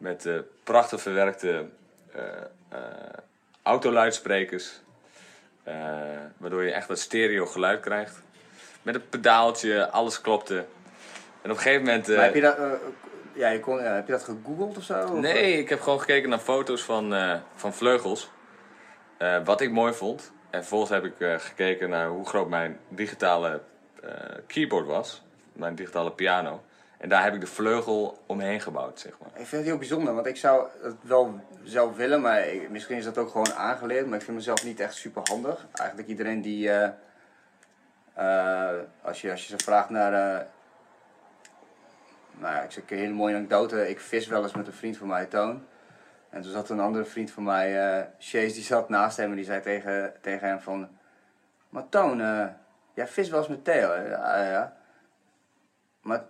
Speaker 2: Met eh, prachtig verwerkte eh, eh, autoluidsprekers. Waardoor je echt dat stereo geluid krijgt. Met een pedaaltje, alles klopte. En op een gegeven moment...
Speaker 1: Maar heb je dat, ja, je kon, ja, heb je dat gegoogeld of zo? Of,
Speaker 2: Nee, ik heb gewoon gekeken naar foto's van, van vleugels. Wat ik mooi vond. En vervolgens heb ik gekeken naar hoe groot mijn digitale keyboard was. Mijn digitale piano. En daar heb ik de vleugel omheen gebouwd, zeg maar.
Speaker 1: Ik vind het heel bijzonder, want ik zou het wel zelf willen, maar misschien is dat ook gewoon aangeleerd. Maar ik vind mezelf niet echt super handig. Eigenlijk iedereen die, eh, eh, als, je, als je ze vraagt naar, eh, nou ja, ik zeg een hele mooie anekdote. Ik vis wel eens met een vriend van mij, Toon. En toen zat een andere vriend van mij, Chase, die zat naast hem en die zei tegen, tegen hem van... Maar Toon, jij vis wel eens met Theo, ja. Maar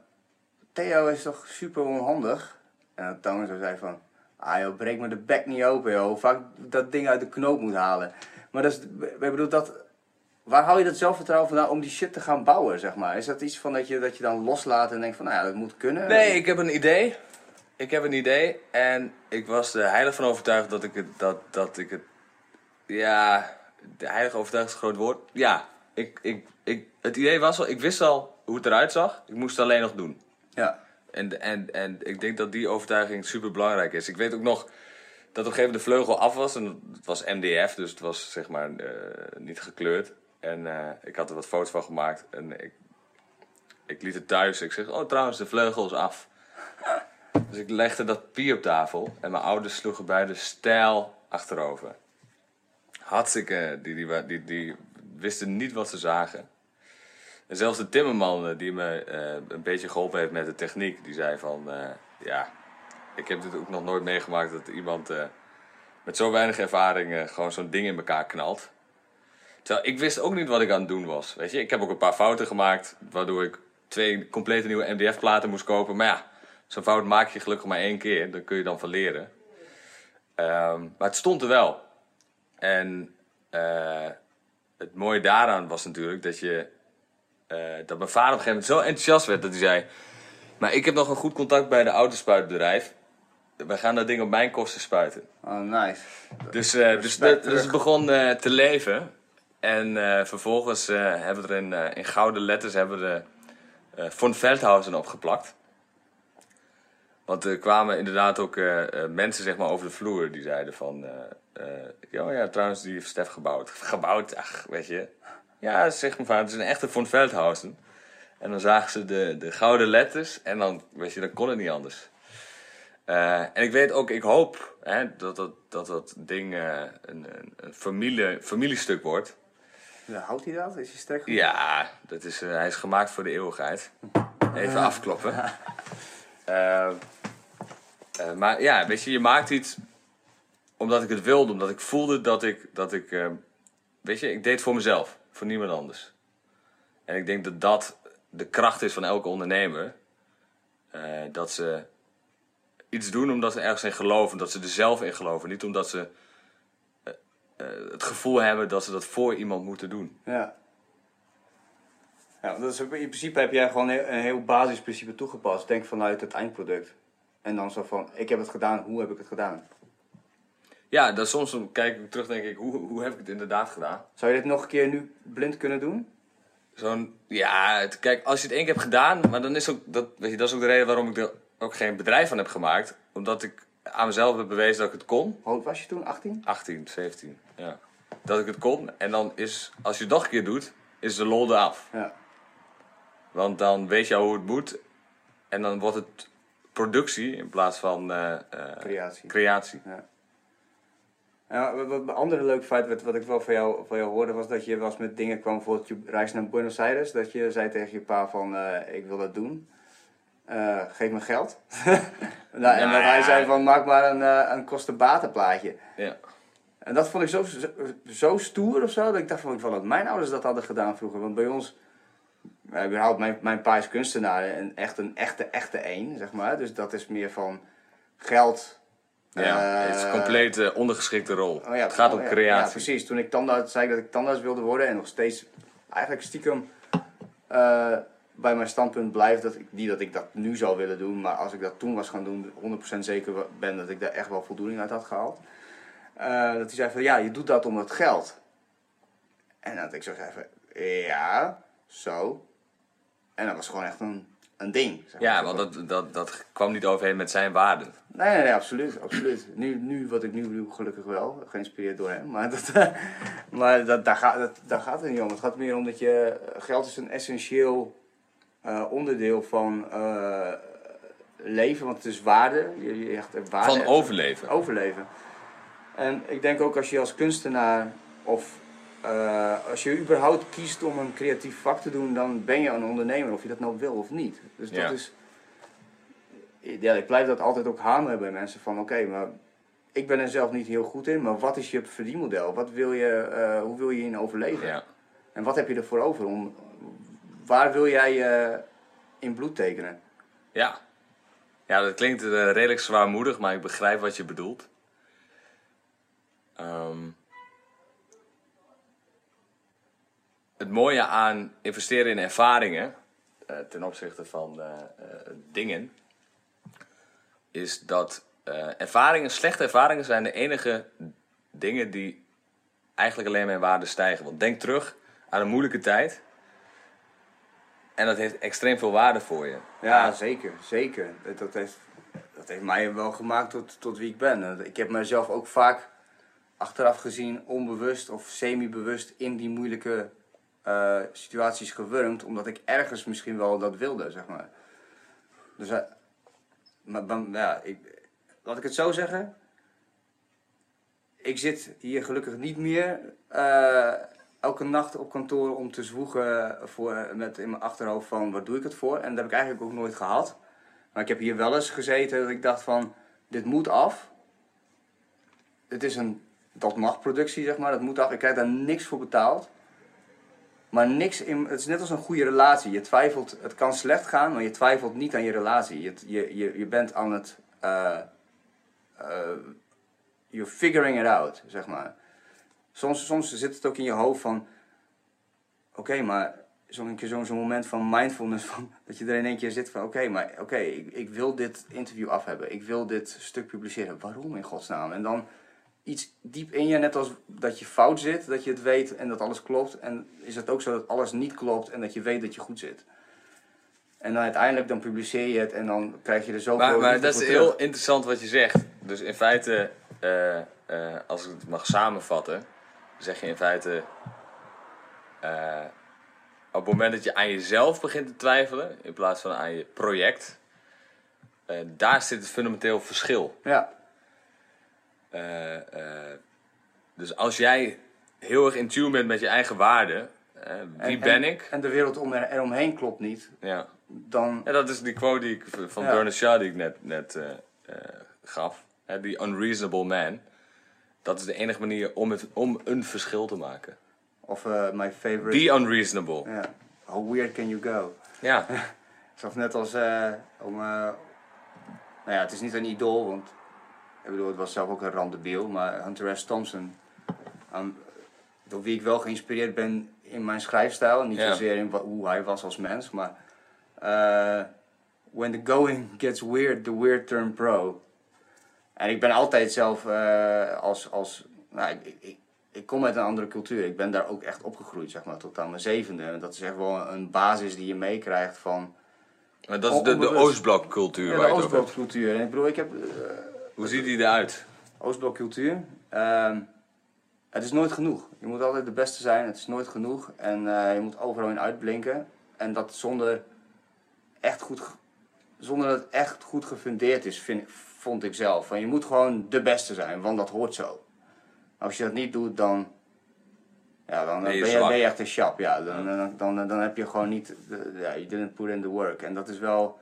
Speaker 1: Is toch super onhandig? En dan Toon zo zei van... Ah joh, breek me de bek niet open joh. Vaak dat ding uit de knoop moet halen. Maar dat is, bedoel, dat, waar hou je dat zelfvertrouwen vandaan om die shit te gaan bouwen, zeg maar? Is dat iets van dat je, dat je dan loslaat en denkt van, nou ja, dat moet kunnen?
Speaker 2: Nee, ik heb een idee. Ik heb een idee. En ik was er heilig van overtuigd dat ik het... Dat, dat ik het ja, de heilige overtuiging is een groot woord. Ja, ik, ik, ik, het idee was al... Ik wist al hoe het eruit zag. Ik moest het alleen nog doen.
Speaker 1: Ja,
Speaker 2: En, en, en ik denk dat die overtuiging super belangrijk is. Ik weet ook nog dat op een gegeven moment de vleugel af was. En het was MDF, dus het was zeg maar eh, niet gekleurd. En eh, ik had er wat foto's van gemaakt. En ik, ik liet het thuis. Ik zeg, oh trouwens, de vleugel is af. Dus ik legde dat pie op tafel. En mijn ouders sloegen beide stijl achterover. Hartstikke, die, die, die, die, die wisten niet wat ze zagen. En zelfs de timmerman eh, die me eh, een beetje geholpen heeft met de techniek, die zei van, eh, ja, ik heb dit ook nog nooit meegemaakt dat iemand met zo weinig ervaring gewoon zo'n ding in elkaar knalt. Terwijl ik wist ook niet wat ik aan het doen was. Weet je, ik heb ook een paar fouten gemaakt, waardoor ik twee complete nieuwe MDF-platen moest kopen. Maar ja, zo'n fout maak je gelukkig maar één keer, daar kun je dan van leren. Ehm, maar het stond er wel. En het mooie daaraan was natuurlijk dat je dat mijn vader op een gegeven moment zo enthousiast werd dat hij zei: Maar ik heb nog een goed contact bij de autospuitbedrijf. We gaan dat ding op mijn kosten spuiten.
Speaker 1: oh nice.
Speaker 2: Dus, eh, dus, dus het begon eh, te leven. En eh, vervolgens eh, hebben we er in, eh, in gouden letters hebben we de eh Von Veldhausen opgeplakt. Want er kwamen inderdaad ook eh, eh, mensen zeg maar, over de vloer die zeiden van... eh, eh, ja, ja, trouwens, die heeft Stef gebouwd. Gebouwd, ach, weet je. Ja, zeg mijn vader, het is een echte Von Veldhausen. En dan zagen ze de, de gouden letters en dan, weet je, dan kon het niet anders. Eh, en ik weet ook, ik hoop hè, dat, dat, dat dat ding eh, een, een, familie, familiestuk wordt.
Speaker 1: Ja, houdt hij dat? Is hij sterk? genoeg?
Speaker 2: Ja, dat is, eh, hij is gemaakt voor de eeuwigheid. Even afkloppen. Maar ja, weet je, je maakt iets omdat ik het wilde, omdat ik voelde dat ik, dat ik weet je, ik deed het voor mezelf, voor niemand anders. En ik denk dat dat de kracht is van elke ondernemer. Eh, dat ze iets doen omdat ze ergens in geloven, dat ze er zelf in geloven. Niet omdat ze eh, eh, het gevoel hebben dat ze dat voor iemand moeten doen.
Speaker 1: Ja. Ja, in principe heb jij gewoon een heel basisprincipe toegepast. Denk vanuit het eindproduct. En dan zo van, ik heb het gedaan, hoe heb ik het gedaan?
Speaker 2: Ja, dan soms dan kijk ik terug denk ik, hoe, hoe heb ik het inderdaad gedaan?
Speaker 1: Zou je dit nog een keer nu blind kunnen doen?
Speaker 2: Zo'n, ja, het- kijk, als je het één keer hebt gedaan, maar dan is ook, dat, weet je, dat is ook de reden waarom ik er ook geen bedrijf van heb gemaakt. Omdat ik aan mezelf heb bewezen dat ik het kon.
Speaker 1: Hoe oud was je toen? 18?
Speaker 2: 18, 17, ja. Dat ik het kon. En dan is, als je het nog een keer doet, is de lol eraf.
Speaker 1: Ja.
Speaker 2: Want dan weet je al hoe het moet. En dan wordt het productie in plaats van eh, eh,
Speaker 1: Creatie.
Speaker 2: creatie.
Speaker 1: Ja. Ja, wat, een andere leuke feit wat, wat ik wel van jou, van jou hoorde was dat je was met dingen kwam, bijvoorbeeld je reis naar Buenos Aires, dat je zei tegen je pa van eh, ik wil dat doen, Eh, geef me geld. nou, en
Speaker 2: Nou
Speaker 1: dat hij
Speaker 2: ja.
Speaker 1: zei van maak maar een, eh, een kostenbatenplaatje.
Speaker 2: Ja.
Speaker 1: En dat vond ik zo, zo, zo stoer of zo, dat ik dacht van, ik vond dat mijn ouders dat hadden gedaan vroeger. Want bij ons, uh, überhaupt, mijn, mijn pa is kunstenaar en echt een echte, echte één, zeg maar. Dus dat is meer van geld.
Speaker 2: Ja,
Speaker 1: eh,
Speaker 2: het is een compleet eh, ondergeschikte rol.
Speaker 1: Oh ja,
Speaker 2: het gaat om
Speaker 1: oh
Speaker 2: creatie.
Speaker 1: Ja, precies. Toen ik tandarts zei dat ik tandarts wilde worden en nog steeds eigenlijk stiekem eh, bij mijn standpunt blijf dat ik, niet dat ik dat nu zou willen doen, maar als ik dat toen was gaan doen, 100% zeker ben dat ik daar echt wel voldoening uit had gehaald. Eh, dat hij zei van ja, je doet dat om het geld. En dat ik zo zei van ja, zo. En dat was gewoon echt een, een ding. zeg
Speaker 2: Ja, want dat, dat, dat kwam niet overeen met zijn waarden.
Speaker 1: Nee, nee, nee, absoluut. absoluut. Nu, nu, wat ik nu doe, gelukkig wel. Geïnspireerd door hem. Maar, dat, eh, maar dat, daar, gaat, dat, daar gaat het niet om. Het gaat meer om dat je... Geld is een essentieel eh, onderdeel van eh, leven. Want het is waarde. Je, je echt waarde
Speaker 2: Van overleven.
Speaker 1: overleven. En ik denk ook als je als kunstenaar of eh, als je überhaupt kiest om een creatief vak te doen, dan ben je een ondernemer, of je dat nou wil of niet. Dus dat
Speaker 2: Ja.
Speaker 1: is. Ja, ik blijf dat altijd ook hameren bij mensen van oké, maar ik ben er zelf niet heel goed in, maar wat is je verdienmodel? Wat wil je, eh, hoe wil je in overleven?
Speaker 2: Ja.
Speaker 1: En wat heb je ervoor over? Om, waar wil jij eh, in bloed tekenen?
Speaker 2: Ja. Ja, dat klinkt redelijk zwaarmoedig, maar ik begrijp wat je bedoelt. Ehm, het mooie aan investeren in ervaringen eh, ten opzichte van eh, eh, dingen, is dat ervaringen, slechte ervaringen zijn de enige dingen die eigenlijk alleen maar in waarde stijgen. Want denk terug aan een moeilijke tijd. En dat heeft extreem veel waarde voor je.
Speaker 1: Ja, zeker, zeker. Dat, dat, heeft, dat heeft mij wel gemaakt tot, tot wie ik ben. Ik heb mezelf ook vaak achteraf gezien onbewust of semi-bewust in die moeilijke eh, situaties gewurmd, omdat ik ergens misschien wel dat wilde, zeg maar. Dus, eh, maar ja, ik, laat ik het zo zeggen. Ik zit hier gelukkig niet meer eh, elke nacht op kantoor om te zwoegen voor, met in mijn achterhoofd van wat doe ik het voor. En dat heb ik eigenlijk ook nooit gehad. Maar ik heb hier wel eens gezeten dat ik dacht van dit moet af. Het is een dat mag productie zeg maar, dat moet af. Ik krijg daar niks voor betaald. Maar niks in, het is net als een goede relatie. Je twijfelt, het kan slecht gaan, maar je twijfelt niet aan je relatie. Je, je, je, bent aan het, eh, you're figuring it out, zeg maar. Soms, soms zit het ook in je hoofd van, oké, maar zo'n keer zo'n zo'n moment van mindfulness, van, dat je er in één keer zit van, oké, maar oké, ik, ik wil dit interview af hebben. Ik wil dit stuk publiceren. Waarom in godsnaam? En dan iets diep in je, net als dat je fout zit, dat je het weet en dat alles klopt. En is het ook zo dat alles niet klopt en dat je weet dat je goed zit. En dan uiteindelijk dan publiceer je het en dan krijg je er zoveel
Speaker 2: Maar, maar dat is heel
Speaker 1: terug.
Speaker 2: interessant wat je zegt. Dus in feite, eh, eh, als ik het mag samenvatten, zeg je in feite. eh, op het moment dat je aan jezelf begint te twijfelen, in plaats van aan je project, daar zit het fundamenteel verschil.
Speaker 1: Ja,
Speaker 2: Eh, eh, dus als jij heel erg in tune bent met je eigen waarden, eh, wie
Speaker 1: En-
Speaker 2: ben
Speaker 1: en-
Speaker 2: ik?
Speaker 1: En de wereld om er, eromheen klopt niet.
Speaker 2: Ja.
Speaker 1: Dan,
Speaker 2: Ja, dat is die quote die ik van
Speaker 1: Ja.
Speaker 2: Bernard Shaw die ik net, net gaf. Die unreasonable man. Dat is de enige manier om, het, om een verschil te maken.
Speaker 1: of my favorite.
Speaker 2: Be unreasonable.
Speaker 1: Ja. How weird can you go?
Speaker 2: Ja,
Speaker 1: Zelfs net als om. nou ja, het is niet een idool, want ik bedoel, het was zelf ook een randebiel, maar Hunter S. Thompson, door wie ik wel geïnspireerd ben in mijn schrijfstijl, niet zozeer in hoe hij was als mens, maar eh, when the going gets weird, the weird turn pro. En ik ben altijd zelf eh, als, als nou, ik, ik, ik kom uit een andere cultuur. Ik ben daar ook echt opgegroeid, zeg maar, tot aan mijn zevende. En dat is echt wel een basis die je meekrijgt van
Speaker 2: maar dat is de, de. Oostblokcultuur
Speaker 1: ja,
Speaker 2: waar
Speaker 1: de. Oostblokcultuur. En ik bedoel, ik heb eh,
Speaker 2: Hoe ziet die eruit?
Speaker 1: Oostblokcultuur. Ehm, het is nooit genoeg. Je moet altijd de beste zijn. Het is nooit genoeg. En eh, je moet overal in uitblinken. En dat zonder echt goed, zonder dat het echt goed gefundeerd is, vind, vond ik zelf. Van, je moet gewoon de beste zijn, want dat hoort zo. Als je dat niet doet, dan, ja, dan
Speaker 2: Ben
Speaker 1: ben
Speaker 2: je
Speaker 1: ben echt een chap. Ja, dan, dan, dan, dan heb je gewoon niet, ja, you didn't put in the work. En dat is wel,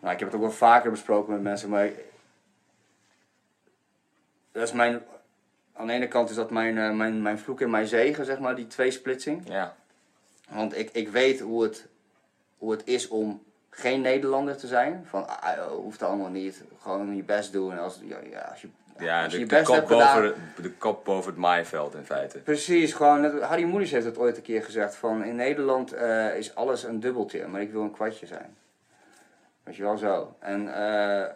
Speaker 1: nou, ik heb het ook wel vaker besproken met mensen, maar dat is mijn, aan de ene kant is dat mijn, eh, mijn, mijn vloek en mijn zegen, zeg maar, die tweesplitsing.
Speaker 2: Ja.
Speaker 1: Want ik, ik weet hoe het, hoe het is om geen Nederlander te zijn. Van, ah, ah, hoeft allemaal niet. Gewoon je best doen. En Als, ja, ja, als je,
Speaker 2: Ja,
Speaker 1: als je
Speaker 2: de,
Speaker 1: je
Speaker 2: de,
Speaker 1: best
Speaker 2: kop
Speaker 1: hebt gedaan...
Speaker 2: boven, het- de kop boven het maaiveld in feite.
Speaker 1: Precies, gewoon, Harry Moeders heeft het ooit een keer gezegd. Van, in Nederland eh, is alles een dubbeltje, maar ik wil een kwartje zijn. Weet je wel zo. En eh,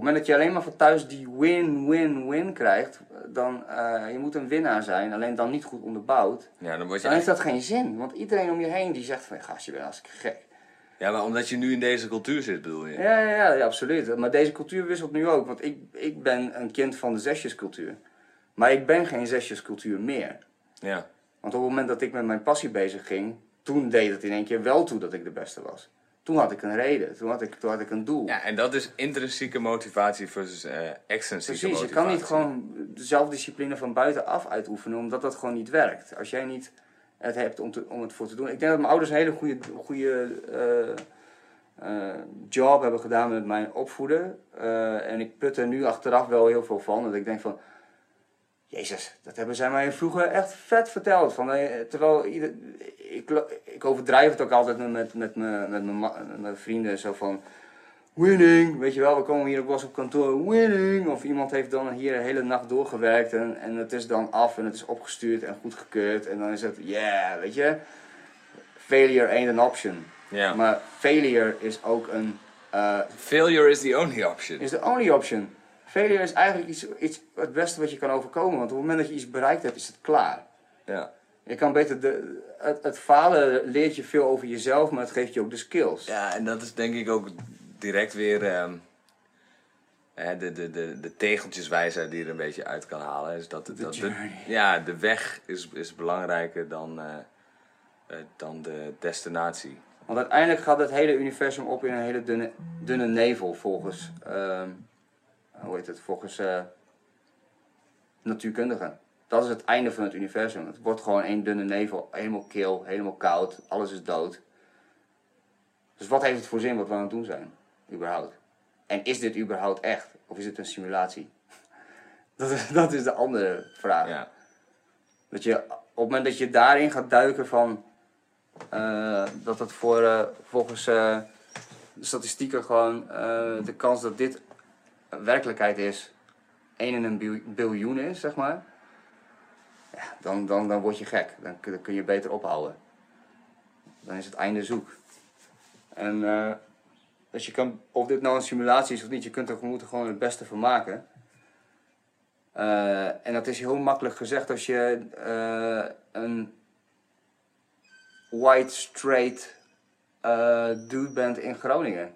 Speaker 1: het moment dat je alleen maar van thuis die win-win-win krijgt, dan eh je moet een winnaar zijn, alleen dan niet goed onderbouwd.
Speaker 2: Ja, dan word je
Speaker 1: Dan heeft dat geen zin, want iedereen om je heen die zegt van, gast, je bent hartstikke gek.
Speaker 2: ja, maar omdat je nu in deze cultuur zit, bedoel je?
Speaker 1: Ja, ja, ja, ja, absoluut. Maar deze cultuur wisselt nu ook, want ik, ik ben een kind van de zesjescultuur. Maar ik ben geen zesjescultuur meer.
Speaker 2: Ja.
Speaker 1: Want op het moment dat ik met mijn passie bezig ging, toen deed het in één keer wel toe dat ik de beste was. Toen had ik een reden, toen had ik, toen had ik een doel.
Speaker 2: Ja, en dat is intrinsieke motivatie versus eh extrinsieke
Speaker 1: Precies, je
Speaker 2: motivatie.
Speaker 1: kan niet gewoon de zelfdiscipline van buitenaf uitoefenen, omdat dat gewoon niet werkt. Als jij niet het hebt om, te, om het voor te doen. Ik denk dat mijn ouders een hele goede, goede eh, eh, job hebben gedaan met mijn opvoeden. En ik put er nu achteraf wel heel veel van. Dat ik denk van, Jezus, dat hebben zij mij vroeger echt vet verteld. Van, eh, terwijl ieder, ik, ik overdrijf het ook altijd met, met, met, mijn, met, mijn, ma- met mijn vrienden. Zo van, winning, weet je wel, we komen hier op was op kantoor, winning. Of iemand heeft dan hier de hele nacht doorgewerkt en, en het is dan af en het is opgestuurd en goedgekeurd. En dan is het, yeah, weet je. Failure ain't an option.
Speaker 2: Ja.
Speaker 1: Maar failure is ook een, eh,
Speaker 2: Failure is the only option.
Speaker 1: is the only option. Failure is eigenlijk iets, iets, het beste wat je kan overkomen. Want op het moment dat je iets bereikt hebt, is het klaar.
Speaker 2: Ja.
Speaker 1: Je kan beter de, het, het falen leert je veel over jezelf, maar het geeft je ook de skills.
Speaker 2: ja, en dat is denk ik ook direct weer ehm, hè, de, de, de, de tegeltjeswijzer die er een beetje uit kan halen. Is dat, dat de,
Speaker 1: journey.
Speaker 2: ja, de weg is, is belangrijker dan, eh, eh, dan de destinatie.
Speaker 1: Want uiteindelijk gaat het hele universum op in een hele dunne, dunne nevel volgens, ehm, hoe heet het, volgens eh, natuurkundigen. Dat is het einde van het universum. Het wordt gewoon één dunne nevel, helemaal kil, helemaal koud, alles is dood. Dus wat heeft het voor zin wat we aan het doen zijn, überhaupt? En is dit überhaupt echt? Of is het een simulatie? Dat is, dat is de andere vraag.
Speaker 2: Ja.
Speaker 1: Dat je op het moment dat je daarin gaat duiken van eh, dat het voor eh, volgens de statistieken gewoon de kans dat dit werkelijkheid is 1 in een bil- biljoen is, zeg maar. Ja, dan, dan, dan word je gek. Dan, dan kun je beter ophouden. Dan is het einde zoek. En dus je kan, of dit nou een simulatie is of niet, je kunt er, moet er gewoon het beste van maken. Eh, en dat is heel makkelijk gezegd als je eh, een white straight dude bent in Groningen.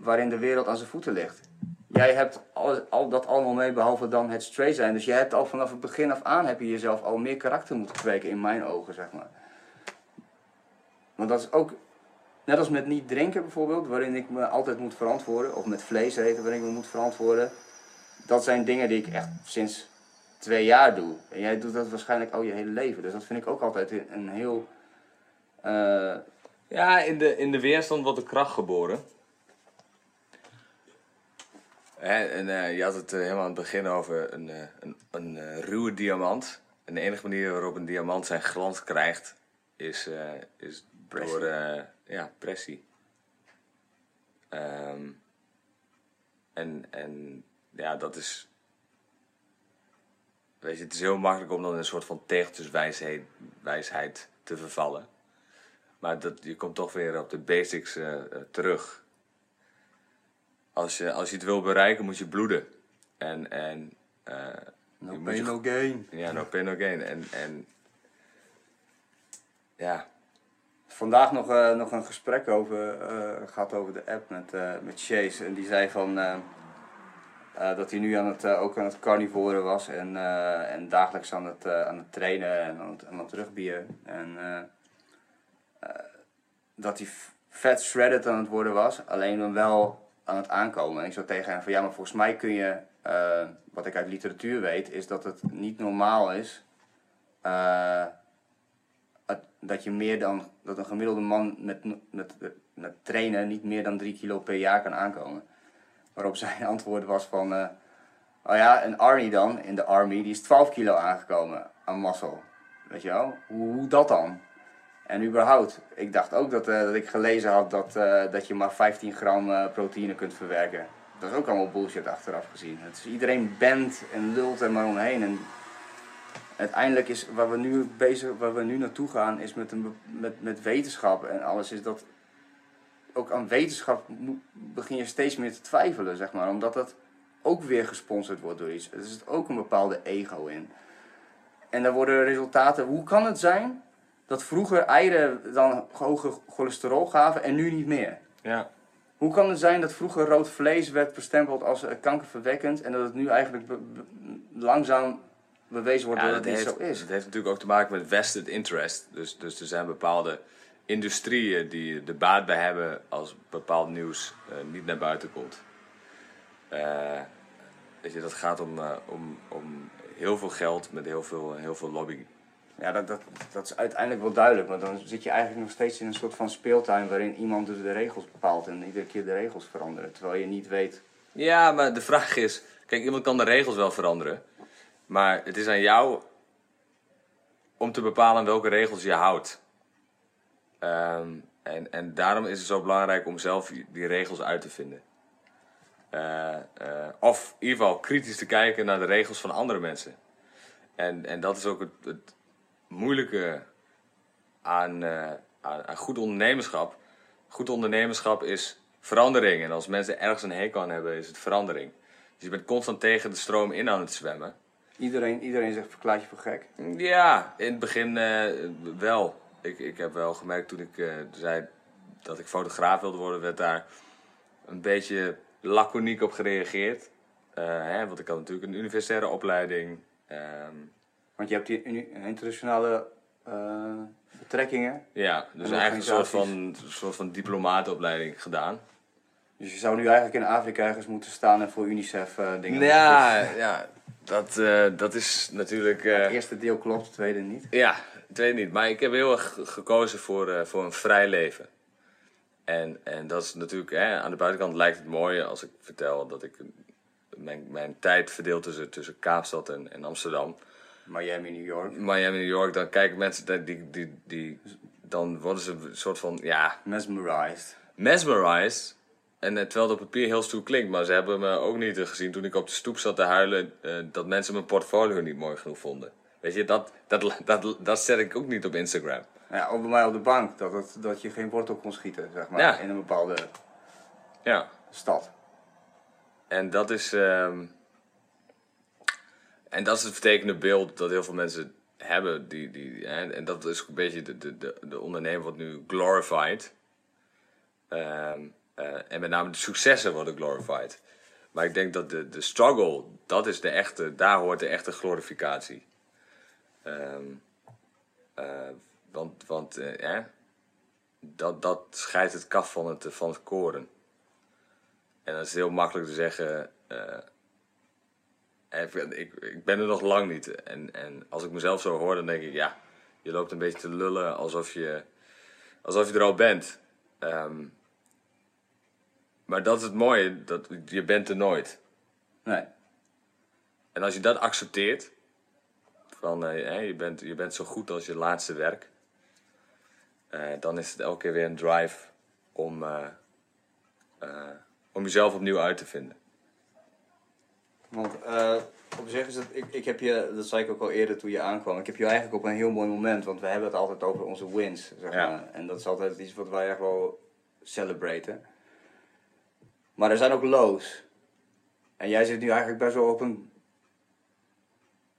Speaker 1: Waarin de wereld aan zijn voeten ligt. Jij hebt al, dat allemaal mee behalve dan het straight zijn. Dus je hebt al vanaf het begin af aan heb je jezelf al meer karakter moeten kweken in mijn ogen, zeg maar. Want dat is ook, net als met niet drinken bijvoorbeeld, waarin ik me altijd moet verantwoorden. Of met vlees eten, waarin ik me moet verantwoorden. Dat zijn dingen die ik echt sinds twee jaar doe. En jij doet dat waarschijnlijk al je hele leven. Dus dat vind ik ook altijd een, een heel... eh,
Speaker 2: Ja, in de, in de weerstand wordt de kracht geboren. En eh, je had het eh, helemaal aan het begin over een, eh, een, een ruwe diamant. En de enige manier waarop een diamant zijn glans krijgt, is, is door ja, pressie. Ehm, en, en ja, dat is. Weet je, het is heel makkelijk om dan in een soort van tegeltjeswijsheid wijsheid te vervallen. Maar dat, je komt toch weer op de basics terug. Als je, als je het wil bereiken, moet je bloeden. En, en eh,
Speaker 1: no
Speaker 2: je
Speaker 1: pain,
Speaker 2: je-
Speaker 1: no gain.
Speaker 2: ja, no pain, no gain. En, en ja,
Speaker 1: Vandaag nog, eh, nog een gesprek over, eh gehad over de app met, met Chase. En die zei van, dat hij nu aan het, ook aan het carnivoren was. En, en dagelijks aan het, aan het trainen en aan het, aan het rugbieren. En dat hij vet shredded aan het worden was. Alleen dan wel aan het aankomen. En ik zou tegen hem van, ja maar volgens mij kun je... eh, wat ik uit literatuur weet, is dat het niet normaal is eh, dat je meer dan dat een gemiddelde man met, met, met trainen niet meer dan 3 kilo per jaar kan aankomen. Waarop zijn antwoord was van, eh, oh ja, een Arnie dan, in de Army, die is 12 kilo aangekomen aan muscle. Weet je wel? Hoe dat dan? En überhaupt, ik dacht ook dat, eh, dat ik gelezen had dat, eh, dat je maar 15 gram eh, proteïne kunt verwerken. Dat is ook allemaal bullshit achteraf gezien. Het is, iedereen bent en lult er maar omheen. En uiteindelijk is waar we nu bezig, waar we nu naartoe gaan, is met, een, met, met wetenschap en alles, is dat ook aan wetenschap begin je steeds meer te twijfelen, zeg maar. Omdat dat ook weer gesponsord wordt door iets. Er zit ook een bepaalde ego in. En daar worden resultaten. Hoe kan het zijn dat vroeger eieren dan hoge cholesterol gaven en nu niet meer?
Speaker 2: Ja.
Speaker 1: Hoe kan het zijn dat vroeger rood vlees werd bestempeld als eh, kankerverwekkend en dat het nu eigenlijk be- be- langzaam bewezen wordt dat het niet zo is?
Speaker 2: Dat heeft natuurlijk ook te maken met vested interest. Dus, dus er zijn bepaalde industrieën die er baat bij hebben als bepaald nieuws eh, niet naar buiten komt. Eh, weet je, dat gaat om, om, om heel veel geld met heel veel, heel veel lobby.
Speaker 1: Ja, dat, dat, dat is uiteindelijk wel duidelijk, maar dan zit je eigenlijk nog steeds in een soort van speeltuin waarin iemand dus de regels bepaalt en iedere keer de regels veranderen, terwijl je niet weet.
Speaker 2: Ja, maar de vraag is: kijk, iemand kan de regels wel veranderen. Maar het is aan jou om te bepalen welke regels je houdt. Ehm, en, en daarom is het zo belangrijk om zelf die regels uit te vinden. Eh, eh, of in ieder geval kritisch te kijken naar de regels van andere mensen. En, en dat is ook het, het moeilijke aan, aan, aan goed ondernemerschap. Goed ondernemerschap is verandering. En als mensen ergens een hekel aan hebben, is het verandering. Dus je bent constant tegen de stroom in aan het zwemmen.
Speaker 1: Iedereen, iedereen zegt verklaar je voor gek.
Speaker 2: Ja, in het begin eh, wel. Ik, ik heb wel gemerkt toen ik eh, zei dat ik fotograaf wilde worden, werd daar een beetje laconiek op gereageerd. Hè, want ik had natuurlijk een universitaire opleiding. Ehm,
Speaker 1: Want je hebt die internationale eh, betrekkingen,
Speaker 2: ja, dus
Speaker 1: En
Speaker 2: eigenlijk een soort van, soort van diplomatenopleiding gedaan.
Speaker 1: dus je zou nu eigenlijk in Afrika ergens moeten staan en voor UNICEF eh, dingen.
Speaker 2: Ja, ja dat, eh, dat is natuurlijk...
Speaker 1: Het eerste deel klopt, het tweede niet.
Speaker 2: Ja, ik weet niet. Maar ik heb heel erg ge- gekozen voor, voor een vrij leven. En, en dat is natuurlijk, hè, aan de buitenkant lijkt het mooi als ik vertel dat ik mijn, mijn tijd verdeel tussen, tussen Kaapstad en, en Amsterdam.
Speaker 1: Miami, New York.
Speaker 2: Miami, New York, dan kijken mensen, die, die, die, die, dan worden ze een soort van, ja,
Speaker 1: Mesmerized.
Speaker 2: mesmerized. En eh, terwijl dat op papier heel stoer klinkt, maar ze hebben me ook niet gezien toen ik op de stoep zat te huilen eh, dat mensen mijn portfolio niet mooi genoeg vonden. Weet je, dat, dat, dat, dat zet ik ook niet op Instagram.
Speaker 1: Ja, ook bij mij op de bank, dat, het, dat je geen wortel kon schieten, zeg maar,
Speaker 2: Ja.
Speaker 1: in een bepaalde
Speaker 2: Ja.
Speaker 1: stad.
Speaker 2: En dat is. ehm, en dat is het vertekende beeld dat heel veel mensen hebben. Die, die, hè, en dat is een beetje de, de, de, de ondernemer wordt nu glorified. Ehm, eh, en met name de successen worden glorified. Maar ik denk dat de, de struggle, dat is de echte, daar hoort de echte glorificatie. Ehm, eh, want want hè, dat, dat scheidt het kaf van het, van het koren. En dat is heel makkelijk te zeggen. Ik, ik ben er nog lang niet. En, en als ik mezelf zo hoor, dan denk ik, ja, je loopt een beetje te lullen alsof je, alsof je er al bent. Ehm, maar dat is het mooie, dat, je bent er nooit.
Speaker 1: Nee.
Speaker 2: En als je dat accepteert, van eh, je, bent, je bent zo goed als je laatste werk, eh, dan is het elke keer weer een drive om, eh, om jezelf opnieuw uit te vinden.
Speaker 1: Want eh, op zich is het, ik, ik heb je, dat zei ik ook al eerder toen je aankwam, ik heb je eigenlijk op een heel mooi moment, want we hebben het altijd over onze wins, zeg
Speaker 2: Ja.
Speaker 1: maar. En dat is altijd iets wat wij echt wel celebraten. Maar er zijn ook lows. En jij zit nu eigenlijk best wel op een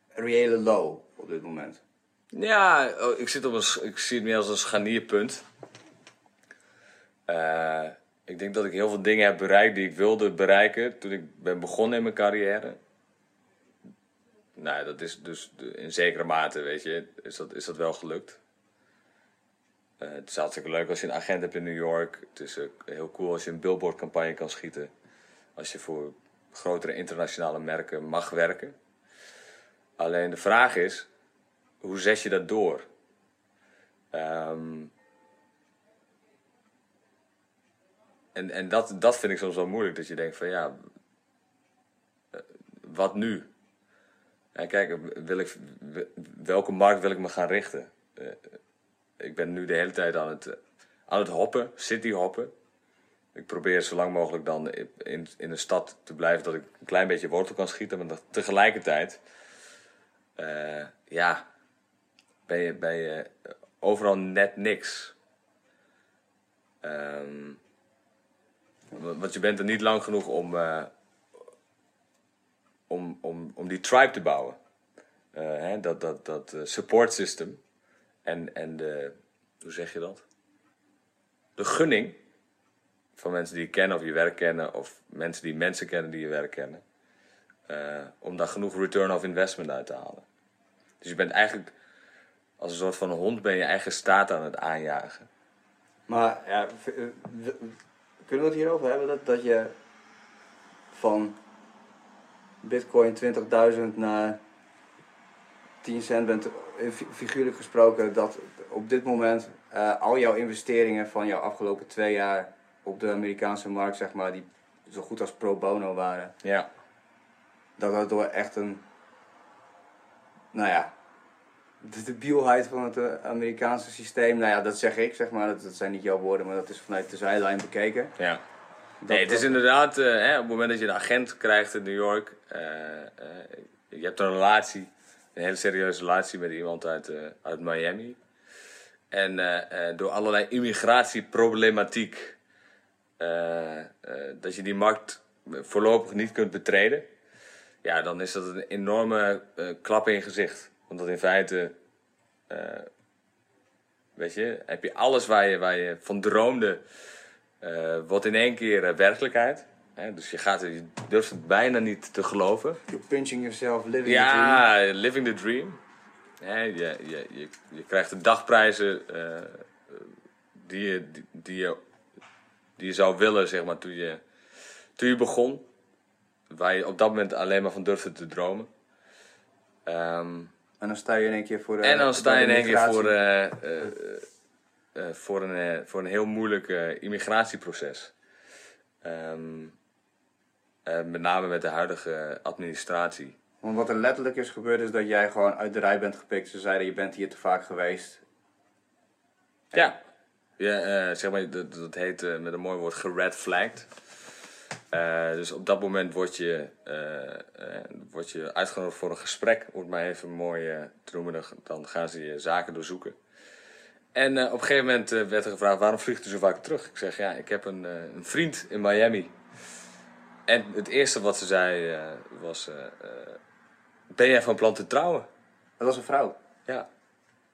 Speaker 1: reële low op dit moment.
Speaker 2: Ja, oh, ik, zit op een, ik zie het meer als een scharnierpunt. Eh, ik denk dat ik heel veel dingen heb bereikt die ik wilde bereiken toen ik ben begonnen in mijn carrière. Nou, dat is dus in zekere mate, weet je, is dat, is dat wel gelukt. Eh, het is hartstikke leuk als je een agent hebt in New York. Het is heel cool als je een billboardcampagne kan schieten. Als je voor grotere internationale merken mag werken. Alleen de vraag is, hoe zet je dat door? Ehm, en en dat, dat vind ik soms wel moeilijk, dat je denkt van ja, eh, wat nu? En kijk, wil ik, welke markt wil ik me gaan richten? Eh, ik ben nu de hele tijd aan het, aan het hoppen, city hoppen. Ik probeer zo lang mogelijk dan in, in een stad te blijven dat ik een klein beetje wortel kan schieten. Maar tegelijkertijd, eh, ja, ben je, ben je overal net niks. Ehm, want je bent er niet lang genoeg om, uh, om, om, om die tribe te bouwen. Uh, hè, dat dat, dat support system. En, en de, hoe zeg je dat? De gunning van mensen die je kennen of je werk kennen, of mensen die mensen kennen die je werk kennen. Om daar genoeg return of investment uit te halen. Dus je bent eigenlijk als een soort van hond ben je eigen staat aan het aanjagen.
Speaker 1: Maar ja, kunnen we het hierover hebben dat, dat je van bitcoin 20.000 naar 10 cent bent, figuurlijk gesproken, dat op dit moment uh, al jouw investeringen van jouw afgelopen twee jaar op de Amerikaanse markt, zeg maar, die zo goed als pro bono waren.
Speaker 2: Ja.
Speaker 1: Dat dat door echt een, nou ja, de debielheid van het eh, Amerikaanse systeem, nou ja, dat zeg ik, zeg maar, dat, dat zijn niet jouw woorden, maar dat is vanuit de zijlijn bekeken.
Speaker 2: Ja. nee, het is inderdaad, uh, hè, op het moment dat je een agent krijgt in New York, uh, je hebt een relatie, een hele serieuze relatie met iemand uit, uit Miami. En door allerlei immigratieproblematiek dat je die markt voorlopig niet kunt betreden, ja, dan is dat een enorme klap in je gezicht. Want dat in feite, weet je, heb je alles waar je, waar je van droomde, wordt in één keer werkelijkheid. Hè? Dus je, gaat, je durft het bijna niet te geloven.
Speaker 1: You're pinching yourself, living
Speaker 2: ja,
Speaker 1: the dream.
Speaker 2: Ja, living the dream. je, je, je, je krijgt de dagprijzen die, je, die, die je die je zou willen, zeg maar, toen je, toen je begon. Waar je op dat moment alleen maar van durfde te dromen. Ehm,
Speaker 1: en dan sta je in één keer voor...
Speaker 2: en dan sta je in één keer voor, uh, uh, voor, een, voor een heel moeilijk immigratieproces. Um, met name met de huidige administratie.
Speaker 1: Want wat er letterlijk is gebeurd is dat jij gewoon uit de rij bent gepikt. Ze zeiden je bent hier te vaak geweest.
Speaker 2: Ja. Ja, uh, zeg maar, dat, dat heet uh, met een mooi woord gered flagged. Uh, dus op dat moment word je, word je uitgenodigd voor een gesprek, om het maar even mooi te noemen. Dan gaan ze je zaken doorzoeken. En op een gegeven moment werd er gevraagd: waarom vliegt u zo vaak terug? Ik zeg: ja, ik heb een, een vriend in Miami. En het eerste wat ze zei was: ben jij van plan te trouwen?
Speaker 1: Dat was een vrouw.
Speaker 2: Ja.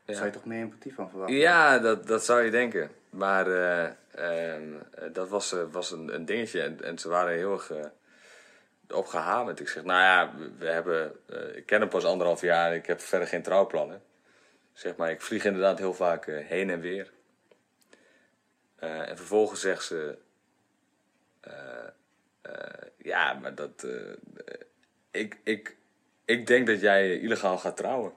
Speaker 1: Daar zou je toch meer empathie van verwachten?
Speaker 2: Ja, dat, dat zou je denken. Maar uh, uh, dat was, uh, was een, een dingetje. En, en ze waren heel erg op gehamerd. Ik zeg, nou ja, we hebben, ik ken hem pas anderhalf jaar. Ik heb verder geen trouwplannen. Zeg maar, ik vlieg inderdaad heel vaak heen en weer. en vervolgens zegt ze... ja, maar dat... ik, ik, ik denk dat jij illegaal gaat trouwen.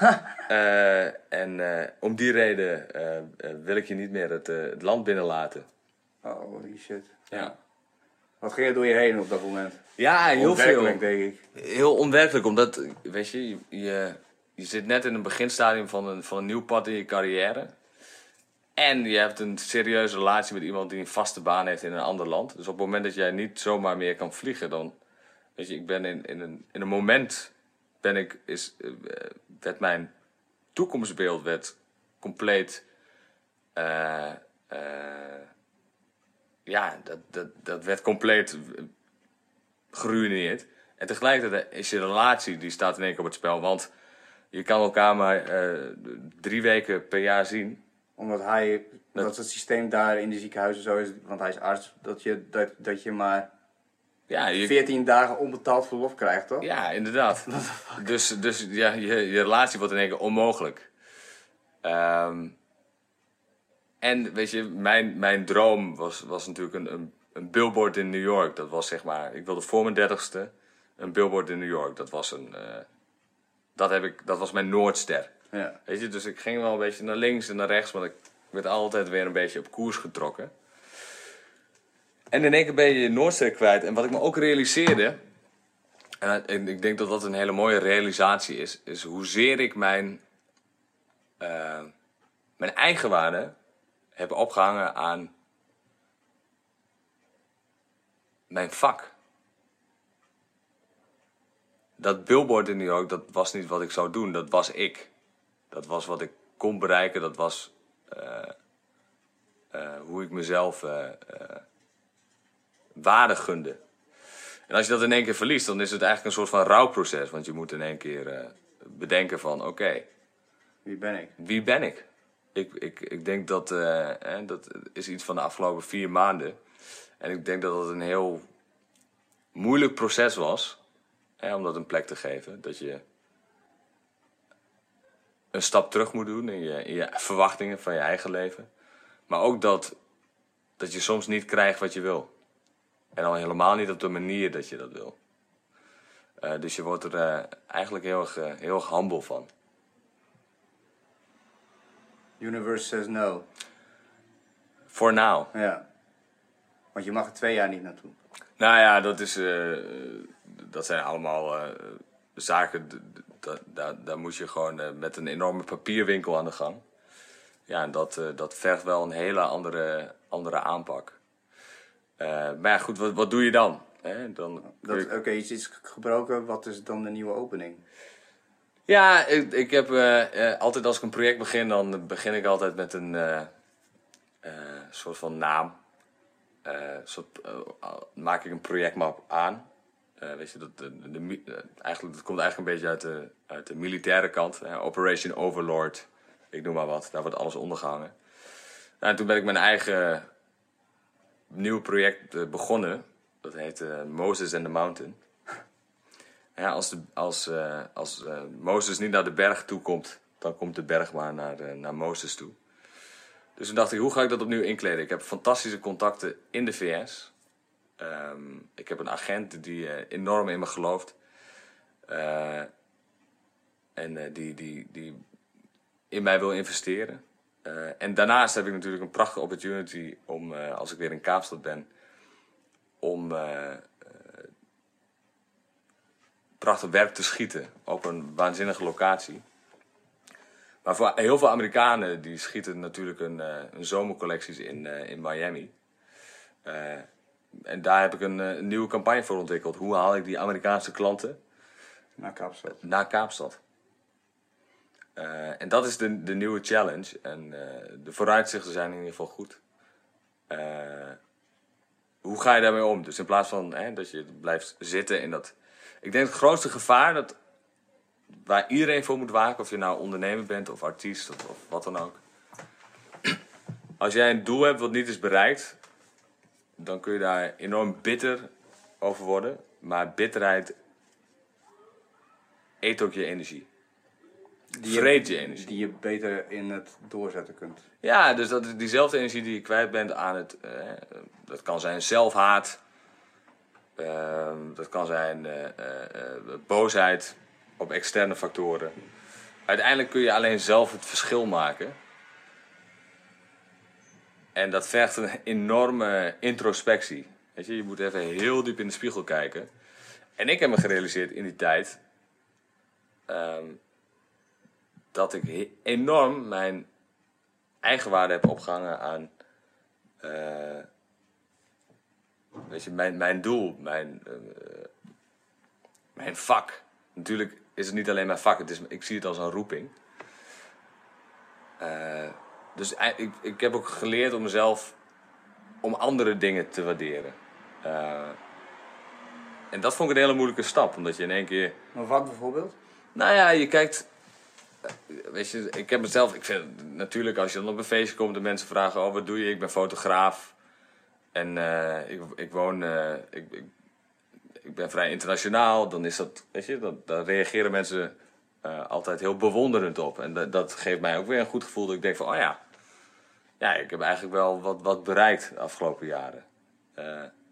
Speaker 2: Uh, en uh, om die reden uh, wil ik je niet meer het, het land binnenlaten.
Speaker 1: Oh, holy shit.
Speaker 2: Ja.
Speaker 1: Wat ging er door je heen op dat moment?
Speaker 2: Ja, heel veel.
Speaker 1: denk ik.
Speaker 2: Heel onwerkelijk, omdat, weet je, je, je zit net in een beginstadium van een, van een nieuw pad in je carrière. En je hebt een serieuze relatie met iemand die een vaste baan heeft in een ander land. Dus op het moment dat jij niet zomaar meer kan vliegen, dan... Weet je, ik ben in, in, een, in een moment ben ik, is, uh, werd mijn toekomstbeeld werd compleet. Uh, uh, ja, dat, dat, dat werd compleet geruineerd. En tegelijkertijd is je relatie, die staat in één keer op het spel. Want je kan elkaar maar drie weken per jaar zien.
Speaker 1: Omdat hij, dat, dat het systeem daar in de ziekenhuizen zo is, want hij is arts, dat je, dat, dat je maar
Speaker 2: ja, je...
Speaker 1: 14 dagen onbetaald verlof krijgt, toch?
Speaker 2: Ja, inderdaad. dus dus ja, je, je relatie wordt in één keer onmogelijk. Um, en weet je, mijn, mijn droom was, was natuurlijk een, een, een billboard in New York. Dat was zeg maar, ik wilde voor mijn dertigste een billboard in New York. Dat was een, eh, dat heb ik, dat was mijn Noordster.
Speaker 1: Ja.
Speaker 2: Weet je, dus ik ging wel een beetje naar links en naar rechts, maar ik werd altijd weer een beetje op koers getrokken. En in één keer ben je je kwijt. En wat ik me ook realiseerde, en ik denk dat dat een hele mooie realisatie is, is hoezeer ik mijn, eh, mijn eigenwaarde heb opgehangen aan mijn vak. Dat billboard in New York, dat was niet wat ik zou doen, dat was ik. Dat was wat ik kon bereiken, dat was eh, eh, hoe ik mezelf waarde gunde. En als je dat in één keer verliest, dan is het eigenlijk een soort van rouwproces. Want je moet in één keer eh, bedenken van, oké,
Speaker 1: Wie ben ik?
Speaker 2: wie ben ik? Ik, ik, ik denk dat, eh, hè, dat is iets van de afgelopen vier maanden. En ik denk dat het een heel moeilijk proces was hè, om dat een plek te geven. Dat je een stap terug moet doen in je, in je verwachtingen van je eigen leven. Maar ook dat, dat je soms niet krijgt wat je wil. En al helemaal niet op de manier dat je dat wil. Eh, dus je wordt er eh, eigenlijk heel erg, eh, heel erg humble van.
Speaker 1: Universe says no.
Speaker 2: For now.
Speaker 1: Ja. Want je mag er twee jaar niet naartoe.
Speaker 2: Nou ja, dat, is, dat zijn allemaal zaken. daar moet je gewoon met een enorme papierwinkel aan de gang. Ja, en dat, dat vergt wel een hele andere, andere aanpak. Eh, maar ja, goed, wat, wat doe je dan? Hè? dan je-
Speaker 1: Oké, iets is gebroken. Wat is dan de nieuwe opening?
Speaker 2: Ja, ik, ik heb eh, eh, altijd als ik een project begin, dan begin ik altijd met een soort van naam. Soort, maak ik een projectmap aan. Weet je, dat, de, de, de mi- eigenlijk, dat komt eigenlijk een beetje uit de, uit de militaire kant. Operation Overlord, ik noem maar wat. Daar wordt alles ondergehangen. Nou, en toen ben ik mijn eigen nieuw project eh, begonnen. Dat heet eh, Moses and the Mountain. Ja, als de, als, eh, als eh, Mozes niet naar de berg toe komt, dan komt de berg maar naar, naar Mozes toe. Dus toen dacht ik, hoe ga ik dat opnieuw inkleden? Ik heb fantastische contacten in de VS. Ehm, ik heb een agent die enorm in me gelooft. En die, die, die in mij wil investeren. Eh, en daarnaast heb ik natuurlijk een prachtige opportunity om, eh, als ik weer in Kaapstad ben, om eh, prachtig werk te schieten op een waanzinnige locatie. Maar voor heel veel Amerikanen die schieten natuurlijk een, een zomercollecties in, in Miami. En daar heb ik een, een nieuwe campagne voor ontwikkeld. Hoe haal ik die Amerikaanse klanten
Speaker 1: Naar Kaapstad.
Speaker 2: naar Kaapstad? Eh, en dat is de, de nieuwe challenge. En eh, de vooruitzichten zijn in ieder geval goed. Eh, hoe ga je daarmee om? Dus in plaats van hè, dat je blijft zitten in dat. Ik denk het grootste gevaar dat waar iedereen voor moet waken, of je nou ondernemer bent of artiest of, of wat dan ook. Als jij een doel hebt wat niet is bereikt, dan kun je daar enorm bitter over worden. Maar bitterheid eet ook je energie.
Speaker 1: Die
Speaker 2: je energie.
Speaker 1: Die je beter in het doorzetten kunt.
Speaker 2: Ja, dus dat is diezelfde energie die je kwijt bent aan het. eh, dat kan zijn zelfhaat. Ehm, dat kan zijn eh, eh, boosheid op externe factoren. Uiteindelijk kun je alleen zelf het verschil maken. En dat vergt een enorme introspectie. Weet je, je moet even heel diep in de spiegel kijken. En ik heb me gerealiseerd in die tijd. ehm, dat ik enorm mijn eigenwaarde heb opgehangen aan. eh, weet je, mijn, mijn doel, mijn, eh, mijn vak. Natuurlijk is het niet alleen mijn vak, het is, ik zie het als een roeping. Eh, dus ik, ik heb ook geleerd om mezelf om andere dingen te waarderen. En dat vond ik een hele moeilijke stap, omdat je in één keer.
Speaker 1: Maar wat bijvoorbeeld?
Speaker 2: Nou ja, je kijkt. Eh, Weet je, ik heb mezelf. Ik vind natuurlijk als je dan op een feestje komt en mensen vragen: Oh, wat doe je? Ik ben fotograaf. En eh, ik, ik woon. eh, ik, ik, ik ben vrij internationaal. Dan is dat. Weet je, dat, daar reageren mensen altijd heel bewonderend op. En dat, dat geeft mij ook weer een goed gevoel dat ik denk: van, Oh ja. Ja, ik heb eigenlijk wel wat, wat bereikt de afgelopen jaren.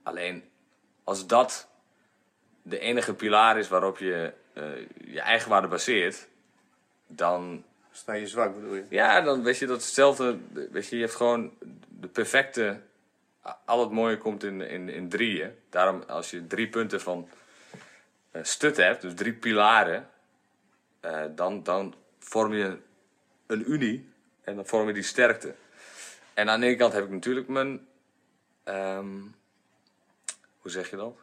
Speaker 2: Alleen als dat de enige pilaar is waarop je je eigen waarde baseert, dan
Speaker 1: Sta je zwak, bedoel je?
Speaker 2: ja, dan weet je dat hetzelfde. Weet je, je hebt gewoon de perfecte. Al het mooie komt in, in, in drieën. Daarom, als je drie punten van eh, stut hebt, dus drie pilaren, eh, dan, dan vorm je een unie en dan vorm je die sterkte. En aan de ene kant heb ik natuurlijk mijn. ehm, hoe zeg je dat?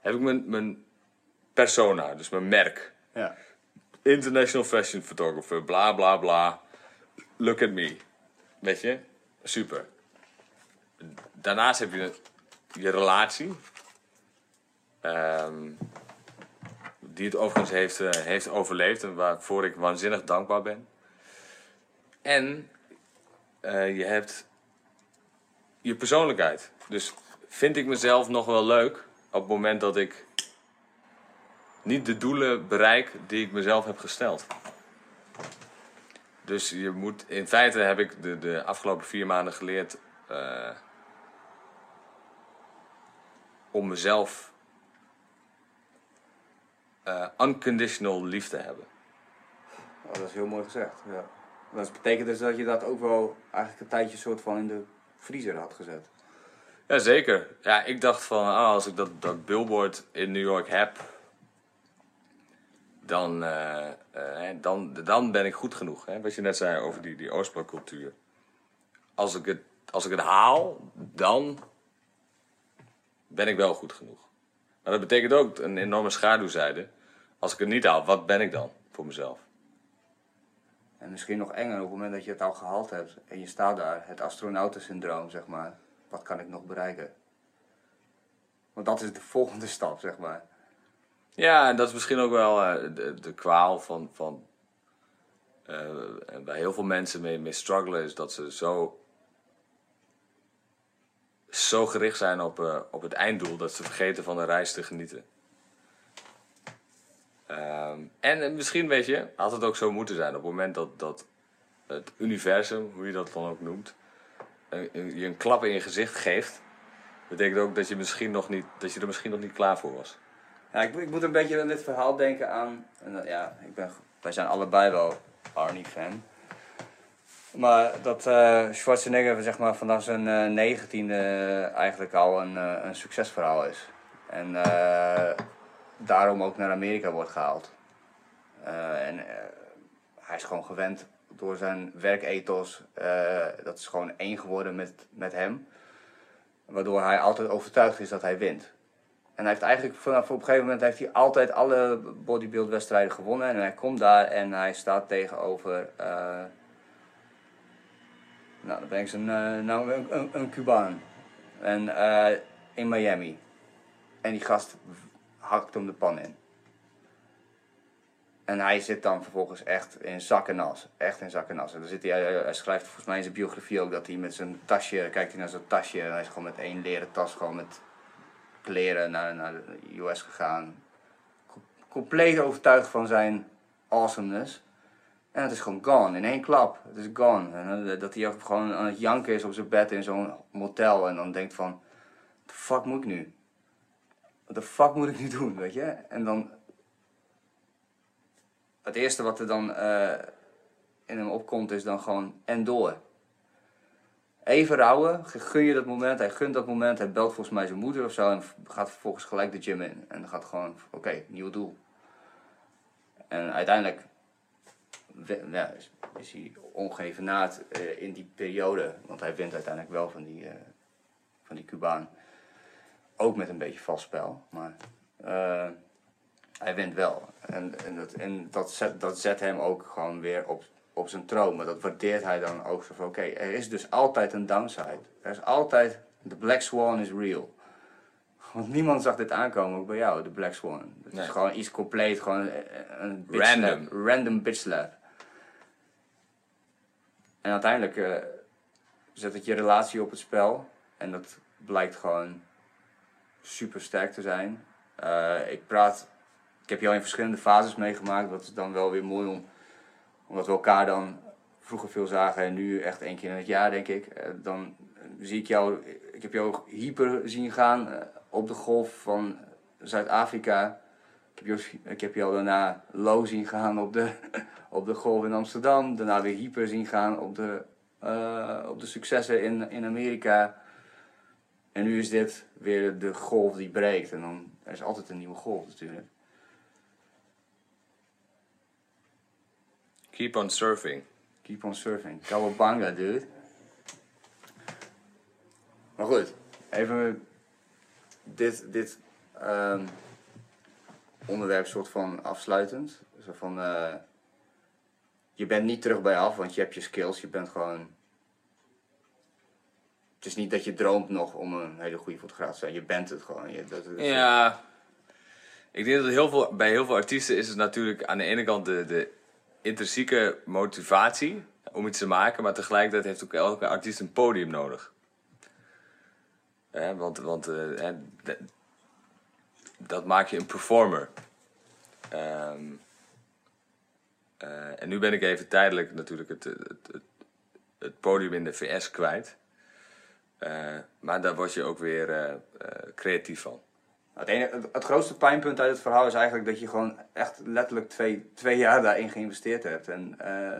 Speaker 2: Heb ik mijn, mijn persona, dus mijn merk.
Speaker 1: Ja.
Speaker 2: International Fashion Photographer, bla bla bla. Look at me. Weet je? Super. Daarnaast heb je je relatie. Ehm, die het overigens heeft, eh, heeft overleefd en waarvoor ik waanzinnig dankbaar ben. En eh, je hebt je persoonlijkheid. Dus vind ik mezelf nog wel leuk op het moment dat ik niet de doelen bereik die ik mezelf heb gesteld. Dus je moet, in feite heb ik de, de afgelopen vier maanden geleerd eh, om mezelf eh, unconditional lief te hebben.
Speaker 1: Oh, dat is heel mooi gezegd. Ja. Dat betekent dus dat je dat ook wel eigenlijk een tijdje soort van in de vriezer had gezet.
Speaker 2: Jazeker. Ja, ik dacht van, ah, als ik dat, dat billboard in New York heb, dan, eh, eh, dan, dan ben ik goed genoeg. Hè? Wat je net zei over die, die. Als ik, het, als ik het haal, dan ben ik wel goed genoeg. Maar dat betekent ook een enorme schaduwzijde. Als ik het niet haal, wat ben ik dan voor mezelf?
Speaker 1: En misschien nog enger op het moment dat je het al gehaald hebt en je staat daar, het astronautensyndroom, zeg maar. Wat kan ik nog bereiken? Want dat is de volgende stap, zeg maar.
Speaker 2: Ja, en dat is misschien ook wel eh, de, kwaal van, van en waar heel veel mensen mee, mee struggelen, is dat ze zo, zo gericht zijn op, eh, op het einddoel dat ze vergeten van de reis te genieten. Ehm, en misschien, weet je, had het ook zo moeten zijn op het moment dat, dat het universum, hoe je dat dan ook noemt, je een klap in je gezicht geeft, betekent ook dat je, misschien nog niet, dat je er misschien nog niet klaar voor was.
Speaker 1: Ja, ik, ik moet een beetje aan dit verhaal denken aan. Ja, ik ben, wij zijn allebei wel Arnie-fan. Maar dat eh, Schwarzenegger zeg maar, vanaf zijn eh, negentiende eigenlijk al een, eh, een succesverhaal is. En daarom ook naar Amerika wordt gehaald. Eh, en hij is gewoon gewend door zijn werkethos. dat is gewoon één geworden met, met hem. Waardoor hij altijd overtuigd is dat hij wint. En hij heeft eigenlijk vanaf op een gegeven moment heeft hij altijd alle bodybuild wedstrijden gewonnen. En hij komt daar en hij staat tegenover. eh, nou, dan ben ik zijn. nou, een, een, Cubaan. En eh, in Miami. En die gast hakt hem de pan in. En hij zit dan vervolgens echt in zak en as. Echt in zak en as. En dan zit hij, hij, hij schrijft volgens mij in zijn biografie ook dat hij met zijn tasje, kijkt hij naar zijn tasje en hij is gewoon met één leren tas, gewoon met kleren naar, naar de US gegaan. Com- compleet overtuigd van zijn awesomeness. En het is gewoon gone, in één klap. Het is gone. En eh, dat hij ook gewoon aan het janken is op zijn bed in zo'n motel. En dan denkt van, what the fuck moet ik nu? What the fuck moet ik nu doen, weet je? En dan... Het eerste wat er dan eh, in hem opkomt is dan gewoon en door. Even rouwen, gun je dat moment, hij gunt dat moment, hij belt volgens mij zijn moeder of zo en gaat vervolgens gelijk de gym in. En dan gaat gewoon, oké, nieuw doel. En uiteindelijk ja, is, is hij ongeëvenaard eh in die periode, want hij wint uiteindelijk wel van die, eh, van die Cubaan. Ook met een beetje vals spel, maar eh, hij wint wel. En, en, dat, en dat, zet, dat zet hem ook gewoon weer op, op zijn troon. Maar dat waardeert hij dan ook zo van, oké, er is dus altijd een downside. Er is altijd, de Black Swan is real. Want niemand zag dit aankomen, ook bij jou, de Black Swan. Het
Speaker 2: Nee.
Speaker 1: is gewoon iets compleet, gewoon eh, een bitch
Speaker 2: Random.
Speaker 1: slap. Random bitch slap. En uiteindelijk eh, zet het je relatie op het spel. En dat blijkt gewoon super sterk te zijn. Eh, ik praat, ik heb jou in verschillende fases meegemaakt. Dat is dan wel weer mooi om, omdat we elkaar dan vroeger veel zagen en nu echt één keer in het jaar, denk ik. Eh, dan zie ik jou, ik heb jou hyper zien gaan eh, op de golf van Zuid-Afrika. Ik heb, jou, ik heb jou daarna low zien gaan op de, op de golf in Amsterdam. Daarna weer hyper zien gaan op de, eh, op de successen in, in Amerika. En nu is dit weer de golf die breekt. En dan er is altijd een nieuwe golf natuurlijk.
Speaker 2: Keep on surfing.
Speaker 1: Keep on surfing. Kawabanga, dude. Maar goed, even dit, dit ehm, onderwerp soort van afsluitend. Zo van, eh, je bent niet terug bij af, want je hebt je skills. Je bent gewoon... Het is niet dat je droomt nog om een hele goede fotograaf te zijn. Je bent het gewoon. Je, dat, dat-
Speaker 2: Ja, ik denk dat heel veel, bij heel veel artiesten is het natuurlijk aan de ene kant de, de intrinsieke motivatie om iets te maken, maar tegelijkertijd heeft ook elke artiest een podium nodig. Want want eh, dat maakt je een performer. Ehm, eh, en nu ben ik even tijdelijk natuurlijk het, het, het, podium in de VS kwijt. Eh, maar daar word je ook weer creatief van.
Speaker 1: Het, ene, het, grootste pijnpunt uit het verhaal is eigenlijk dat je gewoon echt letterlijk twee, twee jaar daarin geïnvesteerd hebt. En eh,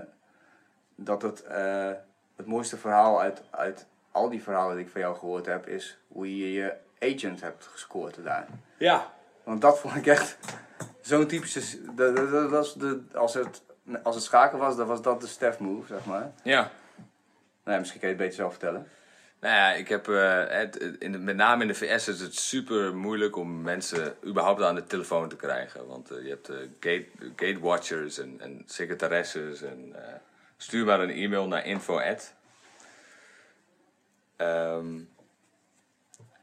Speaker 1: dat het, eh, het mooiste verhaal uit, uit al die verhalen die ik van jou gehoord heb, is hoe je je agent hebt gescoord daar.
Speaker 2: Ja.
Speaker 1: Want dat vond ik echt zo'n typische. Dat, was de, als, het, als het schaken was, dan was dat de Stef move, zeg maar.
Speaker 2: Ja.
Speaker 1: Nou, ja, misschien kan je het beter zelf vertellen.
Speaker 2: Nou ja, ik heb, eh, het, in de, met name in de VS is het super moeilijk om mensen überhaupt aan de telefoon te krijgen. Want eh, je hebt eh, gate, gatewatchers en, en secretaresses. En, stuur maar een e-mail naar info. Ehm,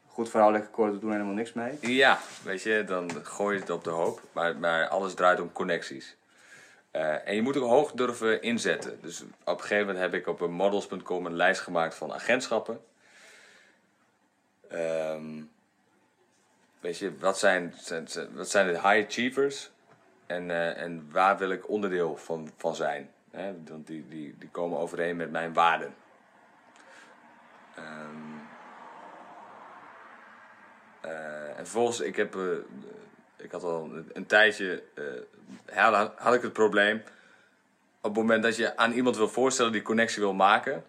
Speaker 1: Goed verhaal, lekker kort, we doen helemaal niks mee.
Speaker 2: ja, weet je, dan gooi je het op de hoop. Maar, maar alles draait om connecties. En je moet ook hoog durven inzetten. Dus op een gegeven moment heb ik op models.com een lijst gemaakt van agentschappen. Ehm, weet je, wat zijn, wat zijn de high achievers? En, eh, en waar wil ik onderdeel van, van zijn? Hè, want die, die, die komen overeen met mijn waarden. Eh, en vervolgens, ik heb, eh, ik had al een, tijdje, had, had ik het probleem. Op het moment dat je aan iemand wil voorstellen die connectie wil maken,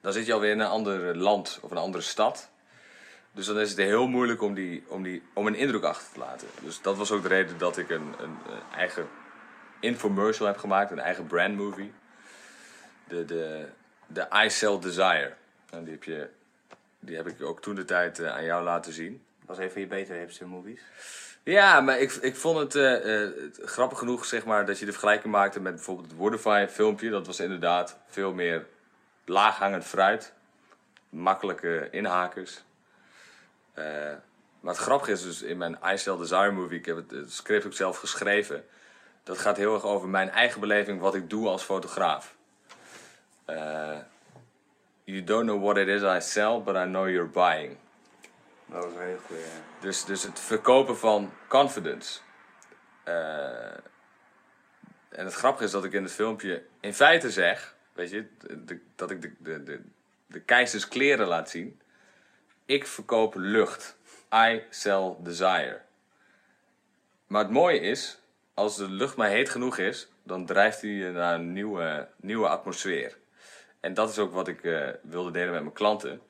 Speaker 2: dan zit je alweer in een ander land of een andere stad. Dus dan is het heel moeilijk om, die, om, die, om een indruk achter te laten. Dus dat was ook de reden dat ik een, een, eigen infomercial heb gemaakt, een eigen brand movie. De, de, de I Sell Desire. En die heb, je, die heb ik ook toen de tijd eh, aan jou laten zien.
Speaker 1: Was een van je betere hipster movies.
Speaker 2: Ja, maar ik, ik vond het eh, eh, grappig genoeg zeg maar, dat je de vergelijking maakte met bijvoorbeeld het Wordify filmpje. Dat was inderdaad veel meer laaghangend fruit. Makkelijke inhakers. Eh, maar het grappige is dus in mijn I Sell Desire movie, ik heb het, het script ook zelf geschreven. Dat gaat heel erg over mijn eigen beleving, wat ik doe als fotograaf. Eh, you don't know what it is I sell, but I know you're buying.
Speaker 1: Dat was een hele goede.
Speaker 2: Dus, dus het verkopen van confidence. Eh, en het grappige is dat ik in het filmpje in feite zeg, weet je, de- dat ik de, de, de, de keizers kleren laat zien. Ik verkoop lucht. I sell desire. Maar het mooie is, als de lucht maar heet genoeg is, dan drijft hij je naar een nieuwe, nieuwe atmosfeer. En dat is ook wat ik eh, wilde delen met mijn klanten.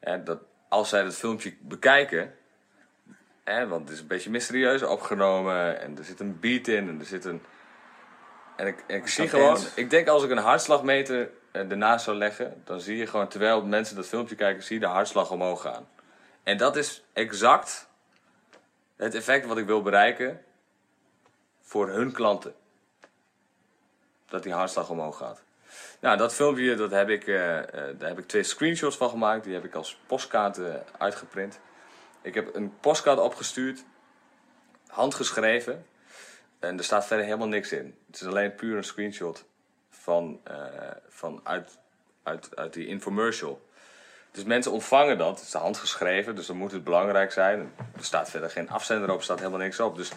Speaker 2: Hè, dat als zij het filmpje bekijken, hè, want het is een beetje mysterieus opgenomen en er zit een beat in en er zit een. En ik, en ik zie gewoon, ik denk als ik een hartslagmeter eh, ernaast zou leggen, dan zie je gewoon terwijl mensen dat filmpje kijken, zie je de hartslag omhoog gaan. En dat is exact het effect wat ik wil bereiken voor hun klanten. Dat die hartslag omhoog gaat. Nou, dat filmpje, dat heb ik, eh, eh, daar heb ik twee screenshots van gemaakt. Die heb ik als postkaart eh, uitgeprint. Ik heb een postkaart opgestuurd, handgeschreven. En er staat verder helemaal niks in. Het is alleen puur een screenshot van, eh, van uit, uit, uit die infomercial. Dus mensen ontvangen dat. Het is handgeschreven, dus dan moet het belangrijk zijn. Er staat verder geen afzender op, er staat helemaal niks op. Dus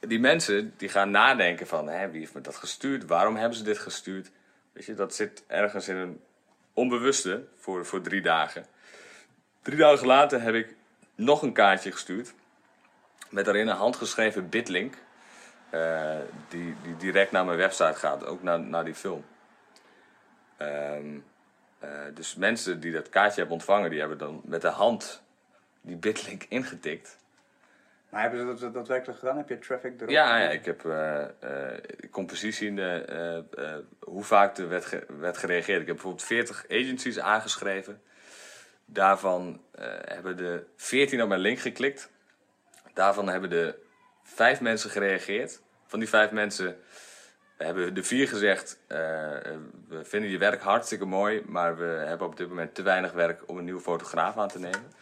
Speaker 2: die mensen die gaan nadenken van, hè, wie heeft me dat gestuurd? Waarom hebben ze dit gestuurd? Weet je, dat zit ergens in een onbewuste voor, voor drie dagen. Drie dagen later heb ik nog een kaartje gestuurd. Met daarin een handgeschreven bitlink. Eh, die, die direct naar mijn website gaat, ook naar, naar die film. Ehm, eh, dus mensen die dat kaartje hebben ontvangen, die hebben dan met de hand die bitlink ingetikt.
Speaker 1: Maar hebben ze dat, dat daadwerkelijk gedaan? Heb je traffic erop?
Speaker 2: Ja, ja ik heb eh, eh, compositie in de, hoe vaak er werd, ge- werd gereageerd. Ik heb bijvoorbeeld 40 agencies aangeschreven. Daarvan hebben de 14 op mijn link geklikt. Daarvan hebben de vijf mensen gereageerd. Van die vijf mensen hebben de vier gezegd: eh, We vinden je werk hartstikke mooi, maar we hebben op dit moment te weinig werk om een nieuwe fotograaf aan te nemen.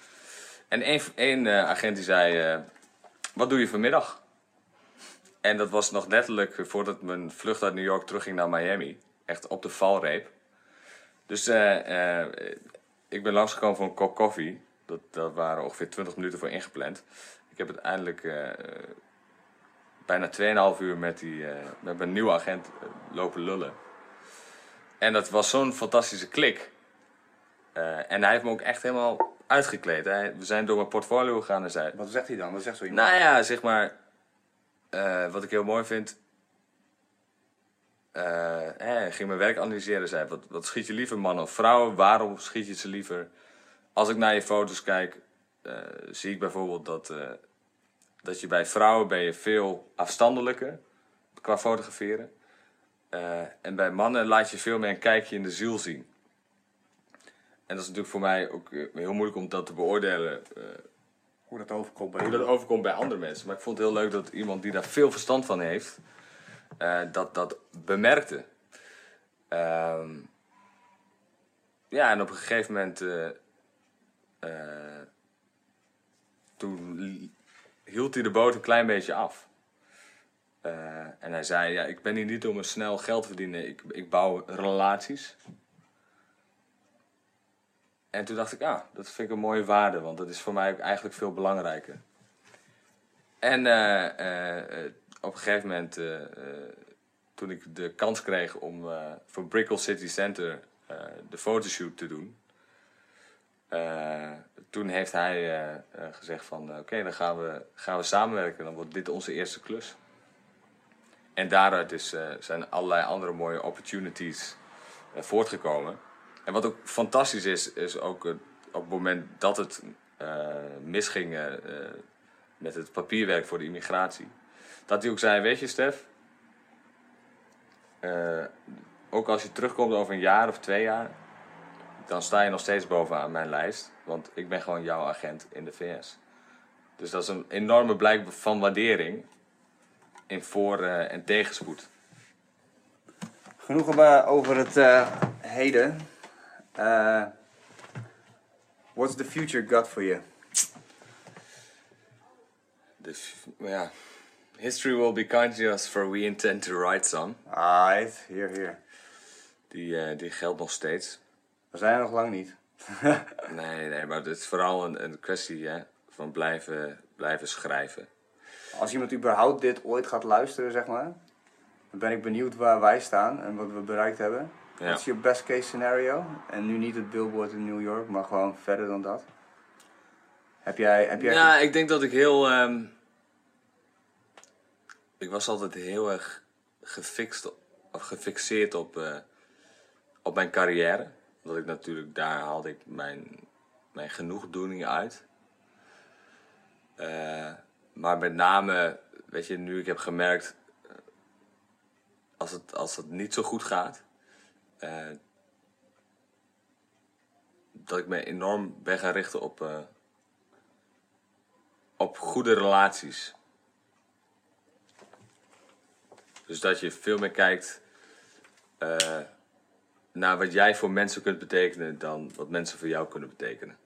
Speaker 2: En één, eh, agent die zei: eh, Wat doe je vanmiddag? En dat was nog letterlijk voordat mijn vlucht uit New York terugging naar Miami. Echt op de valreep. Dus ik ben langsgekomen voor een kop koffie. Dat, dat waren ongeveer 20 minuten voor ingepland. Ik heb uiteindelijk bijna 2,5 uur met, die, eh, met mijn nieuwe agent eh, lopen lullen. En dat was zo'n fantastische klik. Eh, en hij heeft me ook echt helemaal uitgekleed. Hij, we zijn door mijn portfolio gegaan en zei...
Speaker 1: Wat zegt hij dan? Wat zegt zo iemand?
Speaker 2: Nou ja, zeg maar. eh, wat ik heel mooi vind. hij ging mijn werk analyseren. Zei: wat, wat schiet je liever, man of vrouw? Waarom schiet je ze liever? Als ik naar je foto's kijk, zie ik bijvoorbeeld dat, dat je bij vrouwen ben je veel afstandelijker qua fotograferen. Eh, en bij mannen laat je veel meer een kijkje in de ziel zien. En dat is natuurlijk voor mij ook eh, heel moeilijk om dat te beoordelen. eh,
Speaker 1: Hoe dat overkomt bij
Speaker 2: hoe dat overkomt bij andere mensen. Maar ik vond het heel leuk dat iemand die daar veel verstand van heeft, dat, dat bemerkte. Ehm, ja, en op een gegeven moment, toen hield hij de boot een klein beetje af. Eh, en hij zei, ja, ik ben hier niet om een snel geld te verdienen, ik, ik bouw relaties. En toen dacht ik, ah, dat vind ik een mooie waarde, want dat is voor mij eigenlijk veel belangrijker. En eh, eh, op een gegeven moment, toen ik de kans kreeg om voor Brickell City Center de fotoshoot te doen, eh, toen heeft hij eh, eh, gezegd van, oké, dan gaan we, gaan we samenwerken, dan wordt dit onze eerste klus. En daaruit is, zijn allerlei andere mooie opportunities voortgekomen. En wat ook fantastisch is, is ook op het moment dat het misging met het papierwerk voor de immigratie. Dat hij ook zei, weet je Stef, ook als je terugkomt over een jaar of twee jaar, dan sta je nog steeds bovenaan mijn lijst. Want ik ben gewoon jouw agent in de VS. Dus dat is een enorme blijk van waardering in voor- eh, en tegenspoed.
Speaker 1: Genoeg eh, over het eh, heden. What's the future got for you?
Speaker 2: F- ja. History will be kind to us, for we intend to write some.
Speaker 1: Alright, hier, hier.
Speaker 2: Die, die geldt nog steeds.
Speaker 1: We zijn er nog lang niet.
Speaker 2: Nee, nee, maar het is vooral een, een kwestie hè, van blijven, blijven schrijven.
Speaker 1: Als iemand überhaupt dit ooit gaat luisteren, zeg maar, dan ben ik benieuwd waar wij staan en wat we bereikt hebben.
Speaker 2: Ja.
Speaker 1: Wat is je best case scenario? En nu niet het billboard in New York, maar gewoon verder dan dat. Heb jij, heb jij
Speaker 2: Ja, ik denk dat ik heel. ehm, ik was altijd heel erg gefixt, of gefixeerd op, eh, op mijn carrière. Omdat ik natuurlijk, daar haalde ik mijn, mijn genoegdoening uit. Eh, maar met name, weet je, nu ik heb gemerkt. Als het, als het niet zo goed gaat. eh, dat ik me enorm ben gaan richten op. eh, op goede relaties. Dus dat je veel meer kijkt naar wat jij voor mensen kunt betekenen dan wat mensen voor jou kunnen betekenen.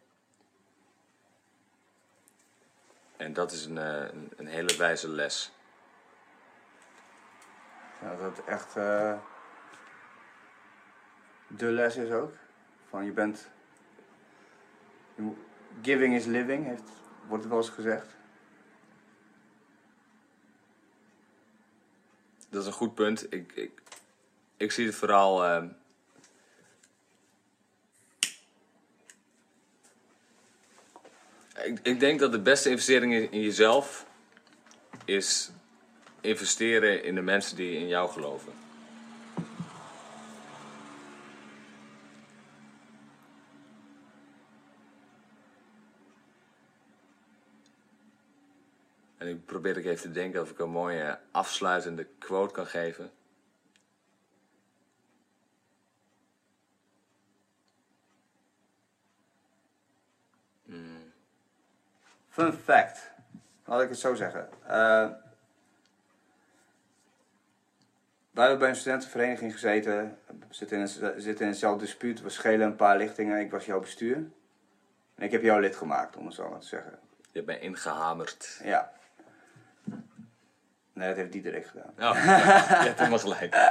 Speaker 2: En dat is een, eh, een, een hele wijze les.
Speaker 1: Ja, dat echt eh, de les is ook. Van je bent. Giving is living, heeft, wordt het wel eens gezegd.
Speaker 2: dat is een goed punt. Ik, ik, ik zie het vooral. ehm, ik, ik denk dat de beste investering in, jezelf is investeren in de mensen die in jou geloven. En ik probeer ik even te denken of ik een mooie afsluitende quote kan geven.
Speaker 1: Fun fact. Laat ik het zo zeggen. Eh, wij hebben bij een studentenvereniging gezeten. Zitten in, een, zitten in hetzelfde dispuut. We schelen een paar lichtingen. Ik was jouw bestuur. En ik heb jou lid gemaakt, om het zo maar te zeggen.
Speaker 2: Je mij ingehamerd.
Speaker 1: Ja. Nee, dat heeft Diederik gedaan.
Speaker 2: Ja, je hebt helemaal gelijk.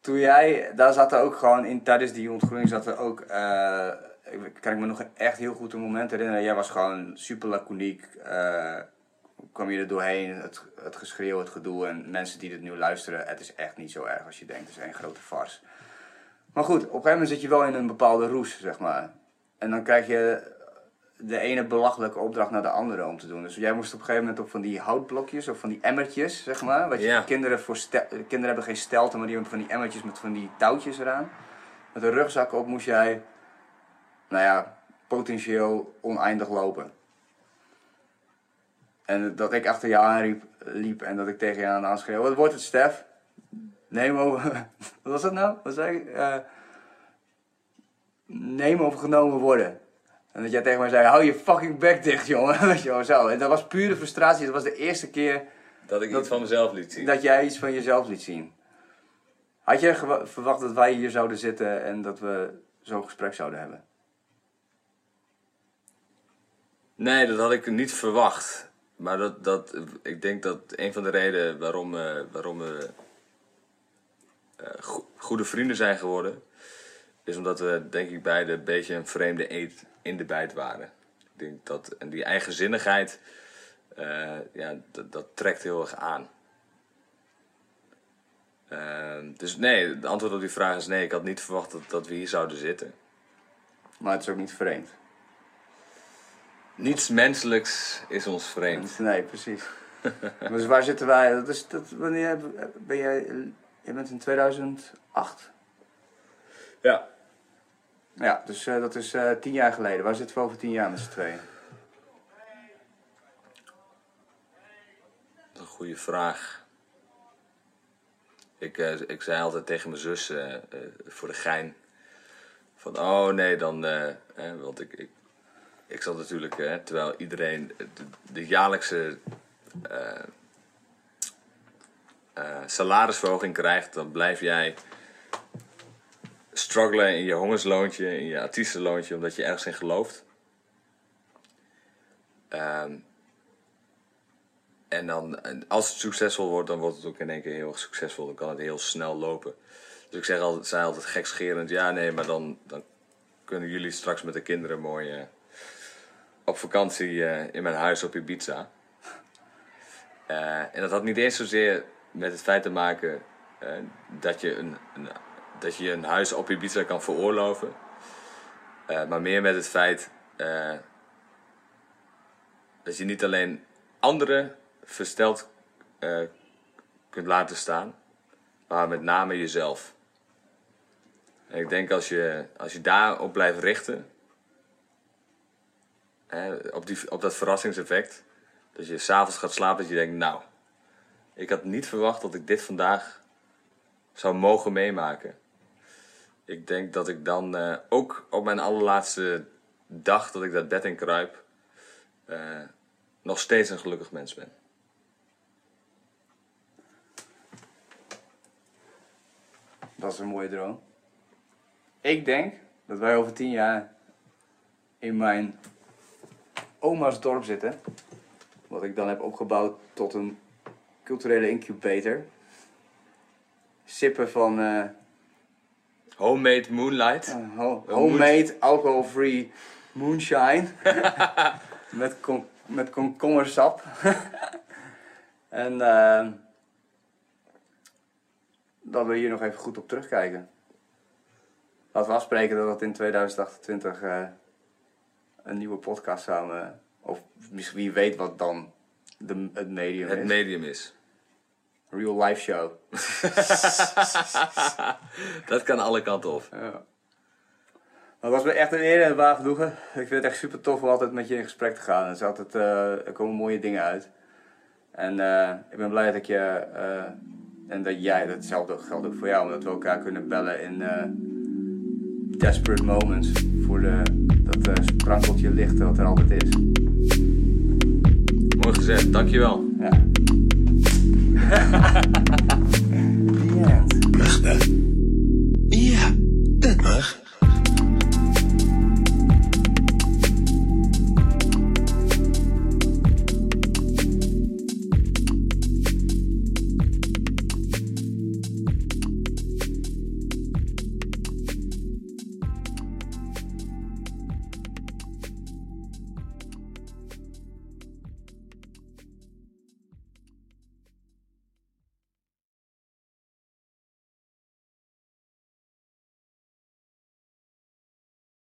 Speaker 1: Toen jij, daar zat er ook gewoon in, tijdens die ontgroening zat er ook, eh, ik kan ik me nog echt heel goed een moment herinneren. Jij was gewoon super laconiek, eh, kwam je er doorheen, het, het geschreeuw, het gedoe. En mensen die dit nu luisteren, het is echt niet zo erg als je denkt, het is één grote farce. Maar goed, op een gegeven moment zit je wel in een bepaalde roes, zeg maar. En dan krijg je de ene belachelijke opdracht naar de andere om te doen. Dus jij moest op een gegeven moment op van die houtblokjes of van die emmertjes, zeg maar. Wat je, kinderen, voor kinderen hebben geen stelten, maar die hebben van die emmertjes met van die touwtjes eraan. Met een rugzak op moest jij, nou ja, potentieel oneindig lopen. En dat ik achter jou aanriep, liep en dat ik tegen je aan aanschreeuw. Wat wordt het, Stef? Neem over... Wat was dat nou? Wat zei ik? Eh, neem over genomen worden. En dat jij tegen mij zei, hou je fucking bek dicht, jongen. Weet je wel, zo. En dat was pure frustratie. Dat was de eerste keer
Speaker 2: Dat ik
Speaker 1: Dat-
Speaker 2: iets van mezelf liet zien.
Speaker 1: dat jij iets van jezelf liet zien. Had jij verwacht dat wij hier zouden zitten en dat we zo'n gesprek zouden hebben?
Speaker 2: Nee, dat had ik niet verwacht. Maar dat, dat, ik denk dat een van de redenen waarom, eh, waarom we eh, go- goede vrienden zijn geworden, is omdat we denk ik beide een beetje een vreemde eet in de bijt waren. Ik denk dat, en die eigenzinnigheid, eh, ja, dat, dat trekt heel erg aan. Eh, dus nee, het antwoord op die vraag is nee. Ik had niet verwacht dat, dat we hier zouden zitten.
Speaker 1: Maar het is ook niet vreemd.
Speaker 2: Niets menselijks is ons vreemd.
Speaker 1: Nee, precies. dus waar zitten wij? Dat is, dat, wanneer ben jij... Je bent in 2008?
Speaker 2: Ja.
Speaker 1: Ja, dus eh, dat is eh, tien jaar geleden. Waar zitten we over tien jaar met z'n tweeën?
Speaker 2: Dat is een goede vraag. Ik, eh, ik zei altijd tegen mijn zus voor de gein: van oh nee, dan. eh, want ik, ik, ik zat natuurlijk, eh, terwijl iedereen de, jaarlijkse eh, eh, salarisverhoging krijgt, dan blijf jij struggelen in je hongersloontje, in je artiestenloontje, omdat je ergens in gelooft. Ehm, en dan, als het succesvol wordt, dan wordt het ook in één keer heel erg succesvol. Dan kan het heel snel lopen. Dus ik zeg altijd, zei altijd gekscherend, ja nee, maar dan, dan kunnen jullie straks met de kinderen mooi op vakantie eh, in mijn huis op Ibiza. Eh, en dat had niet eens zozeer met het feit te maken eh, dat, je een, een, dat je een huis op Ibiza kan veroorloven. Maar meer met het feit dat je niet alleen anderen versteld kunt laten staan, maar met name jezelf. En ik denk als je, als je daarop blijft richten, op, die, op dat verrassingseffect, dat je s'avonds gaat slapen dat je denkt, nou, ik had niet verwacht dat ik dit vandaag zou mogen meemaken. Ik denk dat ik dan eh, ook op mijn allerlaatste dag dat ik dat bed in kruip, eh, nog steeds een gelukkig mens ben.
Speaker 1: Dat is een mooie droom. Ik denk dat wij over tien jaar in mijn oma's dorp zitten. Wat ik dan heb opgebouwd tot een culturele incubator. Sippen van eh,
Speaker 2: Homemade Moonlight.
Speaker 1: eh, ho- homemade, alcohol-free moonshine. met, kom met komkommersap. en eh, dat we hier nog even goed op terugkijken. Laten we afspreken dat het in 2028 eh, een nieuwe podcast samen... Of misschien wie weet wat dan de, het medium
Speaker 2: Het
Speaker 1: is.
Speaker 2: medium is.
Speaker 1: Real life show.
Speaker 2: Dat kan alle kanten op.
Speaker 1: Ja. Maar het was me echt een eer en een waar genoegen. Ik vind het echt super tof om altijd met je in gesprek te gaan. Er, is altijd, eh, er komen mooie dingen uit. En eh, ik ben blij dat je eh, en dat jij, datzelfde geldt ook voor jou, omdat we elkaar kunnen bellen in eh, desperate moments voor de, dat eh, sprankeltje licht dat er altijd is.
Speaker 2: Mooi gezegd, dankjewel.
Speaker 1: Ja. The end.
Speaker 3: Mag dat? Ja, dat mag.